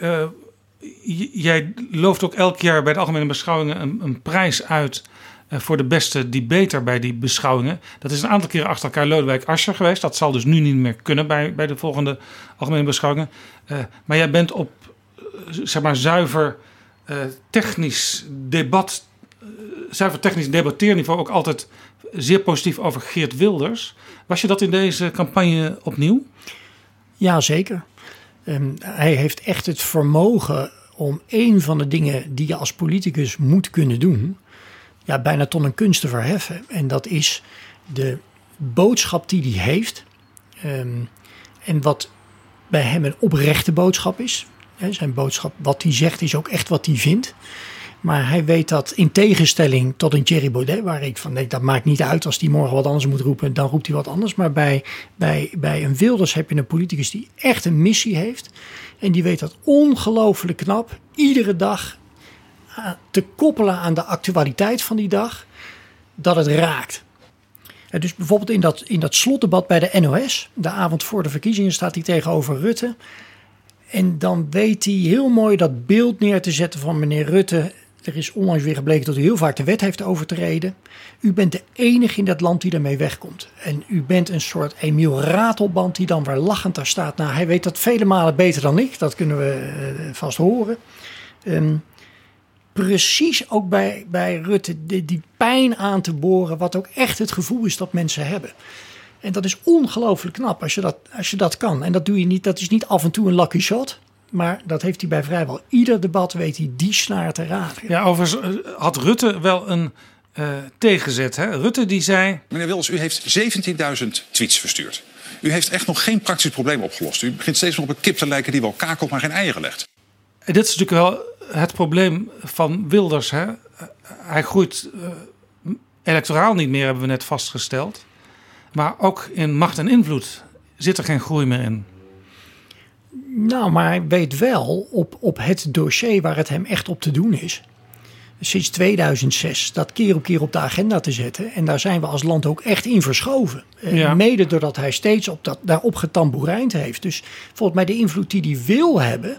jij looft ook elk jaar bij de Algemene Beschouwingen een, een prijs uit voor de beste debater bij die beschouwingen. Dat is een aantal keren achter elkaar Lodewijk Asscher geweest. Dat zal dus nu niet meer kunnen bij, bij de volgende Algemene Beschouwingen. Eh, maar jij bent op, eh, zeg maar, zuiver eh, technisch debat, eh, zuiver technisch debatteerniveau ook altijd zeer positief over Geert Wilders. Was je dat in deze campagne opnieuw? Ja, zeker. Ehm, hij heeft echt het vermogen om een van de dingen die je als politicus moet kunnen doen, ja, bijna tot een kunst te verheffen. En dat is de boodschap die hij heeft. Ehm, en wat bij hem een oprechte boodschap is. Zijn boodschap, wat hij zegt, is ook echt wat hij vindt. Maar hij weet dat in tegenstelling tot een Thierry Baudet, waar ik van denk dat maakt niet uit als die morgen wat anders moet roepen, dan roept hij wat anders. Maar bij, bij, bij een Wilders heb je een politicus die echt een missie heeft. En die weet dat ongelooflijk knap iedere dag te koppelen aan de actualiteit van die dag, dat het raakt. En dus bijvoorbeeld in dat, in dat slotdebat bij de NOS, de avond voor de verkiezingen, staat hij tegenover Rutte. En dan weet hij heel mooi dat beeld neer te zetten van meneer Rutte. Er is onlangs weer gebleken dat u heel vaak de wet heeft overtreden. U bent de enige in dat land die daarmee wegkomt. En u bent een soort Emiel Ratelband die dan weer lachend daar staat. Nou, hij weet dat vele malen beter dan ik. Dat kunnen we eh, vast horen. Ehm, precies ook bij, bij Rutte die, die pijn aan te boren. Wat ook echt het gevoel is dat mensen hebben. En dat is ongelooflijk knap als je, dat, als je dat kan. En dat doe je niet. Dat is niet af en toe een lucky shot. Maar dat heeft hij bij vrijwel ieder debat weet hij die snaar te raken. Ja, overigens eh, had Rutte wel een eh, tegenzet. Hè? Rutte die zei... Meneer Wilders, u heeft 17.000 tweets verstuurd. U heeft echt nog geen praktisch probleem opgelost. U begint steeds nog op een kip te lijken die wel kakelt, maar geen eieren gelegd. En dit is natuurlijk wel het probleem van Wilders. Hè? Hij groeit eh, electoraal niet meer, hebben we net vastgesteld. Maar ook in macht en invloed zit er geen groei meer in. Nou, maar hij weet wel op, op het dossier waar het hem echt op te doen is. sinds 2006 dat keer op keer op de agenda te zetten. En daar zijn we als land ook echt in verschoven. Eh, Ja. Mede doordat hij steeds op dat, daarop getamboerijnd heeft. Dus volgens mij de invloed die hij wil hebben.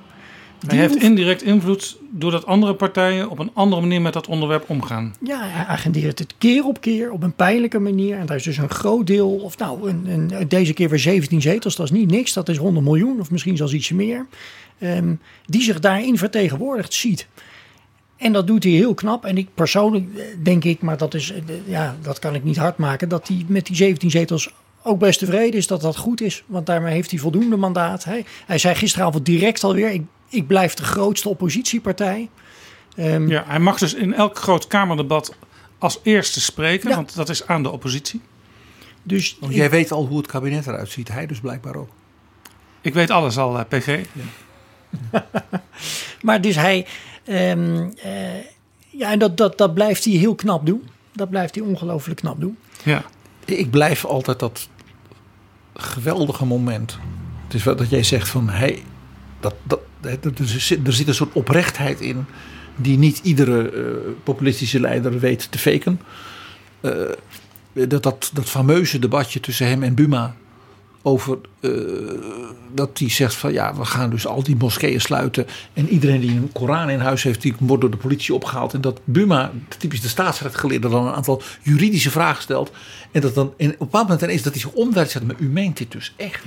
Hij heeft indirect invloed doordat andere partijen op een andere manier met dat onderwerp omgaan. Ja, hij agendeert het keer op keer op een pijnlijke manier. En daar is dus een groot deel, of nou, een, een, deze keer weer 17 zetels, dat is niet niks. Dat is rond een miljoen, of misschien zelfs ietsje meer. ehm, die zich daarin vertegenwoordigd ziet. En dat doet hij heel knap. En ik persoonlijk eh, denk ik, maar dat, is, eh, ja, dat kan ik niet hard maken, dat hij met die 17 zetels ook best tevreden is dat dat goed is. Want daarmee heeft hij voldoende mandaat. Hij, hij zei gisteravond direct alweer, ik, ik blijf de grootste oppositiepartij. Ehm, Ja, hij mag dus in elk groot Kamerdebat als eerste spreken, want dat is aan de oppositie. Dus Want jij weet al hoe het kabinet eruit ziet. Hij dus blijkbaar ook. Ik weet alles al, eh, PG. Maar dus hij, ehm, eh, ja, en dat, dat, dat blijft hij heel knap doen. Dat blijft hij ongelooflijk knap doen. Ja. Ik blijf altijd dat geweldige moment. Het is wel dat jij zegt van hij. Dat, dat, er, zit, een soort oprechtheid in. die niet iedere eh, populistische leider weet te faken. Eh, dat, dat, dat fameuze debatje tussen hem en Buma. over eh, dat hij zegt van ja, we gaan dus al die moskeeën sluiten. en iedereen die een Koran in huis heeft, die wordt door de politie opgehaald. En dat Buma, typisch de staatsrechtgeleerde, dan een aantal juridische vragen stelt. En dat dan op een bepaald moment is dat hij zich omdraait zegt: maar u meent dit dus echt.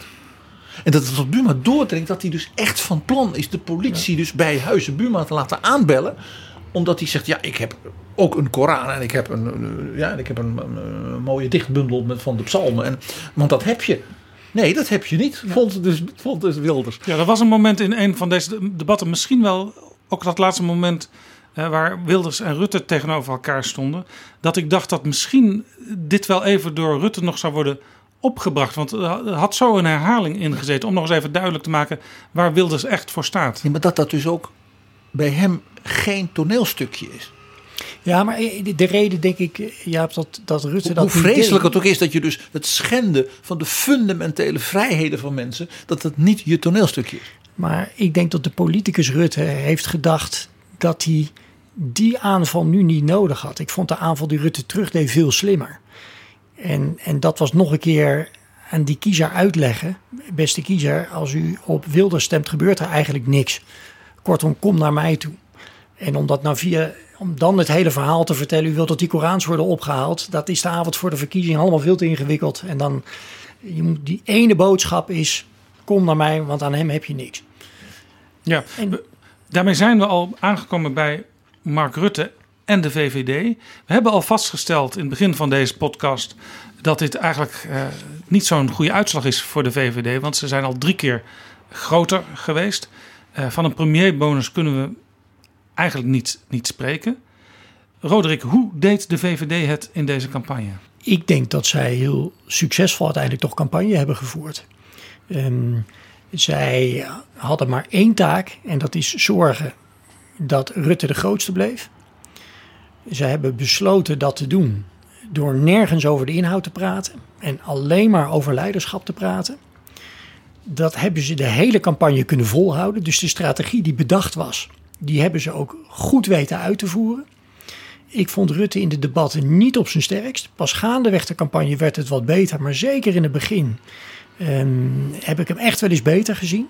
En dat het tot Buma doordringt dat hij dus echt van plan is de politie dus bij Huizen Buma te laten aanbellen. Omdat hij zegt, ja, ik heb ook een Koran en ik heb een, ja, ik heb een, een, een mooie dichtbundel met, van de psalmen. En, want dat heb je. Nee, dat heb je niet, vond, dus, vond dus Wilders. Ja, er was een moment in een van deze debatten, misschien wel ook dat laatste moment eh, waar Wilders en Rutte tegenover elkaar stonden, dat ik dacht dat misschien dit wel even door Rutte nog zou worden opgebracht. Want er had zo een herhaling ingezeten om nog eens even duidelijk te maken waar Wilders echt voor staat. Ja, maar dat dat dus ook bij hem geen toneelstukje is. Ja, maar de, de reden denk ik, Jaap, dat, dat Rutte dat Hoe niet vreselijk het ook is dat je dus het schenden van de fundamentele vrijheden van mensen, dat dat niet je toneelstukje is. Maar ik denk dat de politicus Rutte heeft gedacht dat hij die aanval nu niet nodig had. Ik vond de aanval die Rutte terugdeed veel slimmer. En, en dat was nog een keer aan die kiezer uitleggen. Beste kiezer, als u op Wilders stemt, gebeurt er eigenlijk niks. Kortom, kom naar mij toe. En om dat nou via, om dan het hele verhaal te vertellen, u wilt dat die Korans worden opgehaald, dat is de avond voor de verkiezing allemaal veel te ingewikkeld. En dan, je moet, die ene boodschap is, kom naar mij, want aan hem heb je niks. Ja, we- daarmee zijn we al aangekomen bij Mark Rutte en de VVD. We hebben al vastgesteld in het begin van deze podcast dat dit eigenlijk eh, niet zo'n goede uitslag is voor de VVD, want ze zijn al drie keer groter geweest. Eh, van een premierbonus kunnen we eigenlijk niet, niet spreken. Roderick, hoe deed de VVD het in deze campagne? Ik denk dat zij heel succesvol uiteindelijk toch campagne hebben gevoerd. Ehm, zij hadden maar één taak en dat is zorgen dat Rutte de grootste bleef. Zij hebben besloten dat te doen door nergens over de inhoud te praten en alleen maar over leiderschap te praten. Dat hebben ze de hele campagne kunnen volhouden. Dus de strategie die bedacht was, die hebben ze ook goed weten uit te voeren. Ik vond Rutte in de debatten niet op zijn sterkst. Pas gaandeweg de campagne werd het wat beter. Maar zeker in het begin ehm, heb ik hem echt wel eens beter gezien.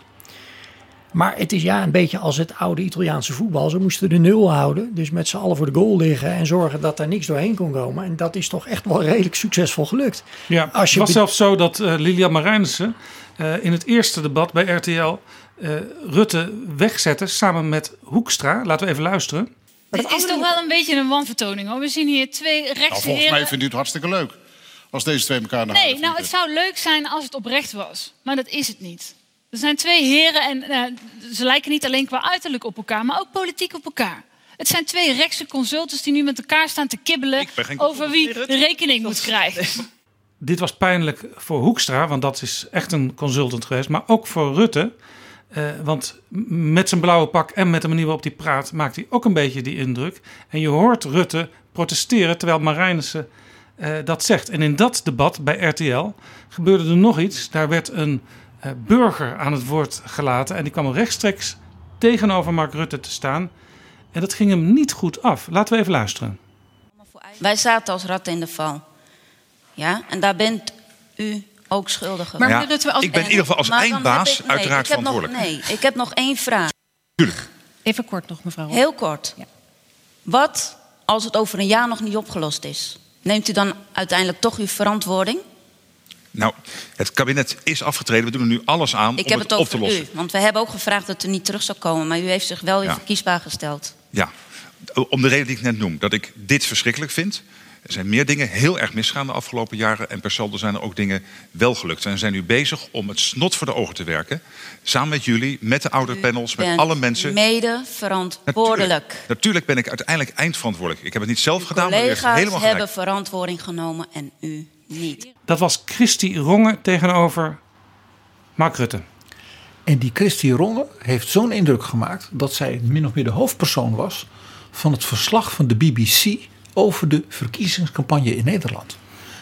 Maar het is ja een beetje als het oude Italiaanse voetbal. Ze moesten de nul houden. Dus met z'n allen voor de goal liggen. En zorgen dat er niks doorheen kon komen. En dat is toch echt wel redelijk succesvol gelukt. Ja, Als het was zelfs zo dat eh, Lilian Marijnissen eh, in het eerste debat bij RTL eh, Rutte wegzette samen met Hoekstra. Laten we even luisteren. Het is toch wel een beetje een wanvertoning hoor. We zien hier twee rechtse Nou, volgens mij vindt u het hartstikke leuk. Als deze twee elkaar naar Nee, nou het zou leuk zijn als het oprecht was. Maar dat is het niet. Er zijn twee heren en eh, ze lijken niet alleen qua uiterlijk op elkaar, maar ook politiek op elkaar. Het zijn twee rechtse consultants die nu met elkaar staan te kibbelen over wie de rekening moet krijgen. Dit was pijnlijk voor Hoekstra, want dat is echt een consultant geweest. Maar ook voor Rutte. eh, want met zijn blauwe pak en met de manier waarop hij praat, maakt hij ook een beetje die indruk. En je hoort Rutte protesteren terwijl Marijnissen eh, dat zegt. En in dat debat bij RTL gebeurde er nog iets. Daar werd een burger aan het woord gelaten. En die kwam rechtstreeks tegenover Mark Rutte te staan. En dat ging hem niet goed af. Laten we even luisteren. Wij zaten als ratten in de val. Ja, en daar bent u ook schuldig Maar Ja, Rutte, als- ik ben in ieder geval als Maar eindbaas heb ik- nee, uiteraard ik heb nog- verantwoordelijk. nee, ik heb nog één vraag. Even kort nog, mevrouw. Heel kort. Wat als het over een jaar nog niet opgelost is? Neemt u dan uiteindelijk toch uw verantwoording? Nou, het kabinet is afgetreden. We doen er nu alles aan Ik om heb het, het op te lossen. u. Want we hebben ook gevraagd dat u niet terug zou komen. Maar u heeft zich wel weer Ja. verkiesbaar gesteld. Ja, om de reden die ik net noem. Dat ik dit verschrikkelijk vind. Er zijn meer dingen heel erg misgaan de afgelopen jaren. En per saldo zijn er ook dingen wel gelukt. En we zijn nu bezig om het snot voor de ogen te werken. Samen met jullie, met de ouderpanels, met alle mensen. Mede verantwoordelijk. Natuurlijk ben ik uiteindelijk eindverantwoordelijk. Ik heb het niet zelf gedaan, maar u heeft helemaal gelijk. hebben verantwoording genomen en u niet. Dat was Christy Ronge tegenover Mark Rutte. En die Christy Ronge heeft zo'n indruk gemaakt dat zij min of meer de hoofdpersoon was van het verslag van de BBC over de verkiezingscampagne in Nederland.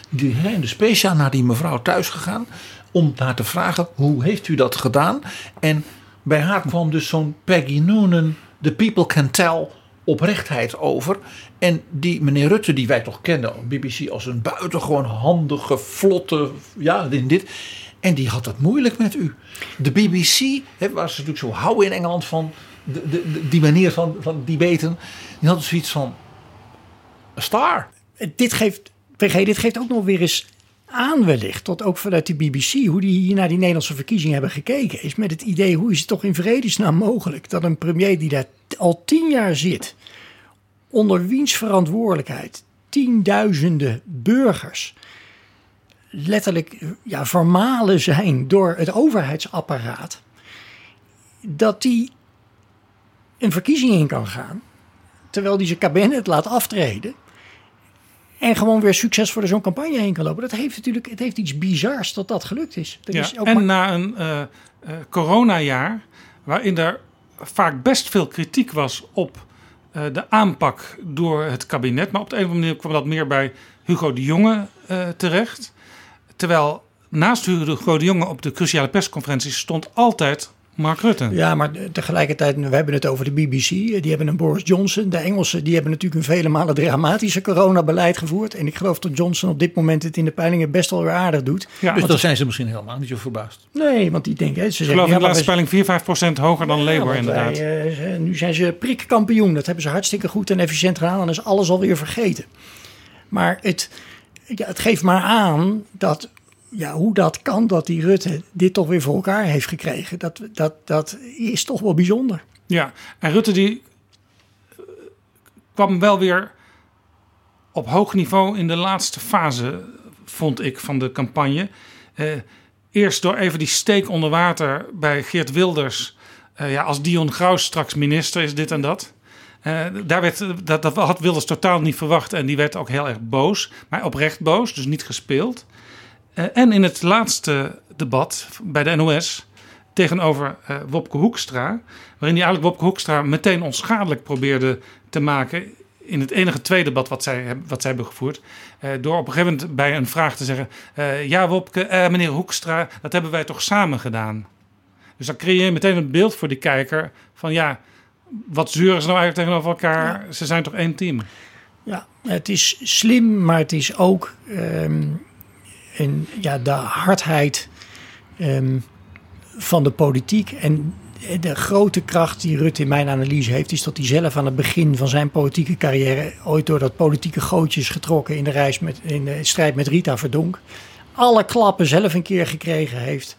Die zijn dus speciaal naar die mevrouw thuis gegaan om haar te vragen hoe heeft u dat gedaan? En bij haar kwam dus zo'n Peggy Noonan, the people can tell oprechtheid over. En die meneer Rutte, die wij toch kennen BBC als een buitengewoon handige, vlotte, ja, dit dit. En die had het moeilijk met u. De BBC, hè, waar ze natuurlijk zo houden in Engeland van de, de, die manier van, van debaten. Die hadden zoiets van, een star. Dit geeft, PG, dit geeft ook nog weer eens aan wellicht, tot ook vanuit de BBC, hoe die hier naar die Nederlandse verkiezingen hebben gekeken. Is met het idee, hoe is het toch in vredesnaam mogelijk dat een premier die daar al tien jaar zit, onder wiens verantwoordelijkheid tienduizenden burgers letterlijk ja, vermalen zijn door het overheidsapparaat, dat die een verkiezing in kan gaan, terwijl die zijn kabinet laat aftreden. En gewoon weer succes voor zo'n campagne heen kan lopen. Dat heeft natuurlijk het heeft iets bizars dat dat gelukt is. Dat Ja, is ook en maar- na een eh, eh, coronajaar, waarin er vaak best veel kritiek was op eh, de aanpak door het kabinet. Maar op de een of andere manier kwam dat meer bij Hugo de Jonge terecht. Terwijl naast Hugo de Jonge op de cruciale persconferenties stond altijd Mark Rutte. Ja, maar tegelijkertijd, we hebben het over de BBC. Die hebben een Boris Johnson. De Engelsen die hebben natuurlijk een vele malen dramatische coronabeleid gevoerd. En ik geloof dat Johnson op dit moment het in de peilingen best wel weer aardig doet. dus Want- dan zijn ze misschien helemaal niet zo verbaasd. Nee, want die denken... Hè, ze Ik zeggen, geloof in ja, de laatste peiling 4, 5 procent hoger dan Labour inderdaad. wij, eh, nu zijn ze prikkampioen. Dat hebben ze hartstikke goed en efficiënt gedaan. Dan is alles alweer vergeten. Maar het, ja, het geeft maar aan dat ja, hoe dat kan dat die Rutte dit toch weer voor elkaar heeft gekregen. Dat, dat, dat is toch wel bijzonder. Ja, en Rutte die eh, kwam wel weer op hoog niveau in de laatste fase, vond ik, van de campagne. Eh, eerst door even die steek onder water bij Geert Wilders. Eh, ja, als Dion Graus straks minister is dit en dat. Daar werd, dat, dat had Wilders totaal niet verwacht en die werd ook heel erg boos. Maar oprecht boos, dus niet gespeeld. Eh, en in het laatste debat bij de NOS tegenover eh, Wopke Hoekstra, waarin hij eigenlijk Wopke Hoekstra meteen onschadelijk probeerde te maken in het enige tweede debat wat zij, wat zij hebben gevoerd, eh, door op een gegeven moment bij een vraag te zeggen, eh, ja Wopke, eh, meneer Hoekstra, dat hebben wij toch samen gedaan. Dus dan creëer je meteen een beeld voor die kijker van ja, wat zeuren ze nou eigenlijk tegenover elkaar? Ze zijn toch één team? Ja, het is slim, maar het is ook ehm, een, ja, de hardheid ehm, van de politiek. En de grote kracht die Rutte in mijn analyse heeft, is dat hij zelf aan het begin van zijn politieke carrière ooit door dat politieke gootje is getrokken in de, reis met, in de strijd met Rita Verdonk. Alle klappen zelf een keer gekregen heeft.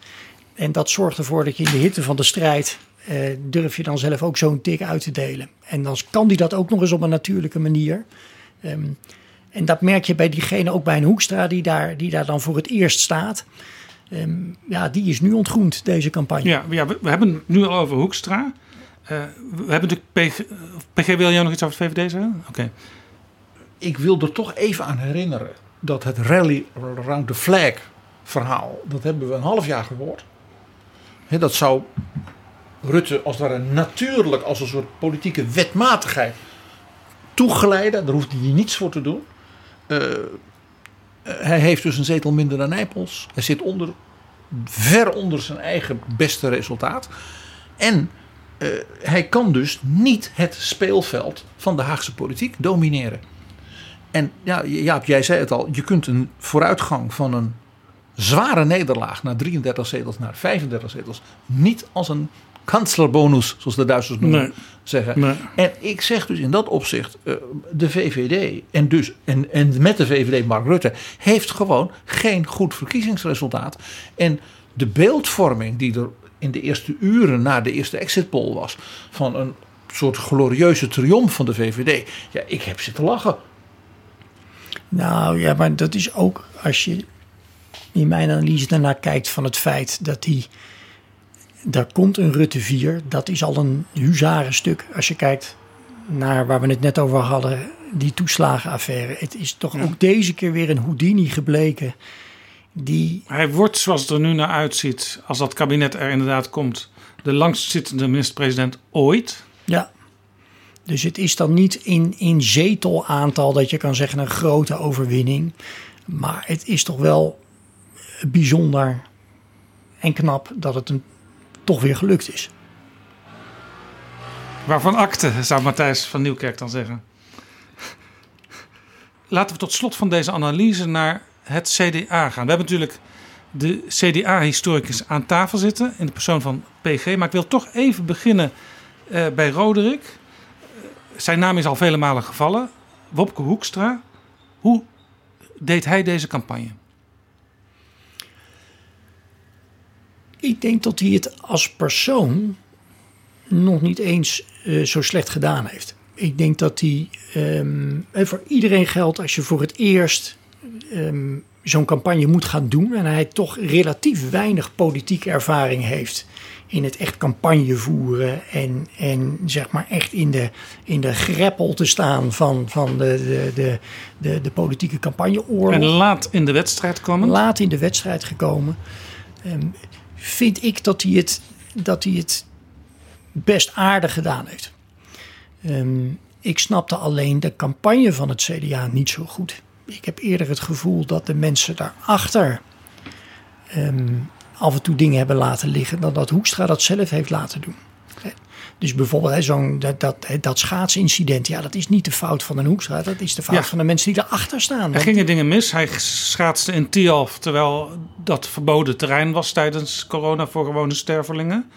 En dat zorgt ervoor dat je in de hitte van de strijd eh, durf je dan zelf ook zo'n tik uit te delen. En dan kan die dat ook nog eens op een natuurlijke manier. Ehm, en dat merk je bij diegene, ook bij een Hoekstra, die daar, die daar dan voor het eerst staat. Ehm, ja, die is nu ontgroend, deze campagne. Ja, ja we, we hebben het nu al over Hoekstra. Eh, we hebben natuurlijk PG, PG, wil jij nog iets over het VVD zeggen? Oké. Ik wil er toch even aan herinneren dat het rally around the flag verhaal, dat hebben we een half jaar gehoord. Hè, dat zou Rutte als het ware natuurlijk als een soort politieke wetmatigheid toegeleiden. Daar hoeft hij niets voor te doen. Eh, hij heeft dus een zetel minder dan Nijpels. Hij zit onder, ver onder zijn eigen beste resultaat. En eh, hij kan dus niet het speelveld van de Haagse politiek domineren. En ja, Jaap, jij zei het al, je kunt een vooruitgang van een zware nederlaag naar 33 zetels, naar 35 zetels, niet als een kanslerbonus, zoals de Duitsers noemen, Nee. zeggen. Nee. En ik zeg dus in dat opzicht, eh, de VVD en, dus, en, en met de VVD Mark Rutte heeft gewoon geen goed verkiezingsresultaat. En de beeldvorming die er in de eerste uren na de eerste exit poll was, van een soort glorieuze triomf van de VVD. Ja, ik heb zitten lachen. Nou ja, maar dat is ook als je in mijn analyse daarnaar kijkt van het feit dat die. Daar komt een Rutte 4. Dat is al een huzarenstuk. Als je kijkt naar waar we het net over hadden, die toeslagenaffaire. Het is toch ook deze keer weer een Houdini gebleken. Die Hij wordt, zoals het er nu naar uitziet, als dat kabinet er inderdaad komt, de langstzittende minister-president ooit. Ja. Dus het is dan niet in, in zetelaantal dat je kan zeggen een grote overwinning. Maar het is toch wel bijzonder en knap dat het hem toch weer gelukt is. Waarvan akte, zou Matthijs van Nieuwkerk dan zeggen. Laten we tot slot van deze analyse naar het CDA gaan. We hebben natuurlijk de CDA-historicus aan tafel zitten in de persoon van PG. Maar ik wil toch even beginnen eh, bij Roderick. Zijn naam is al vele malen gevallen. Wopke Hoekstra. Hoe deed hij deze campagne? Ik denk dat hij het als persoon nog niet eens eh, zo slecht gedaan heeft. Ik denk dat hij en voor iedereen geldt als je voor het eerst ehm, zo'n campagne moet gaan doen en hij toch relatief weinig politieke ervaring heeft in het echt campagne voeren en, en zeg maar echt in de, in de greppel te staan van, van de, de, de, de, de politieke campagneoorlog. En laat in de wedstrijd komen. Laat in de wedstrijd gekomen. Ehm, vind ik dat hij het, dat hij het best aardig gedaan heeft. Ehm, ik snapte alleen de campagne van het CDA niet zo goed. Ik heb eerder het gevoel dat de mensen daarachter ehm, af en toe dingen hebben laten liggen dan dat Hoekstra dat zelf heeft laten doen. Dus bijvoorbeeld hè, zo'n, dat, dat, hè, dat schaatsincident, ja, dat is niet de fout van een Hoekstra, dat is de fout Ja. van de mensen die erachter staan. Er gingen dingen mis. Hij schaatste in Tialf terwijl dat verboden terrein was tijdens corona voor gewone stervelingen.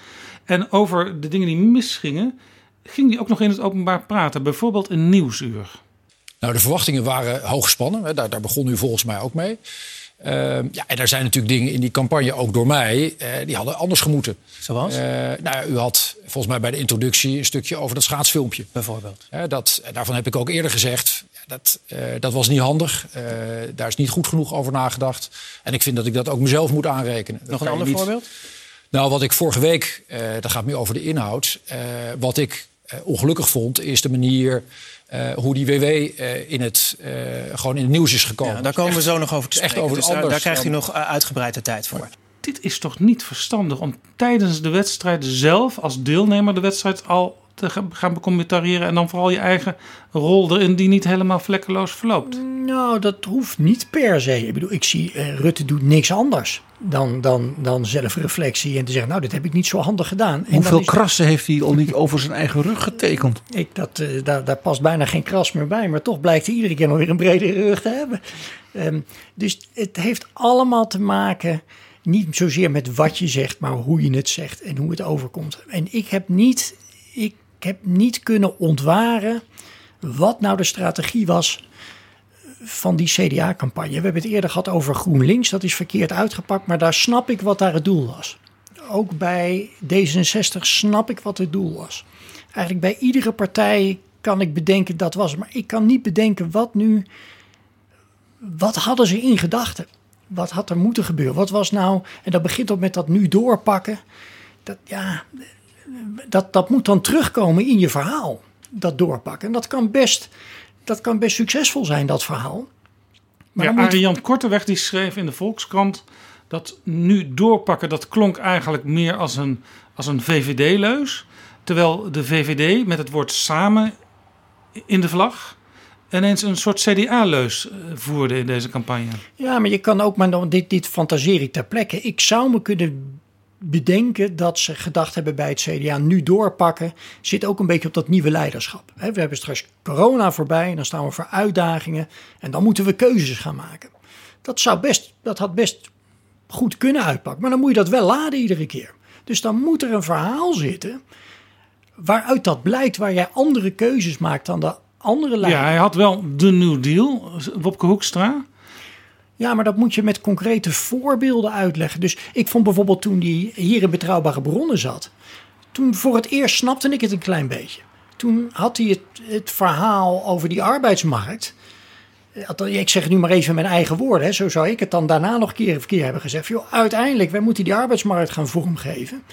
En over de dingen die misgingen, ging hij ook nog in het openbaar praten. Bijvoorbeeld in Nieuwsuur. Nou, de verwachtingen waren hoog gespannen. Hè. Daar, daar begon u volgens mij ook mee. Ehm, ja, en er zijn natuurlijk dingen in die campagne, ook door mij, eh, die hadden anders gemoeten. Zoals? Eh, nou, u had volgens mij bij de introductie een stukje over dat schaatsfilmpje. Bijvoorbeeld. Eh, dat, daarvan heb ik ook eerder gezegd, dat, dat was niet handig. Daar is niet goed genoeg over nagedacht. En ik vind dat ik dat ook mezelf moet aanrekenen. Nog een ander niet- voorbeeld? nou, wat ik vorige week, dat gaat meer over de inhoud. wat ik ongelukkig vond, is de manier eh, hoe die WW eh, in het, eh, gewoon in het nieuws is gekomen. Ja, daar komen we Echt- zo nog over te echt spreken. over dus het daar, daar krijgt u nog eh, uitgebreid de tijd voor. Dit is toch niet verstandig om tijdens de wedstrijd zelf als deelnemer de wedstrijd al te ga- gaan becommentariëren en dan vooral je eigen rol erin die niet helemaal vlekkeloos verloopt. Nou, dat hoeft niet per se. Ik bedoel, ik zie eh, Rutte doet niks anders dan, dan, dan zelfreflectie en te zeggen, nou, dit heb ik niet zo handig gedaan. En Hoeveel is- krassen heeft hij al niet over zijn eigen rug getekend? Ik, dat, eh, daar, daar past bijna geen kras meer bij, maar toch blijkt hij iedere keer nog weer een bredere rug te hebben. Ehm, dus het heeft allemaal te maken, niet zozeer met wat je zegt, maar hoe je het zegt en hoe het overkomt. En ik heb niet, ik heb niet kunnen ontwaren wat nou de strategie was van die CDA-campagne. We hebben het eerder gehad over GroenLinks, dat is verkeerd uitgepakt, maar daar snap ik wat daar het doel was. Ook bij D66 snap ik wat het doel was. Eigenlijk bij iedere partij kan ik bedenken dat was, maar ik kan niet bedenken wat nu, wat hadden ze in gedachten? Wat had er moeten gebeuren? Wat was nou, en dat begint ook met dat nu doorpakken. Dat, ja, dat, dat moet dan terugkomen in je verhaal, dat doorpakken. En dat kan best, dat kan best succesvol zijn, dat verhaal. Maar ja, moet- Arjan Korteweg die schreef in de Volkskrant dat nu doorpakken, dat klonk eigenlijk meer als een, als een VVD-leus. Terwijl de VVD met het woord samen in de vlag ineens een soort CDA-leus eh, voerde in deze campagne. Ja, maar je kan ook maar dit, dit fantaseer ik ter plekke. Ik zou me kunnen bedenken dat ze gedacht hebben bij het CDA nu doorpakken, zit ook een beetje op dat nieuwe leiderschap. We hebben straks corona voorbij en dan staan we voor uitdagingen en dan moeten we keuzes gaan maken. Dat, zou best, dat had best goed kunnen uitpakken, maar dan moet je dat wel laden iedere keer. Dus dan moet er een verhaal zitten waaruit dat blijkt waar jij andere keuzes maakt dan de andere leiders. Ja, hij had wel de New Deal, Wopke Hoekstra. Ja, maar dat moet je met concrete voorbeelden uitleggen. Dus ik vond bijvoorbeeld toen die hier in Betrouwbare Bronnen zat. Toen voor het eerst snapte ik het een klein beetje. Toen had hij het, het verhaal over die arbeidsmarkt. Eh, Ik zeg het nu maar even in mijn eigen woorden. Hè. Zo zou ik het dan daarna nog keer of keer hebben gezegd. Uiteindelijk, wij moeten die arbeidsmarkt gaan vormgeven.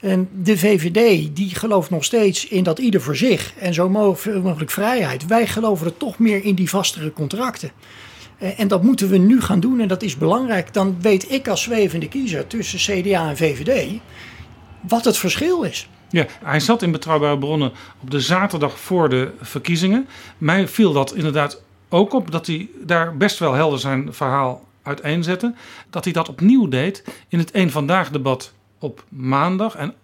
En de VVD die gelooft nog steeds in dat ieder voor zich en zo mogelijk vrijheid. Wij geloven er toch meer in die vastere contracten. Eh, En dat moeten we nu gaan doen en dat is belangrijk. Dan weet ik als zwevende kiezer tussen CDA en VVD wat het verschil is. Ja, hij zat in betrouwbare bronnen op de zaterdag voor de verkiezingen. Mij viel dat inderdaad ook op dat hij daar best wel helder zijn verhaal uiteenzette. Dat hij dat opnieuw deed in het Eén Vandaag debat op maandag. En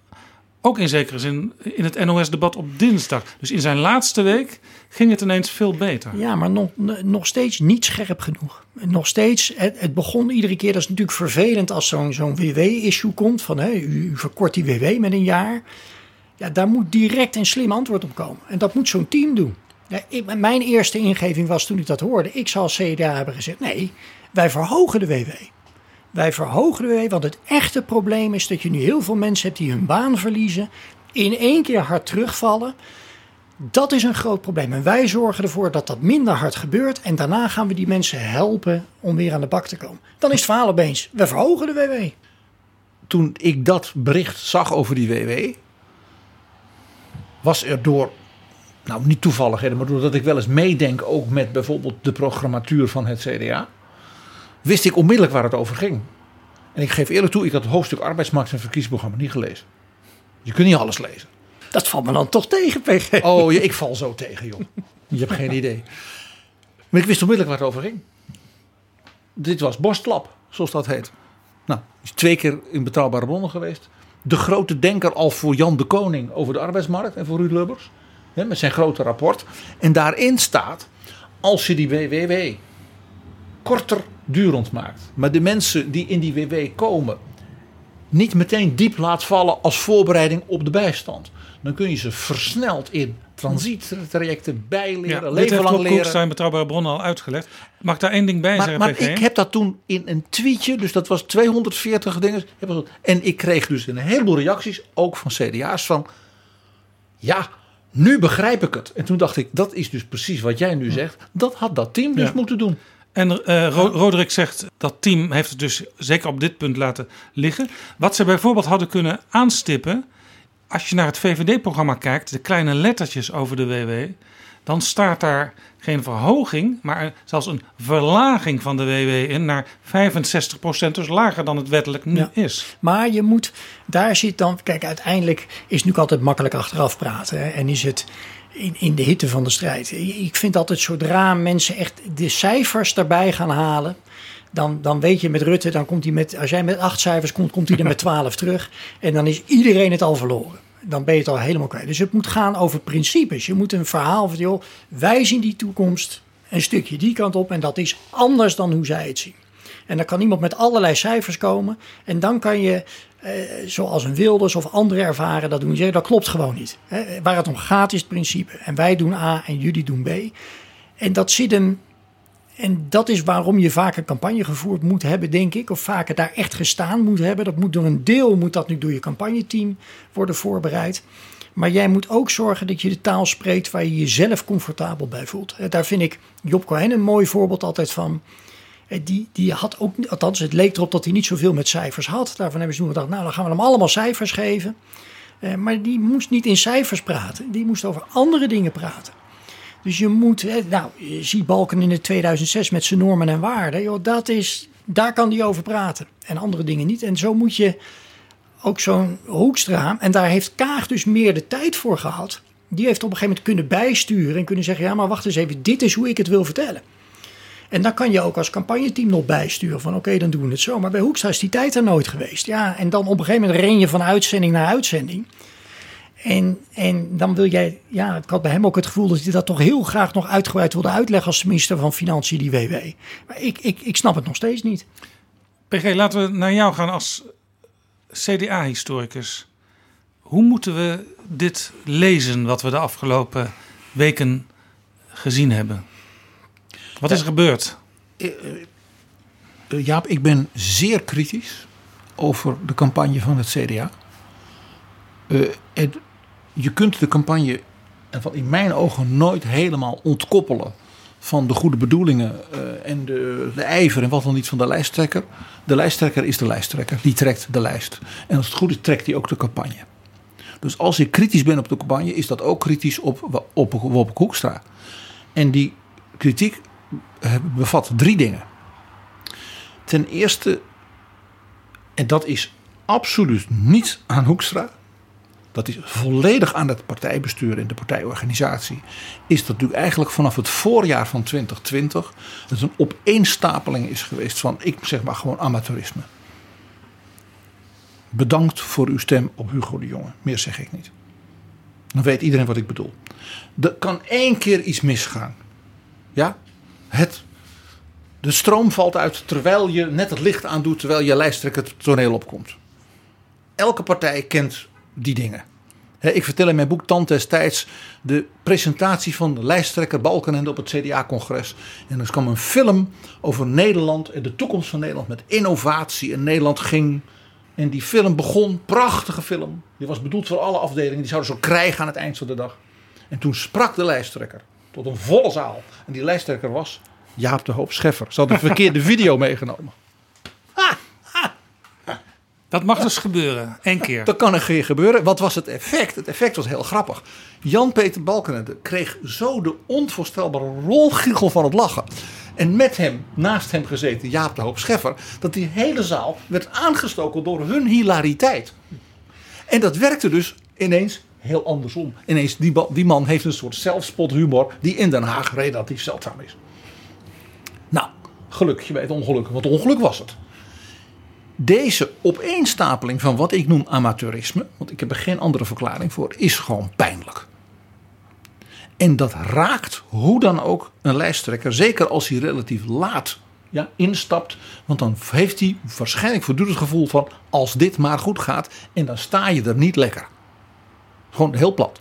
ook in zekere zin in het NOS-debat op dinsdag. Dus in zijn laatste week ging het ineens veel beter. Ja, maar nog, nog steeds niet scherp genoeg. Nog steeds, het, het begon iedere keer, dat is natuurlijk vervelend als zo'n WW-issue komt. Van u, u verkort die WW met een jaar. Ja, daar moet direct een slim antwoord op komen. En dat moet zo'n team doen. Mijn eerste ingeving was toen ik dat hoorde. Ik zou als CDA hebben gezegd, nee, wij verhogen de WW. Wij verhogen de WW, want het echte probleem is dat je nu heel veel mensen hebt die hun baan verliezen. In één keer hard terugvallen. Dat is een groot probleem. En wij zorgen ervoor dat dat minder hard gebeurt. En daarna gaan we die mensen helpen om weer aan de bak te komen. Dan is het verhaal opeens, we verhogen de WW. Toen ik dat bericht zag over die WW, was er door, nou niet toevalligheden, maar doordat ik wel eens meedenk ook met bijvoorbeeld de programmatuur van het CDA, wist ik onmiddellijk waar het over ging. En ik geef eerlijk toe, ik had het hoofdstuk arbeidsmarkt en verkiezingsprogramma niet gelezen. Je kunt niet alles lezen. Dat valt me dan toch tegen, PG. Oh, ja, ik val zo tegen, joh. Je hebt geen idee. Maar ik wist onmiddellijk waar het over ging. Dit was Borstlap, zoals dat heet. Nou, is twee keer in betrouwbare bronnen geweest. De grote denker al voor Jan de Koning over de arbeidsmarkt en voor Ruud Lubbers. Hè, met zijn grote rapport. En daarin staat, als je die WWW korter durend maakt. Maar de mensen die in die WW komen niet meteen diep laat vallen als voorbereiding op de bijstand. Dan kun je ze versneld in transittrajecten bijleren, Ja, leven heeft lang leren. Koekstra in betrouwbare bronnen al uitgelegd. Mag ik daar één ding bij Maar, zeggen, maar PG? ik heb dat toen in een tweetje, dus dat was 240 dingen. En ik kreeg dus een heleboel reacties, ook van CDA's, van ja, nu begrijp ik het. En toen dacht ik, dat is dus precies wat jij nu zegt. Dat had dat team dus Ja. moeten doen. En Ro- Roderick zegt dat team heeft het dus zeker op dit punt laten liggen. Wat ze bijvoorbeeld hadden kunnen aanstippen. Als je naar het VVD-programma kijkt, de kleine lettertjes over de WW. Dan staat daar geen verhoging, maar zelfs een verlaging van de WW in naar 65%, dus lager dan het wettelijk nu Ja. is. Maar je moet, daar zit dan, kijk, uiteindelijk is het natuurlijk altijd makkelijk achteraf praten. Hè, en is het in, in de hitte van de strijd. Ik vind altijd zodra mensen echt de cijfers daarbij gaan halen. Dan, dan weet je met Rutte, dan komt hij met, als jij met acht cijfers komt, komt hij er met twaalf terug. En dan is iedereen het al verloren. Dan ben je het al helemaal kwijt. Dus het moet gaan over principes. Je moet een verhaal van, wij zien die toekomst een stukje die kant op. En dat is anders dan hoe zij het zien. En dan kan iemand met allerlei cijfers komen. En dan kan je, eh, zoals een Wilders of anderen ervaren, dat doen. Zegt, dat klopt gewoon niet. Hè. Waar het om gaat is het principe. En wij doen A en jullie doen B. En dat zit hem. En dat is waarom je vaak een campagne gevoerd moet hebben, denk ik. Of vaker daar echt gestaan moet hebben. Dat moet door een deel moet dat nu door je campagneteam worden voorbereid. Maar jij moet ook zorgen dat je de taal spreekt waar je jezelf comfortabel bij voelt. Eh, Daar vind ik Job Cohen een mooi voorbeeld altijd van. Eh, Die, die had ook, althans het leek erop dat hij niet zoveel met cijfers had. Daarvan hebben ze toen gedacht, nou dan gaan we hem allemaal cijfers geven. Eh, maar die moest niet in cijfers praten. Die moest over andere dingen praten. Dus je moet, nou, je ziet Balken in het 2006 met zijn normen en waarden. Joh, dat is, daar kan die over praten. En andere dingen niet. En zo moet je ook zo'n Hoekstra, en daar heeft Kaag dus meer de tijd voor gehad. Die heeft op een gegeven moment kunnen bijsturen en kunnen zeggen: ja, maar wacht eens even, dit is hoe ik het wil vertellen. En dan kan je ook als campagneteam nog bijsturen van oké, dan doen we het zo. Maar bij Hoekstra is die tijd er nooit geweest. Ja, en dan op een gegeven moment ren je van uitzending naar uitzending. En, en dan wil jij, ja, ik had bij hem ook het gevoel dat hij dat toch heel graag nog uitgebreid wilde uitleggen als minister van Financiën, die WW. Maar ik, ik, ik snap het nog steeds niet. PG, laten we naar jou gaan als CDA-historicus. Hoe moeten we dit lezen wat we de afgelopen weken gezien hebben? Wat is er gebeurd? Eh, eh, Jaap, ik ben zeer kritisch over de campagne van het CDA. Eh, en je kunt de campagne in mijn ogen nooit helemaal ontkoppelen van de goede bedoelingen eh, en de, de ijver en wat dan niet van de lijsttrekker. De lijsttrekker is de lijsttrekker, die trekt de lijst. En als het goed is, trekt hij ook de campagne. Dus als ik kritisch ben op de campagne, is dat ook kritisch op, op, op, Hoekstra. En die kritiek eh, bevat drie dingen. Ten eerste, en dat is absoluut niet aan Hoekstra, dat is volledig aan het partijbestuur en de partijorganisatie, is dat natuurlijk eigenlijk vanaf het voorjaar van 2020 het een opeenstapeling is geweest van, ik zeg maar gewoon amateurisme. Bedankt voor uw stem op Hugo de Jonge. Meer zeg ik niet. Dan weet iedereen wat ik bedoel. Er kan één keer iets misgaan. Ja? Het, de stroom valt uit terwijl je net het licht aandoet, terwijl je lijsttrekker het toneel opkomt. Elke partij kent die dingen. Ik vertel in mijn boek Tand destijds de presentatie van de lijsttrekker Balkenende op het CDA-congres. En er kwam een film over Nederland en de toekomst van Nederland met innovatie. En Nederland ging. En die film begon, prachtige film. Die was bedoeld voor alle afdelingen. Die zouden zo krijgen aan het eind van de dag. En toen sprak de lijsttrekker tot een volle zaal. En die lijsttrekker was Jaap de Hoop Scheffer. Ze hadden een verkeerde video meegenomen. Dat mag dus gebeuren, één keer. Dat kan keer gebeuren. Wat was het effect? Het effect was heel grappig. Jan-Peter Balkenende kreeg zo de onvoorstelbare rolgiegel van het lachen. En met hem, naast hem gezeten, Jaap de Hoop Scheffer, dat die hele zaal werd aangestoken door hun hilariteit. En dat werkte dus ineens heel andersom. Ineens, die, die man heeft een soort zelfspothumor die in Den Haag relatief zeldzaam is. Nou, gelukkig bij het ongeluk, want ongeluk was het deze opeenstapeling van wat ik noem amateurisme, want ik heb er geen andere verklaring voor, is gewoon pijnlijk. En dat raakt hoe dan ook een lijsttrekker, zeker als hij relatief laat ja, instapt. Want dan heeft hij waarschijnlijk voortdurend het gevoel van als dit maar goed gaat en dan sta je er niet lekker. Gewoon heel plat.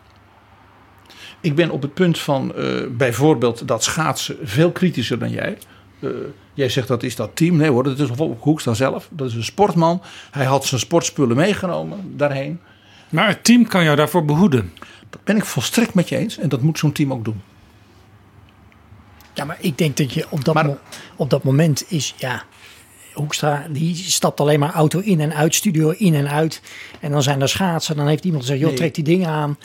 Ik ben op het punt van uh, bijvoorbeeld dat schaatsen veel kritischer dan jij. Uh, Jij zegt dat is dat team. Nee hoor, dat is Hoekstra zelf. Dat is een sportman. Hij had zijn sportspullen meegenomen daarheen. Maar het team kan jou daarvoor behoeden. Dat ben ik volstrekt met je eens. En dat moet zo'n team ook doen. Ja, maar ik denk dat je op dat, mo op dat moment is, ja, Hoekstra die stapt alleen maar auto in en uit, studio in en uit. En dan zijn er schaatsen. Dan heeft iemand gezegd, joh, trek die dingen aan.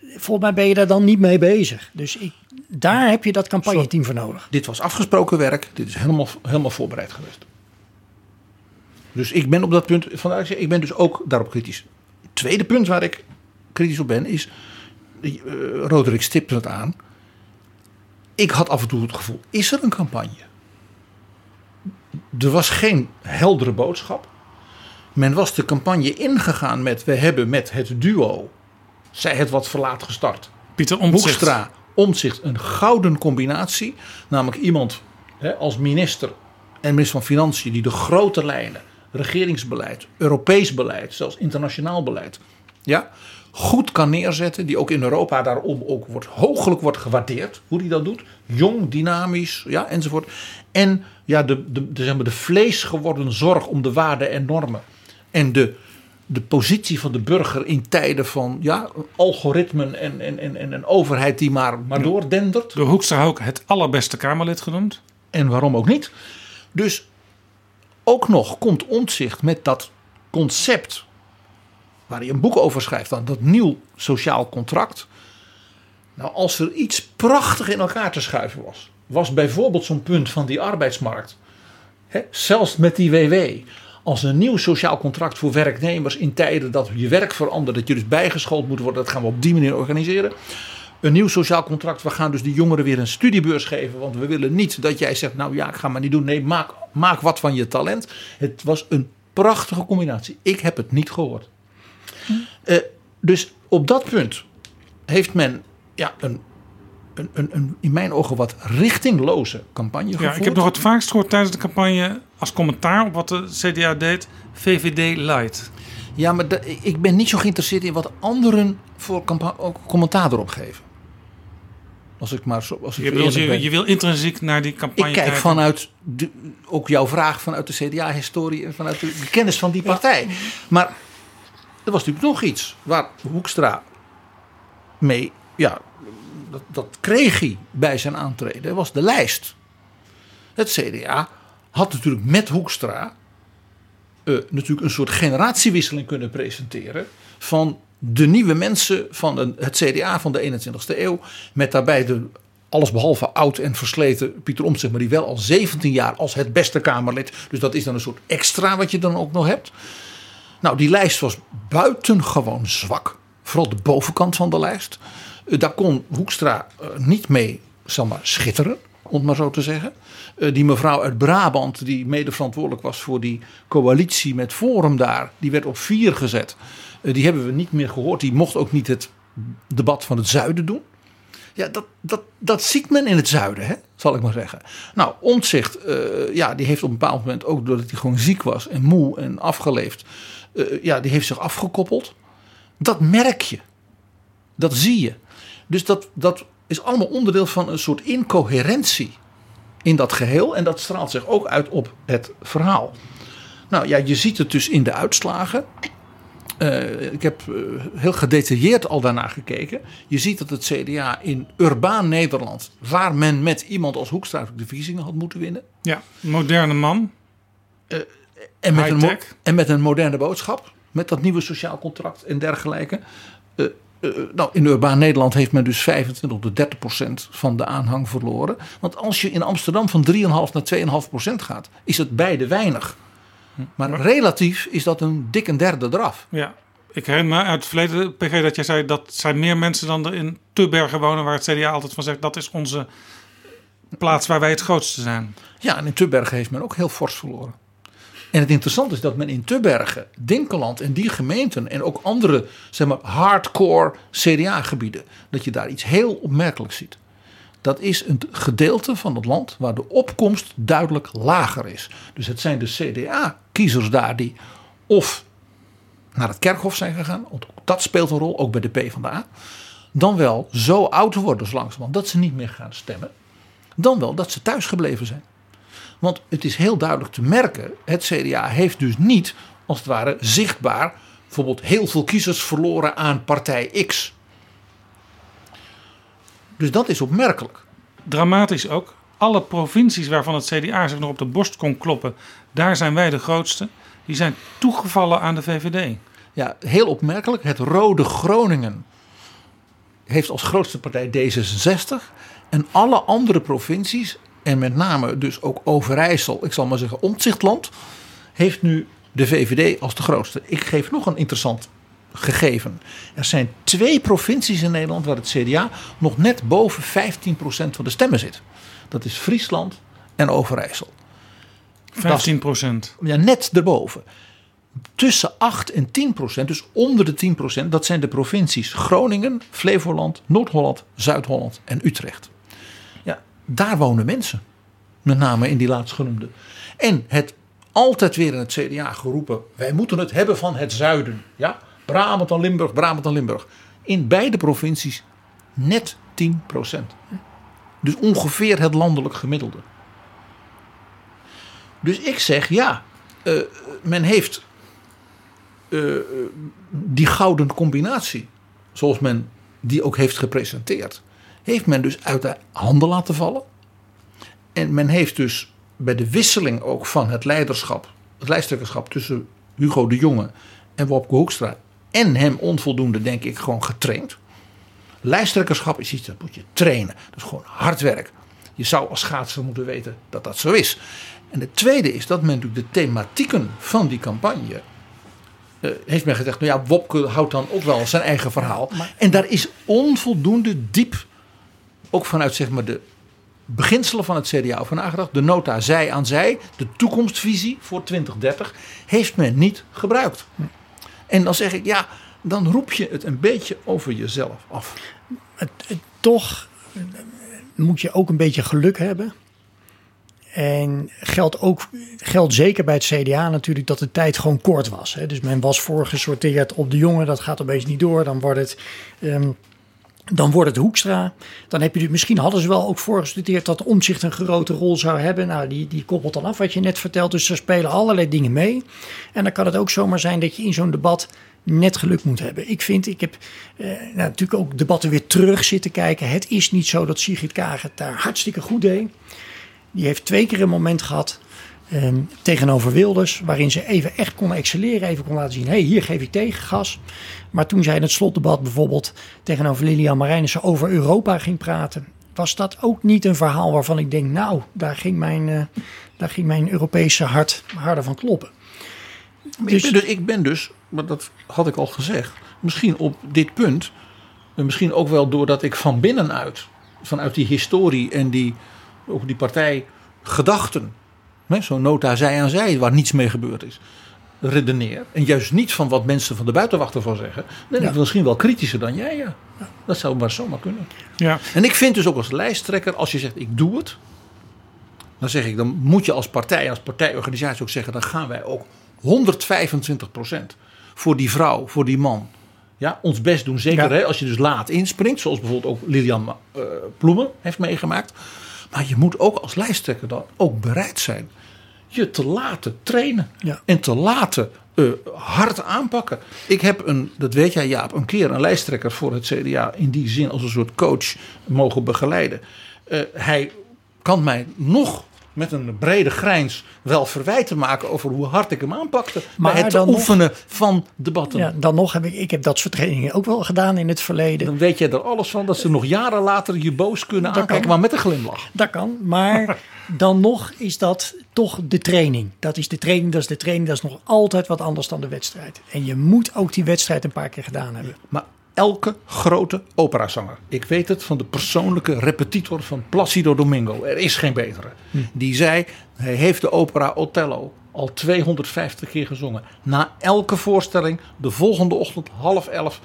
Volgens mij ben je daar dan niet mee bezig. Dus ik, daar heb je dat campagneteam voor nodig. Dit was afgesproken werk. Dit is helemaal, helemaal voorbereid geweest. Dus ik ben op dat punt, vandaar ik ben dus ook daarop kritisch. tweede punt waar ik kritisch op ben is, uh, Roderick stipte het aan. Ik had af en toe het gevoel, is er een campagne? Er was geen heldere boodschap. Men was de campagne ingegaan met, we hebben met het duo, zij het wat verlaat gestart. Pieter Omtzigt. Hoekstra, Omtzigt een gouden combinatie. Namelijk iemand hè, als minister en minister van Financiën die de grote lijnen, regeringsbeleid, Europees beleid, zelfs internationaal beleid, ja, goed kan neerzetten. Die ook in Europa daarom ook wordt, hoogelijk wordt gewaardeerd. Hoe die dat doet. Jong, dynamisch, ja, enzovoort. En ja, de, de, de, zeg maar, de vlees geworden zorg om de waarden en normen. En de de positie van de burger in tijden van ja, algoritmen en, en, en, en een overheid die maar, maar doordendert. Door Hoekstra ook het allerbeste Kamerlid genoemd. En waarom ook niet? Dus ook nog komt Omtzigt met dat concept waar hij een boek over schrijft, dan dat nieuw sociaal contract. Nou, als er iets prachtig in elkaar te schuiven was, was bijvoorbeeld zo'n punt van die arbeidsmarkt. Hè, zelfs met die WW als een nieuw sociaal contract voor werknemers in tijden dat je werk verandert, dat je dus bijgeschoold moet worden, dat gaan we op die manier organiseren. een nieuw sociaal contract. We gaan dus de jongeren weer een studiebeurs geven. Want we willen niet dat jij zegt, nou ja, ik ga maar niet doen. Nee, maak, maak wat van je talent. Het was een prachtige combinatie. Ik heb het niet gehoord. Eh, dus op dat punt heeft men ja, een, een, een, een in mijn ogen wat richtingloze campagne gevoerd. Ja, ik heb nog het vaakst gehoord tijdens de campagne als commentaar op wat de CDA deed, VVD light. Ja, maar ik ben niet zo geïnteresseerd in wat anderen voor commentaar erop geven. Als ik maar zo, als ik Je, bedoelt, je, wil intrinsiek naar die campagne Ik kijk kijken. vanuit de, ook jouw vraag vanuit de CDA-historie en vanuit de, de kennis van die partij. Maar er was natuurlijk nog iets waar Hoekstra mee, ja, dat, kreeg hij bij zijn aantreden, was de lijst. Het CDA had natuurlijk met Hoekstra eh, natuurlijk een soort generatiewisseling kunnen presenteren van de nieuwe mensen van het CDA van de 21ste eeuw. Met daarbij de allesbehalve oud en versleten Pieter Omtzigt, maar die wel al 17 jaar als het beste Kamerlid. Dus dat is dan een soort extra wat je dan ook nog hebt. Nou, die lijst was buitengewoon zwak. Vooral de bovenkant van de lijst. Eh, daar kon Hoekstra eh, niet mee zeg maar, schitteren, om het maar zo te zeggen. Eh, die mevrouw uit Brabant, die mede verantwoordelijk was voor die coalitie met Forum daar, die werd op vier gezet. Die hebben we niet meer gehoord. Die mocht ook niet het debat van het zuiden doen. Ja, dat, dat, dat ziet men in het zuiden, hè, zal ik maar zeggen. Nou, Omtzigt, ja, die heeft op een bepaald moment ook doordat hij gewoon ziek was en moe en afgeleefd, ja, die heeft zich afgekoppeld. Dat merk je. Dat zie je. Dus dat, dat is allemaal onderdeel van een soort incoherentie in dat geheel. En dat straalt zich ook uit op het verhaal. Nou ja, je ziet het dus in de uitslagen. Eh, ik heb eh, heel gedetailleerd al daarna gekeken. Je ziet dat het CDA in urbaan Nederland, waar men met iemand als Hoekstra de verkiezingen had moeten winnen. Ja, moderne man. En met, een, en met een moderne boodschap. Met dat nieuwe sociaal contract en dergelijke. Eh, nou, in urbaan Nederland heeft men dus 25 tot 30 procent van de aanhang verloren. Want als je in Amsterdam van 3,5 naar 2,5 procent gaat, is het beide weinig. Maar relatief is dat een dik een derde eraf. Ja, ik herinner me uit het verleden, PG, dat jij zei dat zijn meer mensen dan er in Tubbergen wonen, waar het CDA altijd van zegt dat is onze plaats waar wij het grootste zijn. Ja, en in Tubbergen heeft men ook heel fors verloren. En het interessante is dat men in Tubbergen, Dinkeland en die gemeenten en ook andere zeg maar, hardcore CDA-gebieden, dat je daar iets heel opmerkelijks ziet. Dat is een gedeelte van het land waar de opkomst duidelijk lager is. Dus het zijn de CDA-kiezers daar die of naar het kerkhof zijn gegaan, want dat speelt een rol, ook bij de PvdA. Dan wel zo oud worden zo langzamerhand dat ze niet meer gaan stemmen. Dan wel dat ze thuis gebleven zijn. Want het is heel duidelijk te merken, het CDA heeft dus niet, als het ware, zichtbaar bijvoorbeeld heel veel kiezers verloren aan partij X. Dus dat is opmerkelijk. Dramatisch ook. Alle provincies waarvan het CDA zich nog op de borst kon kloppen, daar zijn wij de grootste. Die zijn toegevallen aan de VVD. Ja, heel opmerkelijk. Het Rode Groningen heeft als grootste partij D66. En alle andere provincies, en met name dus ook Overijssel, ik zal maar zeggen Omtzigtland, heeft nu de VVD als de grootste. Ik geef nog een interessant gegeven. Er zijn twee provincies in Nederland waar het CDA nog net boven 15% van de stemmen zit. Dat is Friesland en Overijssel. 15 procent. Ja, net erboven. Tussen 8 en 10 procent, dus onder de 10 procent, dat zijn de provincies Groningen, Flevoland, Noord-Holland, Zuid-Holland en Utrecht. Daar wonen mensen. Met name in die laatstgenoemde. En het altijd weer in het CDA geroepen, wij moeten het hebben van het zuiden. Ja, Brabant en Limburg, Brabant en Limburg. In beide provincies net 10 procent. Dus ongeveer het landelijk gemiddelde. Dus ik zeg ja, eh, men heeft eh, die gouden combinatie, zoals men die ook heeft gepresenteerd, heeft men dus uit de handen laten vallen. En men heeft dus bij de wisseling ook van het leiderschap, het lijsttrekkerschap tussen Hugo de Jonge en Wopke Hoekstra en hem onvoldoende, denk ik, gewoon getraind. Lijsttrekkerschap is iets dat moet je trainen. Dat is gewoon hard werk. Je zou als schaatser moeten weten dat dat zo is. En het tweede is dat men natuurlijk de thematieken van die campagne eh, heeft men gezegd, nou ja, Wopke houdt dan ook wel zijn eigen verhaal. En daar is onvoldoende diep, ook vanuit zeg maar de beginselen van het CDA over nagedacht. De nota zij aan zij, de toekomstvisie voor 2030, heeft men niet gebruikt. En dan zeg ik, ja, dan roep je het een beetje over jezelf af. Toch eh, moet je ook een beetje geluk hebben. En geldt ook geldt zeker bij het CDA natuurlijk dat de tijd gewoon kort was. Hè. Dus men was voorgesorteerd op de jongen, dat gaat opeens niet door. Dan wordt het, ehm, dan wordt het Hoekstra. Dan heb je dus, misschien hadden ze wel ook voorgesorteerd dat Omzicht een grote rol zou hebben. Nou, die, die koppelt dan af wat je net vertelt. Dus er spelen allerlei dingen mee. En dan kan het ook zomaar zijn dat je in zo'n debat net geluk moet hebben. Ik vind, ik heb eh, nou, natuurlijk ook debatten weer terug zitten kijken. Het is niet zo dat Sigrid Kaag het daar hartstikke goed deed. Die heeft twee keer een moment gehad ehm, tegenover Wilders, waarin ze even echt kon excelleren, even kon laten zien: hé, hey, hier geef ik tegengas. Maar toen zij in het slotdebat bijvoorbeeld tegenover Lilian Marijnissen over Europa ging praten, was dat ook niet een verhaal waarvan ik denk: nou, daar ging mijn, eh, daar ging mijn Europese hart harder van kloppen. Ik, ben dus, ik ben dus, maar dat had ik al gezegd, misschien op dit punt, en misschien ook wel doordat ik van binnenuit, vanuit die historie en die, ook die partijgedachten, hè, zo'n nota zij aan zij, waar niets mee gebeurd is, redeneer. En juist niet van wat mensen van de buitenwacht ervan zeggen. Dan ben ik misschien wel kritischer dan jij, ja. Dat zou maar zomaar kunnen. Ja. En ik vind dus ook als lijsttrekker, als je zegt ik doe het, dan zeg ik, dan moet je als partij, als partijorganisatie ook zeggen, dan gaan wij ook 125% voor die vrouw, voor die man. Ja, ons best doen. Zeker hè, als je dus laat inspringt. Zoals bijvoorbeeld ook Lilian eh, Ploemen heeft meegemaakt. Maar je moet ook als lijsttrekker dan ook bereid zijn je te laten trainen. En te laten eh, hard aanpakken. Ik heb een, dat weet jij Jaap, een keer een lijsttrekker voor het CDA in die zin als een soort coach mogen begeleiden. Eh, hij kan mij nog met een brede grijns wel verwijten maken over hoe hard ik hem aanpakte. Maar Maar het nog- oefenen van debatten. Ja, dan nog heb ik, ik heb dat soort trainingen ook wel gedaan in het verleden. Dan weet je er alles van dat ze nog jaren later je boos kunnen Dat aankijken, kan. maar met een glimlach. Dat kan, maar dan nog is dat toch de training. Dat is de training, dat is de training, dat is nog altijd wat anders dan de wedstrijd. En je moet ook die wedstrijd een paar keer gedaan hebben. Maar elke grote operazanger, ik weet het van de persoonlijke repetitor van Placido Domingo, er is geen betere. Die zei, hij heeft de opera Othello al 250 keer gezongen. Na elke voorstelling, de volgende ochtend half elf,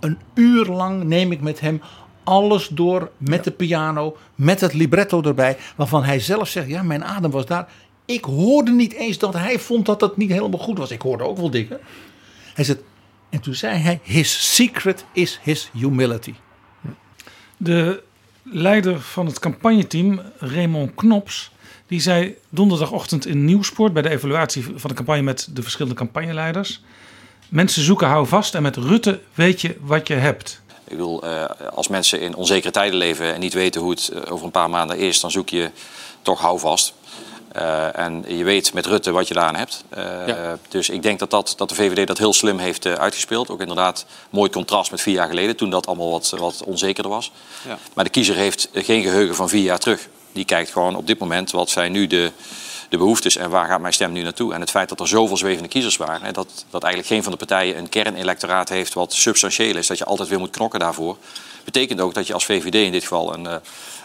een uur lang neem ik met hem alles door met de piano, met het libretto erbij, waarvan hij zelf zegt, ja, mijn adem was daar. Ik hoorde niet eens dat hij vond dat het niet helemaal goed was. Ik hoorde ook wel dingen. Hij zegt, en toen zei hij, his secret is his humility. De leider van het campagneteam, Raymond Knops, die zei donderdagochtend in Nieuwsport bij de evaluatie van de campagne met de verschillende campagneleiders. Mensen zoeken hou vast en met Rutte weet je wat je hebt. Ik bedoel, eh, als mensen in onzekere tijden leven en niet weten hoe het eh, over een paar maanden is, dan zoek je toch houvast. Eh en je weet met Rutte wat je daaraan hebt. Eh, Dus ik denk dat, dat, dat de VVD dat heel slim heeft eh, uitgespeeld. Ook inderdaad mooi contrast met vier jaar geleden, toen dat allemaal wat, wat onzekerder was. Ja. Maar de kiezer heeft geen geheugen van vier jaar terug. Die kijkt gewoon op dit moment wat zijn nu de, de behoeftes en waar gaat mijn stem nu naartoe. En het feit dat er zoveel zwevende kiezers waren, hè, dat, dat eigenlijk geen van de partijen een kernelectoraat heeft wat substantieel is, dat je altijd weer moet knokken daarvoor, betekent ook dat je als VVD in dit geval een,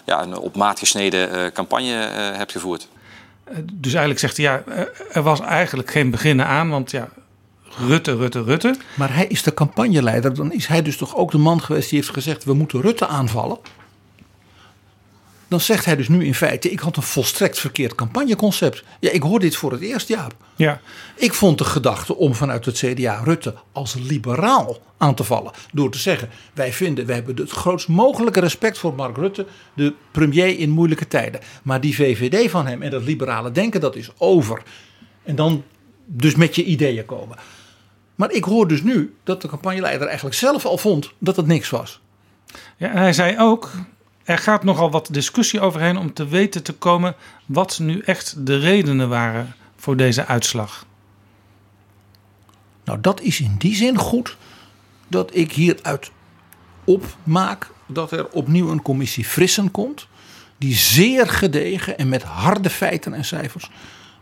ja, een op maat gesneden campagne hebt gevoerd. Dus eigenlijk zegt hij, ja, er was eigenlijk geen beginnen aan, want ja, Rutte, Rutte, Rutte. Maar hij is de campagneleider. Dan is hij dus toch ook de man geweest die heeft gezegd: we moeten Rutte aanvallen. Dan zegt hij dus nu in feite: ik had een volstrekt verkeerd campagneconcept. Ja, ik hoor dit voor het eerst, Jaap. Ja. Ik vond de gedachte om vanuit het CDA Rutte als liberaal aan te vallen. Door te zeggen: wij vinden, wij hebben het grootst mogelijke respect voor Mark Rutte, de premier in moeilijke tijden. Maar die VVD van hem en dat liberale denken, dat is over. En dan dus met je ideeën komen. Maar ik hoor dus nu dat de campagneleider eigenlijk zelf al vond dat het niks was. Ja, en hij zei ook, er gaat nogal wat discussie overheen om te weten te komen wat nu echt de redenen waren voor deze uitslag. Nou, dat is in die zin goed dat ik hieruit opmaak dat er opnieuw een commissie Frissen komt. Die zeer gedegen en met harde feiten en cijfers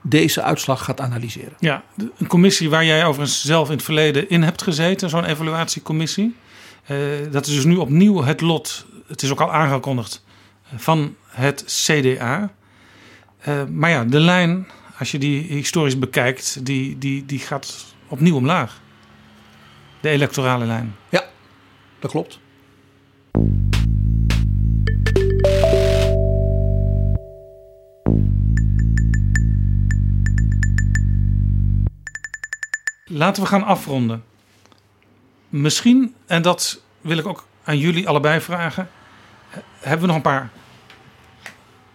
deze uitslag gaat analyseren. Ja, een commissie waar jij overigens zelf in het verleden in hebt gezeten, zo'n evaluatiecommissie. Uh, dat is dus nu opnieuw het lot, het is ook al aangekondigd, van het CDA. Uh, maar ja, de lijn, als je die historisch bekijkt, die, die, die gaat opnieuw omlaag. De electorale lijn. Ja, dat klopt. Laten we gaan afronden. Misschien, en dat wil ik ook aan jullie allebei vragen, hebben we nog een paar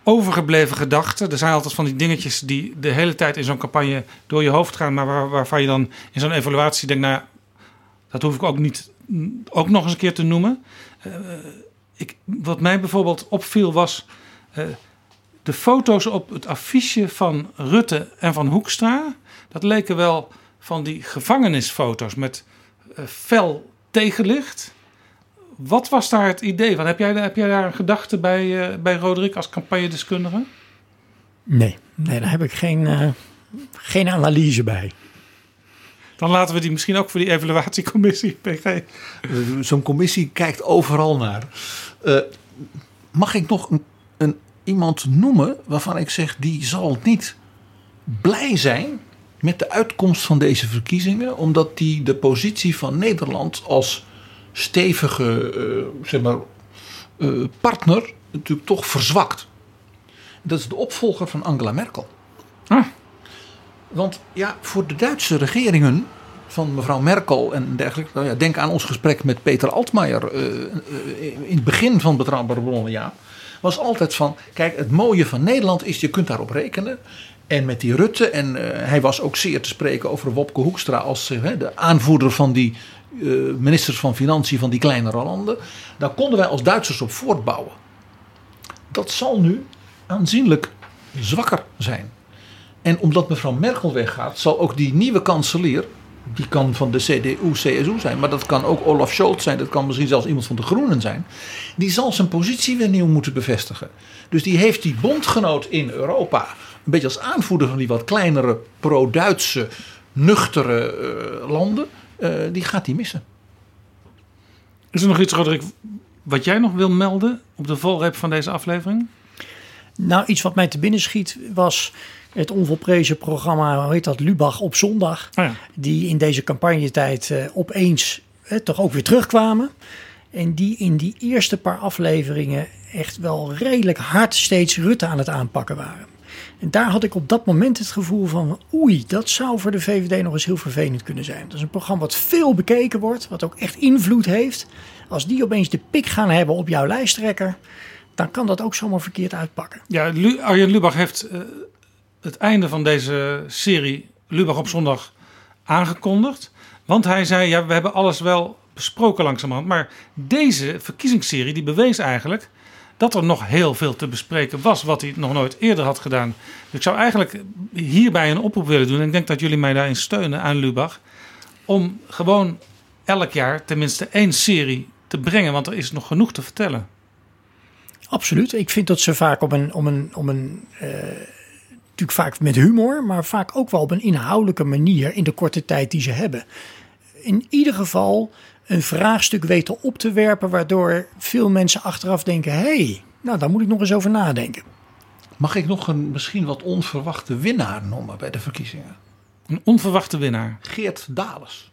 overgebleven gedachten. Er zijn altijd van die dingetjes die de hele tijd in zo'n campagne door je hoofd gaan, maar waar, waarvan je dan in zo'n evaluatie denkt, nou, dat hoef ik ook niet ook nog eens een keer te noemen. Uh, ik, wat mij bijvoorbeeld opviel was uh, de foto's op het affiche van Rutte en van Hoekstra. Dat leken wel van die gevangenisfoto's met uh, fel tegenlicht. Wat was daar het idee van? Heb jij, heb jij daar een gedachte bij, uh, bij Roderick als campagnedeskundige? Nee, nee daar heb ik geen, uh, geen analyse bij. Dan laten we die misschien ook voor die evaluatiecommissie, PG. Zo'n commissie kijkt overal naar. Uh, mag ik nog een, een, iemand noemen waarvan ik zeg die zal niet blij zijn met de uitkomst van deze verkiezingen, omdat die de positie van Nederland als stevige uh, zeg maar, uh, partner natuurlijk toch verzwakt. Dat is de opvolger van Angela Merkel. Ah. Want ja, voor de Duitse regeringen van mevrouw Merkel en dergelijke. Nou ja, denk aan ons gesprek met Peter Altmaier uh, in het begin van Betrouwbare Bronnen. Ja, was altijd van: kijk, het mooie van Nederland is, je kunt daarop rekenen. En met die Rutte, en uh, hij was ook zeer te spreken over Wopke Hoekstra als de aanvoerder van die ministers van Financiën van die kleinere landen. Daar konden wij als Duitsers op voortbouwen. Dat zal nu aanzienlijk zwakker zijn. En omdat mevrouw Merkel weggaat, zal ook die nieuwe kanselier die kan van de CDU, CSU zijn, maar dat kan ook Olaf Scholz zijn, dat kan misschien zelfs iemand van de Groenen zijn. Die zal zijn positie weer nieuw moeten bevestigen. Dus die heeft die bondgenoot in Europa, een beetje als aanvoerder van die wat kleinere pro-Duitse, nuchtere uh, landen, die gaat hij missen. Is er nog iets, Roderick, wat jij nog wil melden op de volreep van deze aflevering? Nou, iets wat mij te binnen schiet was het onvolprezen programma, hoe heet dat, Lubach op zondag. Oh ja. Die in deze campagnetijd uh, opeens uh, toch ook weer terugkwamen. En die in die eerste paar afleveringen echt wel redelijk hard steeds Rutte aan het aanpakken waren. En daar had ik op dat moment het gevoel van, oei, dat zou voor de VVD nog eens heel vervelend kunnen zijn. Dat is een programma wat veel bekeken wordt, wat ook echt invloed heeft. Als die opeens de pik gaan hebben op jouw lijsttrekker, dan kan dat ook zomaar verkeerd uitpakken. Ja, Arjen Lubach heeft uh, het einde van deze serie Lubach op zondag aangekondigd. Want hij zei, ja, we hebben alles wel besproken langzamerhand. Maar deze verkiezingsserie die bewees eigenlijk dat er nog heel veel te bespreken was... wat hij nog nooit eerder had gedaan. Dus ik zou eigenlijk hierbij een oproep willen doen... en ik denk dat jullie mij daarin steunen aan Lubach... om gewoon elk jaar tenminste één serie te brengen... want er is nog genoeg te vertellen. Absoluut. Ik vind dat ze vaak op een... Om een, om een uh natuurlijk vaak met humor, maar vaak ook wel op een inhoudelijke manier in de korte tijd die ze hebben. In ieder geval een vraagstuk weten op te werpen, waardoor veel mensen achteraf denken: hé, hey, nou daar moet ik nog eens over nadenken. Mag ik nog een misschien wat onverwachte winnaar noemen bij de verkiezingen? Een onverwachte winnaar? Geert Dales.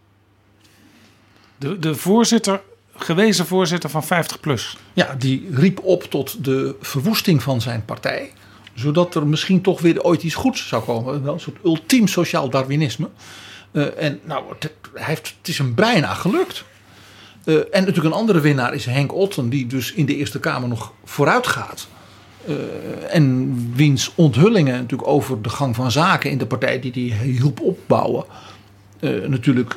De, de voorzitter, gewezen voorzitter van 50PLUS. Ja, die riep op tot de verwoesting van zijn partij zodat er misschien toch weer ooit iets goeds zou komen. Wel een soort ultiem sociaal Darwinisme. Uh, en nou, het, hij heeft, het is hem bijna gelukt. Uh, en natuurlijk een andere winnaar is Henk Otten, die dus in de Eerste Kamer nog vooruit gaat. Uh, en wiens onthullingen natuurlijk over de gang van zaken in de partij die hij hielp opbouwen. natuurlijk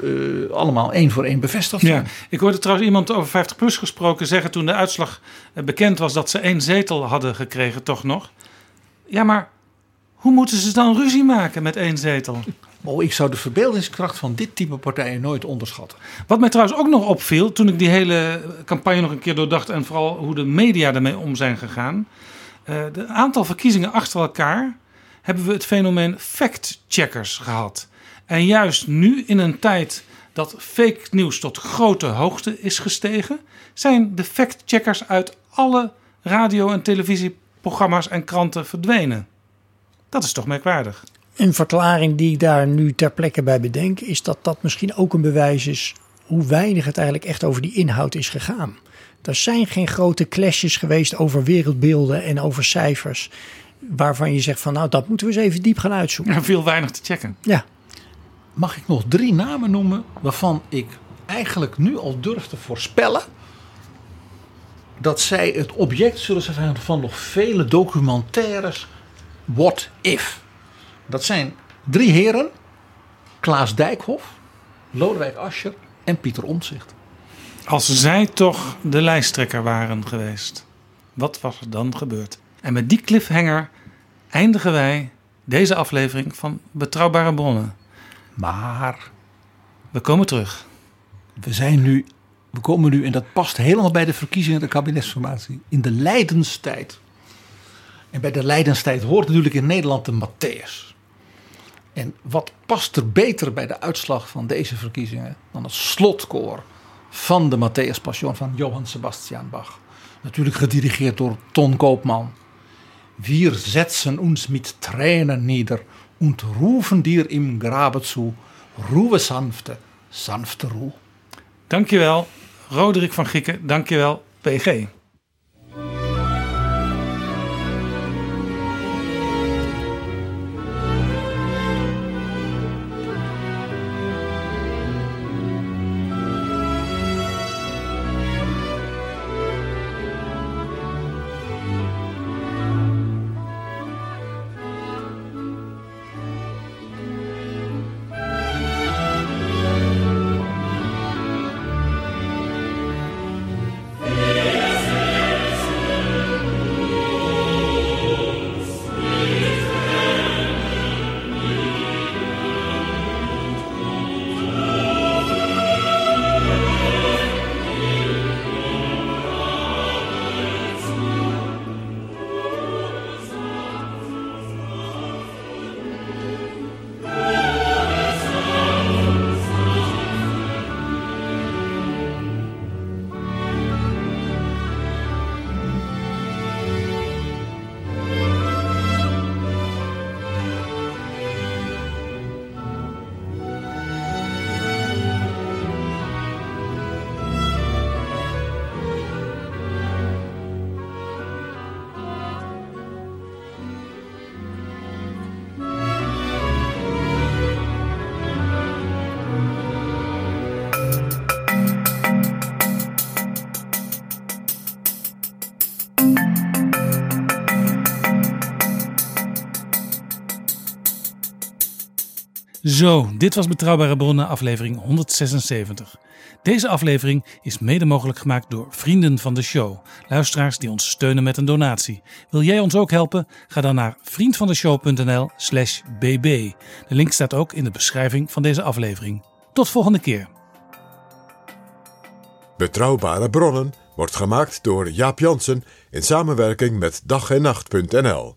allemaal één voor één bevestigd ja. Ik hoorde trouwens iemand over 50 plus gesproken zeggen toen de uitslag bekend was dat ze één zetel hadden gekregen, toch nog. Ja, maar hoe moeten ze dan ruzie maken met één zetel? Oh, ik zou de verbeeldingskracht van dit type partijen nooit onderschatten. Wat mij trouwens ook nog opviel toen ik die hele campagne nog een keer doordacht en vooral hoe de media ermee om zijn gegaan. Uh, de aantal verkiezingen achter elkaar hebben we het fenomeen fact-checkers gehad. En juist nu, in een tijd dat fake nieuws tot grote hoogte is gestegen, zijn de fact-checkers uit alle radio- en televisieprogramma's en kranten verdwenen. Dat is toch merkwaardig. Een verklaring die ik daar nu ter plekke bij bedenk, is dat dat misschien ook een bewijs is hoe weinig het eigenlijk echt over die inhoud is gegaan. Er zijn geen grote clashes geweest over wereldbeelden en over cijfers. Waarvan je zegt van nou, dat moeten we eens even diep gaan uitzoeken. Er viel weinig te checken. Ja. Mag ik nog drie namen noemen waarvan ik eigenlijk nu al durf te voorspellen dat zij het object zullen zijn van nog vele documentaires What If. Dat zijn drie heren, Klaas Dijkhoff, Lodewijk Asscher en Pieter Omtzigt. Als zij toch de lijsttrekker waren geweest, wat was er dan gebeurd? En met die cliffhanger eindigen wij deze aflevering van Betrouwbare Bronnen. Maar we komen terug. We zijn nu, we komen nu, en dat past helemaal bij de verkiezingen en de kabinetsformatie, in de lijdenstijd. En bij de lijdenstijd hoort natuurlijk in Nederland de Matthäus. En wat past er beter bij de uitslag van deze verkiezingen dan het slotkoor van de Matthäus Passion van Johann Sebastian Bach. Natuurlijk gedirigeerd door Ton Koopman. Wir setzen uns mit Tränen nieder und rufen dir im Grabe zu, Ruhe sanfte, sanfte Ruhe. Dankjewel, Roderick van Gieken. Dankjewel, PG. Zo, dit was Betrouwbare Bronnen, aflevering 176. Deze aflevering is mede mogelijk gemaakt door vrienden van de show. Luisteraars die ons steunen met een donatie. Wil jij ons ook helpen? Ga dan naar vriendvandeshow.nl/slash bb. De link staat ook in de beschrijving van deze aflevering. Tot volgende keer. Betrouwbare Bronnen wordt gemaakt door Jaap Jansen in samenwerking met dag en nacht.nl.